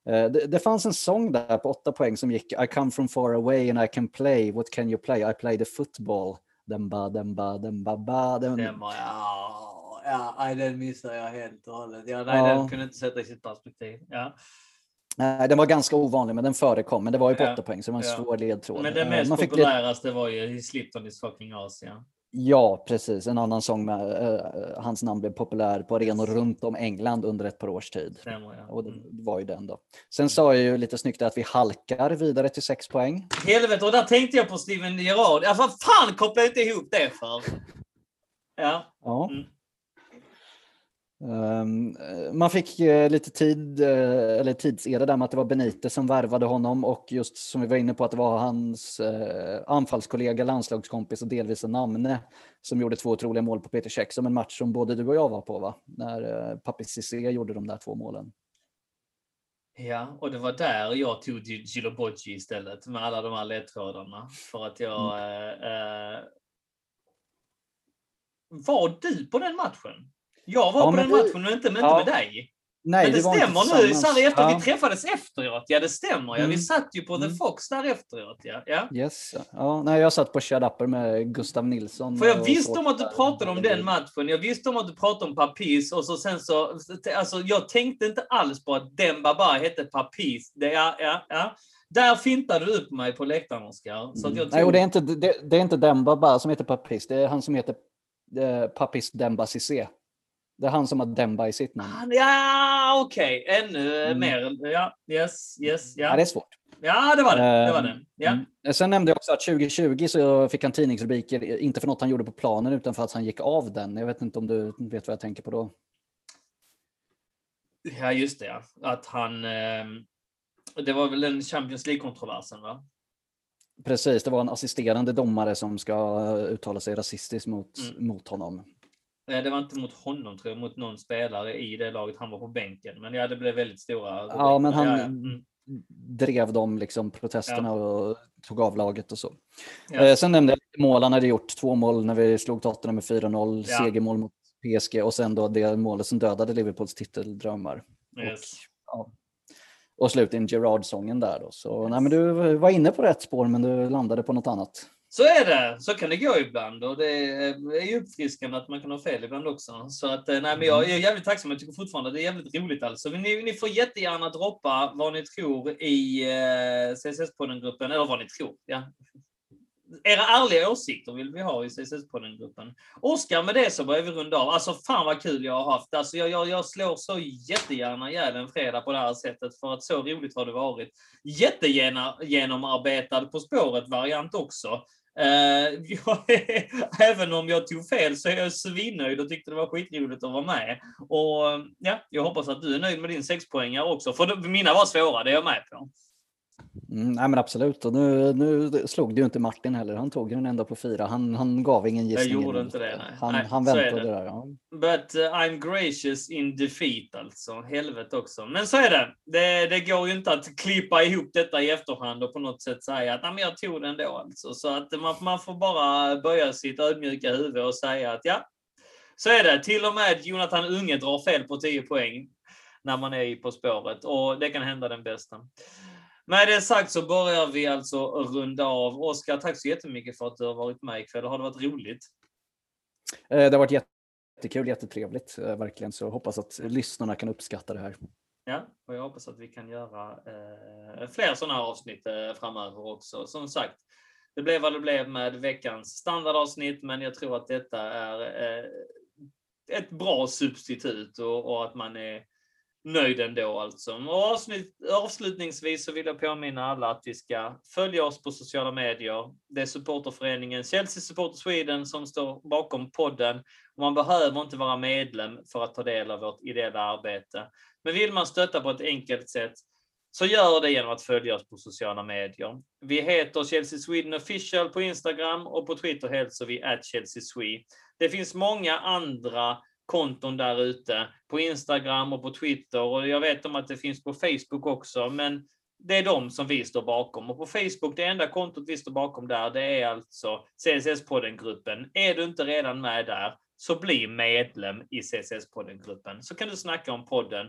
Ja. Eh, Det, det fanns en sång där på åtta poäng som gick I come from far away and I can play, what can you play? I play the football. Demba, demba, demba, ba. Den, Stämmer, ja. ja. Nej, den missar jag helt och hållet. Ja, nej, Ja. den kunde inte sätta i sitt perspektiv. Ja. Nej, den var ganska ovanlig, men den förekom. Men det var ju på Ja, poäng, så det var en ja. svår ledtråd. Men det Eh, mest man fick populäraste var ju He slipped on his fucking ass. Ja. Ja, precis. En annan sång med eh, hans namn blev populär på arenor runt om England under ett par års tid. Stämmer, ja. Och det Mm. var ju den då. Sen sa jag ju lite snyggt att vi halkar vidare till sex poäng. Helvete, och där tänkte jag på Steven Gerrard. Ja, vad fan kopplar jag inte ihop det för? Ja. Ja. Mm. Ehm, eh, man fick eh, lite tid, eh, eller tidsera där med att det var Benitez som värvade honom och just som vi var inne på att det var hans anfallskollega, landslagskompis och delvis en namne som gjorde två otroliga mål på Peter Cech som en match som både du och jag var på va? När Papi Cissé gjorde de där två målen. ja, och det var där jag tog Gi- Giloboggi istället med alla de här ledtrådarna. För att jag... Eh, eh, var du på den matchen? Jag var Ja, på men den matchen och inte, men Ja. inte med dig. Nej, men det inte stämmer nu, så här efter, Ja. vi träffades efteråt. Ja, det stämmer. Ja. Vi Mm. satt ju på The Mm. Fox där efteråt. Ja. Ja. Yes. Ja, nej, jag satt på Shut Upper med Gustav Nilsson. För jag visste om att du pratade om den matchen. Jag visste om att du pratade om Papis och så sen så... Alltså jag tänkte inte alls på att Demba bara hette Papis. Det, ja, ja, ja. Där fintade du upp mig på läktaren, Oskar. Jag Mm. Nej, och tog... det är inte, det, det är inte Demba bara som heter Papis, det är han som heter eh, Papis Demba Cissé. Det är han som har Demba i sitt namn. Ja, okej. Ännu Mm. mer. Ja, yes, yes. Ja, Ja, det är svårt. ja det var det. Det var Ehm, det. Ja. Mm. Sen nämnde jag också att 2020 så fick han tidningsrubriker, inte för något han gjorde på planen utan för att han gick av den. Jag vet inte om du vet vad jag tänker på då? ja, just det. Att han... ehm, Det var väl den Champions League-kontroversen, va? Precis, det var en assisterande domare som ska eh, uttala sig rasistiskt mot, Mm. mot honom. Nej, det var inte mot honom, tror jag, mot någon spelare i det laget. Han var på bänken. Men ja, det blev väldigt stora Ja, men han Ja, ja. Mm. drev de liksom protesterna och tog av laget och så. Ja. Eh, sen nämnde jag mål, han hade gjort två mål när vi slog Tottenham med 4-0, Ja. segermål mot PSG och sen då det målet som dödade Liverpools titeldrömmar. Yes. Och, ja. och slutligen Gerard-sången där då. Så nej, men du var inne på rätt spår men du landade på något annat. Så är det. Så kan det gå ibland. Och det är ju uppfriskande att man kan ha fel ibland också. Så att, eh, nej, men jag är jävligt tacksam. Jag tycker fortfarande det är jävligt roligt. Alltså. Ni, ni får jättegärna droppa vad ni tror i eh, CSS-podden-gruppen. Eller vad ni tror. Ja. era ärliga åsikter vill vi ha i CSS-podden-gruppen. Oskar, med det så börjar vi runda av. Alltså fan vad kul jag har haft. Alltså, jag, jag, jag slår så jättegärna ihjäl en fredag på det här sättet för att så roligt har det varit. Jättegenomarbetad På spåret-variant också. Uh, jag, även om jag tog fel så är jag svinnöjd och tyckte det var skitroligt att vara med. Och ja, jag hoppas att du är nöjd med din sexpoängare också, för mina var svåra, det är jag med på. Mm, nej men absolut, och nu, nu slog det ju inte Martin heller. Han tog den ändå på fyra. Han, han gav ingen gissning. Jag gjorde inte det. Nej. Han, nej, han väntade där. Ja. But uh, I'm gracious in defeat alltså. Helvete också. Men så är det. det. Det går ju inte att klippa ihop detta i efterhand och på något sätt säga att men jag tog den då alltså. Så att man, man får bara böja sitt ödmjuka huvud och säga att ja, så är det. Till och med Jonathan Unge drar fel på 10 poäng när man är På spåret och det kan hända den bästa. Med det sagt så börjar vi alltså runda av. Oskar, tack så jättemycket för att du har varit med ikväll. Har det varit roligt? Eh, det har varit jättekul, jättetrevligt eh, verkligen. Så jag hoppas att lyssnarna kan uppskatta det här. Ja, och jag hoppas att vi kan göra eh, fler sådana här avsnitt eh, framöver också. Som sagt, det blev vad det blev med veckans standardavsnitt, men jag tror att detta är eh, ett bra substitut och, och att man är nöjd ändå alltså. Och avslutningsvis så vill jag påminna alla att vi ska följa oss på sociala medier. Det är supporterföreningen Chelsea Supporter Sweden som står bakom podden. Man behöver inte vara medlem för att ta del av vårt ideella arbete. Men vill man stötta på ett enkelt sätt så gör det genom att följa oss på sociala medier. Vi heter Chelsea Sweden Official på Instagram och på Twitter hälsar vi at Chelsea Swe. Det finns många andra konton där ute på Instagram och på Twitter och jag vet om att det finns på Facebook också, men det är de som vi står bakom. Och på Facebook, det enda kontot vi står bakom där, det är alltså CSS-podden-gruppen. Är du inte redan med där, så bli medlem i CSS-podden-gruppen, så kan du snacka om podden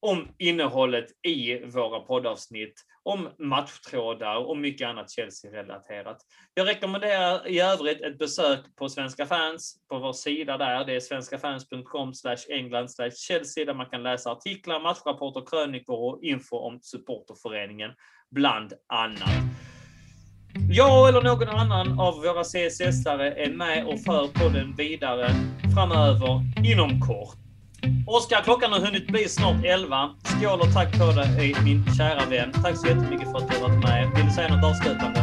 om innehållet i våra poddavsnitt, om matchtrådar och mycket annat Chelsea-relaterat. Jag rekommenderar i övrigt ett besök på Svenska fans, på vår sida där. Det är svenskafans.com England Chelsea där man kan läsa artiklar, matchrapporter, krönikor och info om supporterföreningen, bland annat. Jag eller någon annan av våra CSS-are är med och för podden vidare framöver inom kort. Oskar, klockan har hunnit bli snart 11. Skål och tack på dig min kära vän. Tack så jättemycket för att du har varit med. Vill du säga något avslutande?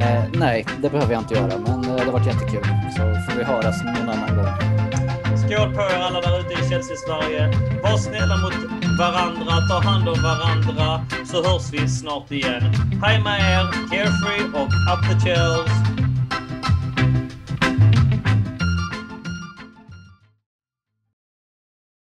Eh, nej, det behöver jag inte göra, men eh, det har varit jättekul. Så får vi höras någon annan gång. Skål på er alla där ute i Chelsea-Sverige. Var snälla mot varandra, ta hand om varandra, så hörs vi snart igen. Hej med er, carefree och up the chills.